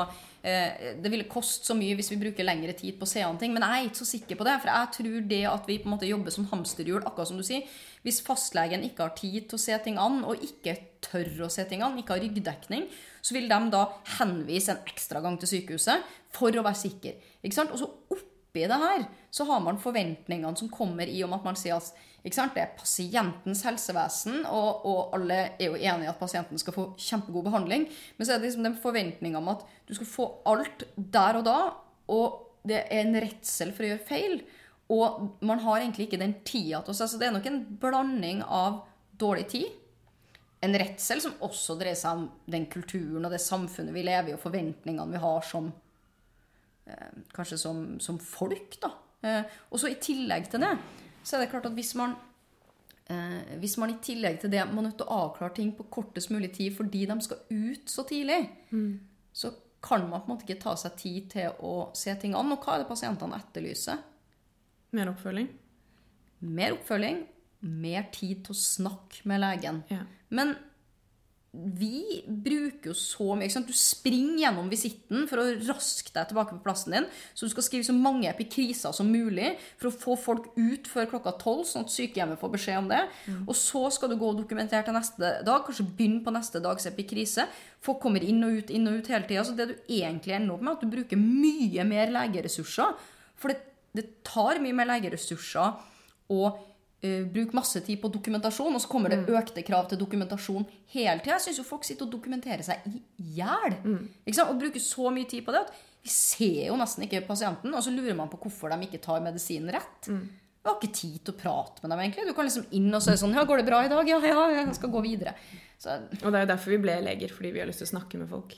Speaker 2: Det ville koste så mye hvis vi bruker lengre tid på å se an ting. Men jeg er ikke så sikker på det. For jeg tror det at vi på en måte jobber som hamsterhjul, akkurat som du sier Hvis fastlegen ikke har tid til å se ting an, og ikke tør å se ting an, ikke har ryggdekning, så vil de da henvise en ekstra gang til sykehuset for å være sikker. Ikke sant? Og så oppi det her så har man forventningene som kommer i om at man sier at sant? Det er pasientens helsevesen, og, og alle er jo enige i at pasienten skal få kjempegod behandling. Men så er det liksom den forventninga om at du skal få alt der og da, og det er en redsel for å gjøre feil. Og man har egentlig ikke den tida til å se. Så det er nok en blanding av dårlig tid, en redsel som også dreier seg om den kulturen og det samfunnet vi lever i, og forventningene vi har som eh, Kanskje som, som folk, da. Eh, og så i tillegg til det, så er det klart at hvis man eh, Hvis man i tillegg til det man er nødt til å avklare ting på kortest mulig tid fordi de skal ut så tidlig, så kan man på en måte ikke ta seg tid til å se ting an. Og hva er det pasientene etterlyser?
Speaker 3: Mer oppfølging.
Speaker 2: Mer oppfølging, mer tid til å snakke med legen.
Speaker 3: Ja.
Speaker 2: Men vi bruker jo så mye. Du springer gjennom visitten for å raske deg tilbake på plassen din. Så du skal skrive så mange epikriser som mulig for å få folk ut før klokka tolv, sånn at sykehjemmet får beskjed om det. Og så skal du gå og dokumentere til neste dag, kanskje begynne på neste dags epikrise. Folk kommer inn og ut, inn og ut hele tida. Så det du egentlig ender opp med, er at du bruker mye mer legeressurser. For det, det tar mye mer legeressurser å eh, bruk masse tid på dokumentasjon, og så kommer det økte krav til dokumentasjon hele tida. Jeg syns jo folk sitter og dokumenterer seg i hjel. Mm. Og bruker så mye tid på det at vi ser jo nesten ikke pasienten, og så lurer man på hvorfor de ikke tar medisinen rett. Du har ikke tid til å prate med dem, egentlig. Du kan liksom inn og si sånn Ja, går det bra i dag? Ja, ja, jeg skal gå videre. Så
Speaker 3: Og det er jo derfor vi ble leger, fordi vi har lyst til å snakke med folk.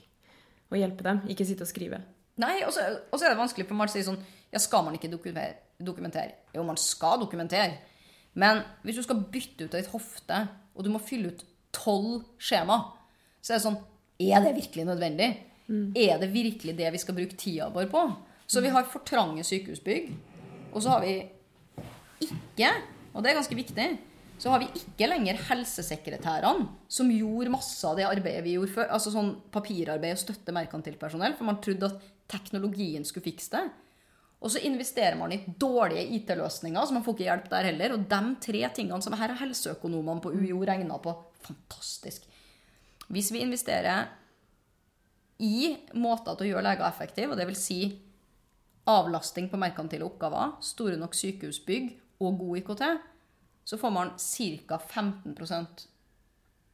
Speaker 3: Og hjelpe dem, ikke sitte og skrive.
Speaker 2: Nei, og så er det vanskelig, for man si sånn Ja, skal man ikke dokumentere? Jo, man skal dokumentere. Men hvis du skal bytte ut et hofte, og du må fylle ut tolv skjema, så er det sånn Er det virkelig nødvendig? Er det virkelig det vi skal bruke tida vår på? Så vi har for trange sykehusbygg. Og så har vi ikke, og det er ganske viktig, så har vi ikke lenger helsesekretærene, som gjorde masse av det arbeidet vi gjorde før. Altså sånn papirarbeid og støtte merkantilt personell, for man trodde at teknologien skulle fikse det. Og så investerer man i dårlige IT-løsninger, så man får ikke hjelp der heller. Og de tre tingene som her er helseøkonomene på UiO regna på. Fantastisk. Hvis vi investerer i måter til å gjøre leger effektive, og det vil si avlasting på merkantile oppgaver, store nok sykehusbygg og god IKT, så får man ca. 15%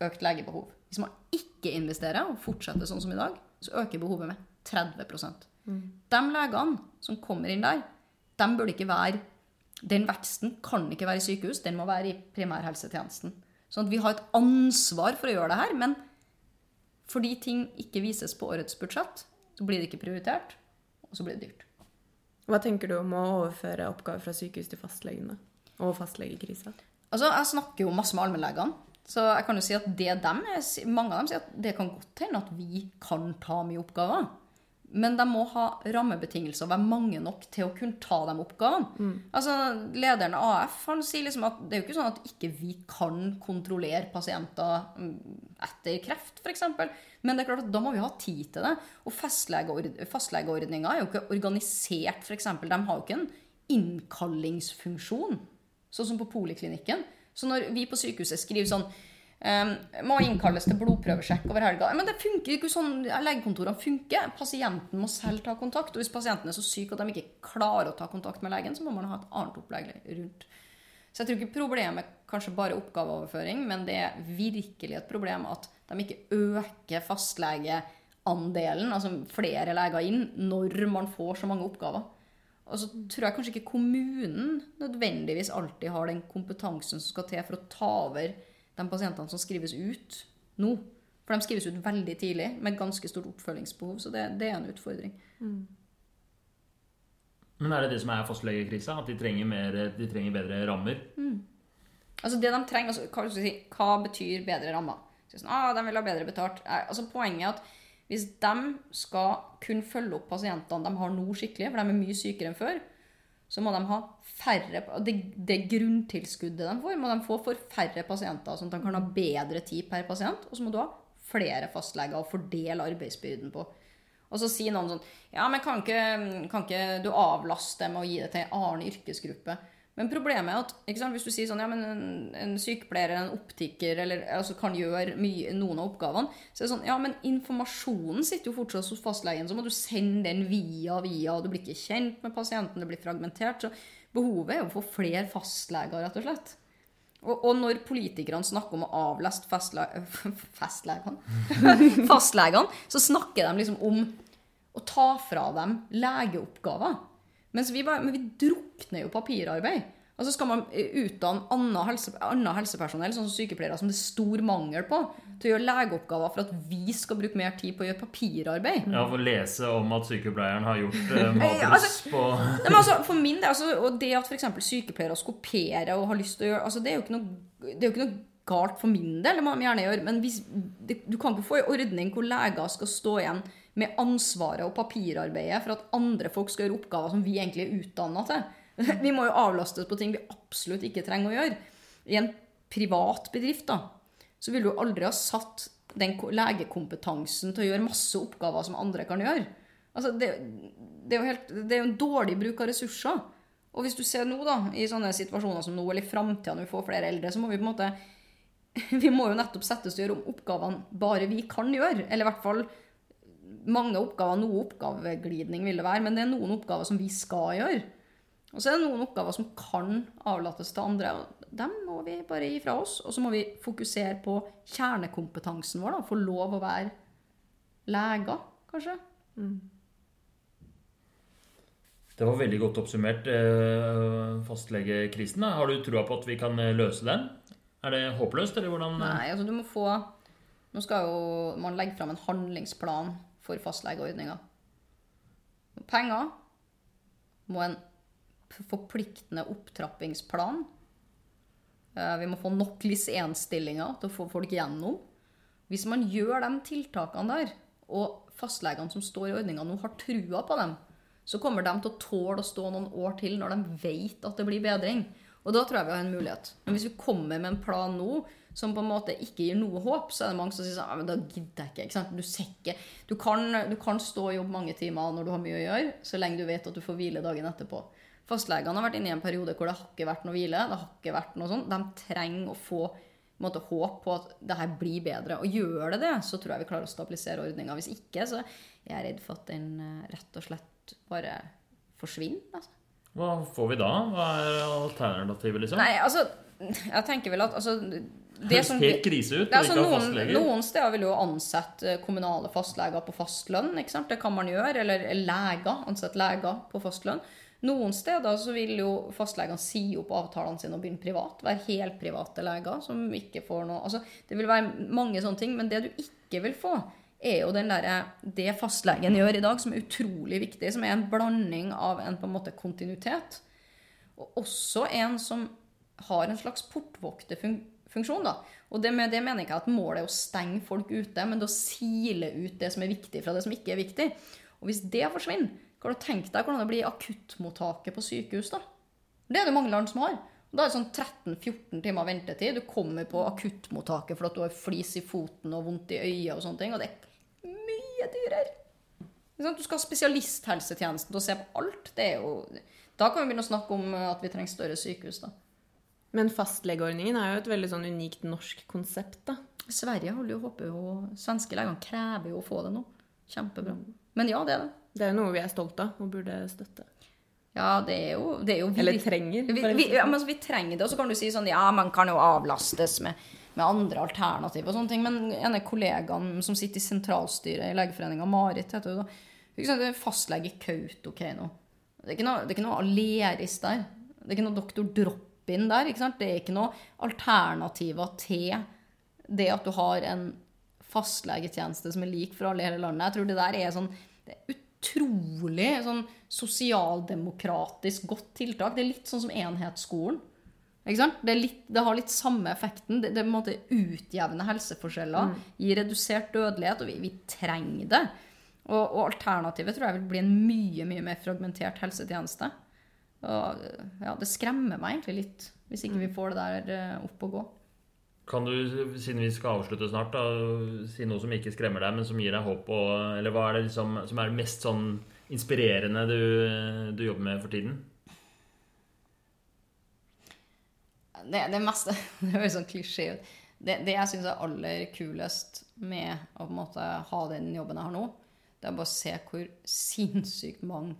Speaker 2: økt legebehov. Hvis man ikke investerer og fortsetter sånn som i dag, så øker behovet med 30 De legene som kommer inn der, de burde ikke være Den veksten kan ikke være i sykehus, den må være i primærhelsetjenesten. Sånn at vi har et ansvar for å gjøre det her, men fordi ting ikke vises på årets budsjett, så blir det ikke prioritert, og så blir det dyrt.
Speaker 3: Hva tenker du om å overføre oppgaver fra sykehus til fastlegene? Og fastlegekrisa?
Speaker 2: Altså, Jeg snakker jo masse med allmennlegene, så jeg kan jo si at det dem mange av dem sier at det kan godt hende at vi kan ta mye oppgaver. Men de må ha rammebetingelser og være mange nok til å kunne ta de oppgavene. Altså, Lederen av AF han sier liksom at det er jo ikke sånn at ikke vi kan kontrollere pasienter mm, etter kreft, f.eks. Men det er klart at da må vi ha tid til det. Og fastlegeord fastlegeordninga er jo ikke organisert, f.eks. De har jo ikke en innkallingsfunksjon, sånn som på poliklinikken. Så når vi på sykehuset skriver sånn um, må innkalles til blodprøvesjekk over helga. Men det funker ikke sånn. Legekontorene funker. Pasienten må selv ta kontakt. Og hvis pasienten er så syk at de ikke klarer å ta kontakt med legen, så må man ha et annet opplegg rundt. Så jeg tror ikke problemet kanskje bare oppgaveoverføring, men det er virkelig et problem at de ikke øker fastlegeandelen, altså flere leger inn, når man får så mange oppgaver. Og så tror jeg kanskje ikke kommunen nødvendigvis alltid har den kompetansen som skal til for å ta over de pasientene som skrives ut nå. For de skrives ut veldig tidlig med ganske stort oppfølgingsbehov, så det, det er en utfordring.
Speaker 1: Men er det det som er fastlegekrisa? At de trenger, mer, de trenger bedre rammer?
Speaker 2: Altså det de trenger, altså, hva, skal si, hva betyr bedre rammer? Så sånn, ah, de vil ha bedre betalt. Nei, Altså Poenget er at hvis de skal kunne følge opp pasientene de har nå skikkelig, for de er mye sykere enn før, så må de ha færre det, det grunntilskuddet de får, må de få for færre pasienter, sånn at de kan ha bedre tid per pasient. Og så må du ha flere fastleger å fordele arbeidsbyrden på. Og så sier noen sånn Ja, men kan ikke, kan ikke du avlaste med å gi det til en annen yrkesgruppe? Men problemet er at sant, hvis du sier sånn, ja, men en, en sykepleier eller en optiker eller, altså, kan gjøre mye, noen av oppgavene, så er det sånn, ja, men informasjonen sitter jo fortsatt hos fastlegen. Så må du sende den via via, og du blir ikke kjent med pasienten, det blir fragmentert. Så behovet er jo å få flere fastleger, rett og slett. Og, og når politikerne snakker om å avlaste fastle fastlegene, fastlegene, så snakker de liksom om å ta fra dem legeoppgaver. Mens vi, bare, men vi drukner jo papirarbeid. Og så skal man eh, utdanne annet, helse, annet helsepersonell, sånn som sykepleiere, som det er stor mangel på, til å gjøre legeoppgaver for at vi skal bruke mer tid på å gjøre papirarbeid.
Speaker 1: Ja, for å lese om at sykepleieren har gjort eh,
Speaker 2: Ja, altså-
Speaker 1: på
Speaker 2: altså, for min del, altså, og det at f.eks. sykepleiere skoperer og har lyst til å gjøre altså, det, er noe, det er jo ikke noe galt for min del, det må de gjerne gjøre, men hvis, det, du kan ikke få en ordning hvor leger skal stå igjen med ansvaret og papirarbeidet for at andre folk skal gjøre oppgaver som vi egentlig er utdanna til. Vi må jo avlastes på ting vi absolutt ikke trenger å gjøre. I en privat bedrift da, så vil du aldri ha satt den legekompetansen til å gjøre masse oppgaver som andre kan gjøre. Altså, det, det, er helt, det er jo en dårlig bruk av ressurser. Og hvis du ser nå, da, i sånne situasjoner som nå, eller i framtida når vi får flere eldre, så må vi på en måte Vi må jo nettopp settes til å gjøre om oppgavene bare vi kan gjøre. Eller i hvert fall mange oppgaver. Noe oppgaveglidning vil det være, men det er noen oppgaver som vi skal gjøre. Og så er det noen oppgaver som kan avlates til andre. og Dem må vi bare gi fra oss. Og så må vi fokusere på kjernekompetansen vår. da, Få lov å være leger, kanskje.
Speaker 1: Det var veldig godt oppsummert, eh, fastlegekrisen. da. Har du trua på at vi kan eh, løse den? Er det håpløst, eller hvordan? eh?
Speaker 2: Nei, altså du må få Nå skal jo man legge fram en handlingsplan for fastlegeordninga. Penger. Må en forpliktende opptrappingsplan. Eh, Vi må få nok LIS1-stillinger til å få folk gjennom. Hvis man gjør de tiltakene der, og fastlegene som står i ordninga nå har trua på dem, så kommer de til å tåle å stå noen år til når de vet at det blir bedring. Og da tror jeg vi har en mulighet. Men hvis vi kommer med en plan nå som på en måte ikke gir noe håp, så er det mange som sier sånn «Ja, men da gidder jeg ikke. ikke sant? Du, ser ikke. Du, kan, du kan stå og jobbe mange timer når du har mye å gjøre, så lenge du vet at du får hvile dagen etterpå. Fastlegene har vært inne i en periode hvor det har ikke vært noe hvile. det har ikke vært noe sånt. De trenger å få måte, håp på at det her blir bedre. Og gjør det det, så tror jeg vi klarer å stabilisere ordninga. Hvis ikke, så jeg er redd for at den eh, rett og slett bare forsvinner. Altså.
Speaker 1: Hva får vi da? Hva er alternativet, liksom?
Speaker 2: Nei, altså Jeg tenker vel at altså, det
Speaker 1: Høres
Speaker 2: som-
Speaker 1: helt krise ut
Speaker 2: Det er altså noen, noen steder vil jo ansette kommunale fastleger på fastlønn. ikke sant? Det kan man gjøre. Eller leger. Ansette leger på fastlønn. Noen steder så vil jo fastlegene si opp avtalene sine og begynne privat. Være helprivate leger som ikke får noe Altså, det vil være mange sånne ting. Men det du ikke vil få, er jo den der, det fastlegen gjør i dag, som er utrolig viktig. Som er en blanding av en på en måte kontinuitet og også en som har en slags portvokterfunksjon. Da. Og det, med det mener ikke at målet er å stenge folk ute, men å sile ut det som er viktig fra det som ikke er viktig. Og hvis det forsvinner, kan du tenke deg hvordan det blir i akuttmottaket på sykehus. da? Det er det mange land som har. Da er det sånn 13-14 timer ventetid. Du kommer på akuttmottaket fordi du har flis i foten og vondt i øya og sånne ting, og det er mye dyrere. Du skal ha spesialisthelsetjenesten til å se på alt. Det er jo, da kan vi begynne å snakke om at vi trenger større sykehus. da.
Speaker 3: Men fastlegeordningen er jo et veldig sånn unikt norsk konsept, da.
Speaker 2: Sverige holder jo, håper jo, Svenske legene krever jo å få det nå. Kjempebra. Men ja, det er det.
Speaker 3: Det er jo noe vi er stolt av og burde støtte.
Speaker 2: Ja, det er jo, det er jo
Speaker 3: Eller trenger.
Speaker 2: Vi, vi, ja,
Speaker 3: sånn.
Speaker 2: men altså, vi trenger det, og så kan du si sånn Ja, man kan jo avlastes med, med andre alternativ og sånne ting. Men en av kollegaene som sitter i sentralstyret i Legeforeninga, Marit heter hun da, hun fastlege Kautokeino. Det er ikke noe, det er ikke noe Aleris der. Det er ikke noe doktor Drop-in der. ikke sant? Det er ikke noe alternativer til det at du har en fastlegetjeneste som er lik for alle i hele landet. Jeg tror det der er sånn det er utrolig sånn sosialdemokratisk godt tiltak. Det er litt sånn som enhetsskolen. Det, litt, det har litt samme effekten. Det, det måte utjevner helseforskjeller, gir redusert dødelighet, og vi, vi trenger det. Og, og alternativet tror jeg vil bli en mye mye mer fragmentert helsetjeneste. Og ja, Det skremmer meg egentlig litt, hvis ikke vi får det der eh, opp og gå.
Speaker 1: Kan du, siden vi skal avslutte snart, da, si noe som ikke skremmer deg, men som gir deg håp? Og, eller hva er det liksom, som er mest sånn inspirerende du, du jobber med for tiden?
Speaker 2: det, det meste Det høres sånn klisjé ut. Det, det jeg syns er aller kulest med å på en måte ha den jobben jeg har nå, det er bare å se hvor sinnssykt mange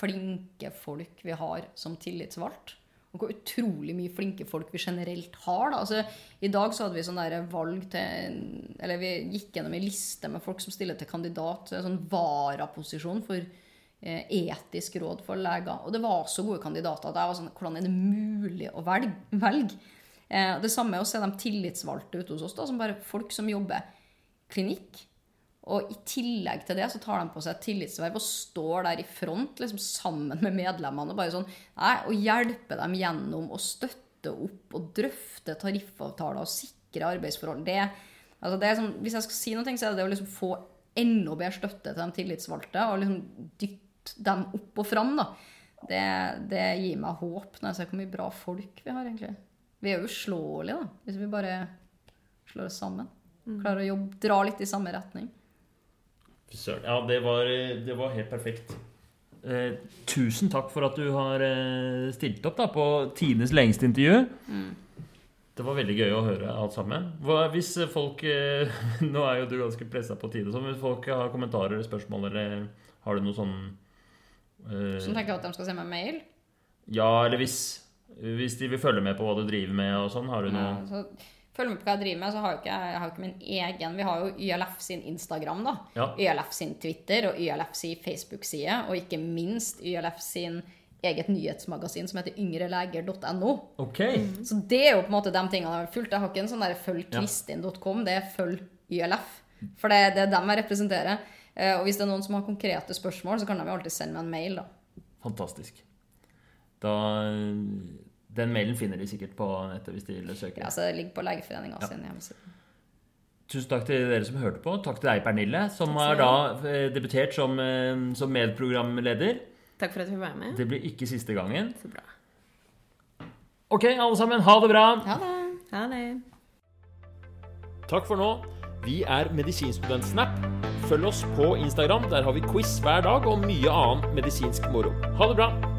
Speaker 2: flinke folk vi har som tillitsvalgt. Og hvor utrolig mye flinke folk vi generelt har. Da. Altså, I dag så hadde vi sånn valg til Eller vi gikk gjennom en liste med folk som stiller til kandidat sånn varaposisjon for eh, etisk råd for leger. Og det var så gode kandidater at jeg var sånn Hvordan er det mulig å velge? Eh, det samme er å se de tillitsvalgte ute hos oss, da, som bare folk som jobber klinikk. Og i tillegg til det så tar de på seg et tillitsverv og står der i front liksom sammen med medlemmene og bare sånn nei, og hjelper dem gjennom å støtte opp og drøfte tariffavtaler og sikre arbeidsforhold. Det, altså det sånn, hvis jeg skal si noe, så er det det å liksom få enda bedre støtte til de tillitsvalgte og liksom dytte dem opp og fram. da. Det, det gir meg håp når jeg ser hvor mye bra folk vi har, egentlig. Vi er jo uslåelige, da, hvis vi bare slår oss sammen. Klarer å jobbe, dra litt i samme retning.
Speaker 1: Fy Søren. Ja, det var, det var helt perfekt. Eh, tusen takk for at du har eh, stilt opp da, på tidenes lengste intervju. Det var veldig gøy å høre alt sammen. Hva, hvis folk eh, Nå er jo du ganske pressa på tide, hvis folk har kommentarer eller spørsmål, eller har du noe sånn eh,
Speaker 2: Som tenker at de skal sende meg mail.
Speaker 1: Ja, eller hvis, hvis de vil følge med på hva du driver med og sånn, har du noe
Speaker 2: Ja, så følg med på hva jeg driver med, så har jo ikke jeg, har jo ikke min egen Vi har jo YLF sin Instagram, da.
Speaker 1: Ja.
Speaker 2: YLF sin Twitter og YLF sin Facebook-side. Og ikke minst YLF sin eget nyhetsmagasin som heter yngreleger.no.
Speaker 1: Ok.
Speaker 2: Så det er jo på en måte de tingene jeg har fulgt. Jeg har ikke en sånn der følg kristin.com, det er følg YLF. For det, det er dem jeg representerer. Eh, Og hvis det er noen som har konkrete spørsmål, så kan de jo alltid sende meg en mail, da.
Speaker 1: Fantastisk. Da Den mailen finner de sikkert på nettet hvis de vil søke.
Speaker 2: Ja, så det ligger på Legeforeninga sin hjemmeside.
Speaker 1: Tusen takk til dere som hørte på. Takk til deg, Pernille, som har da eh, debutert som, eh, som medprogramleder.
Speaker 3: Takk for at vi fikk være med.
Speaker 1: Det blir ikke siste gangen.
Speaker 3: Så bra.
Speaker 1: Ok, alle sammen, ha det bra!
Speaker 2: Ha det!
Speaker 3: Ha det.
Speaker 1: Takk for nå. Vi er Medisinstudentsnap. Følg oss på Instagram. Der har vi quiz hver dag og mye annen medisinsk moro. Ha det bra!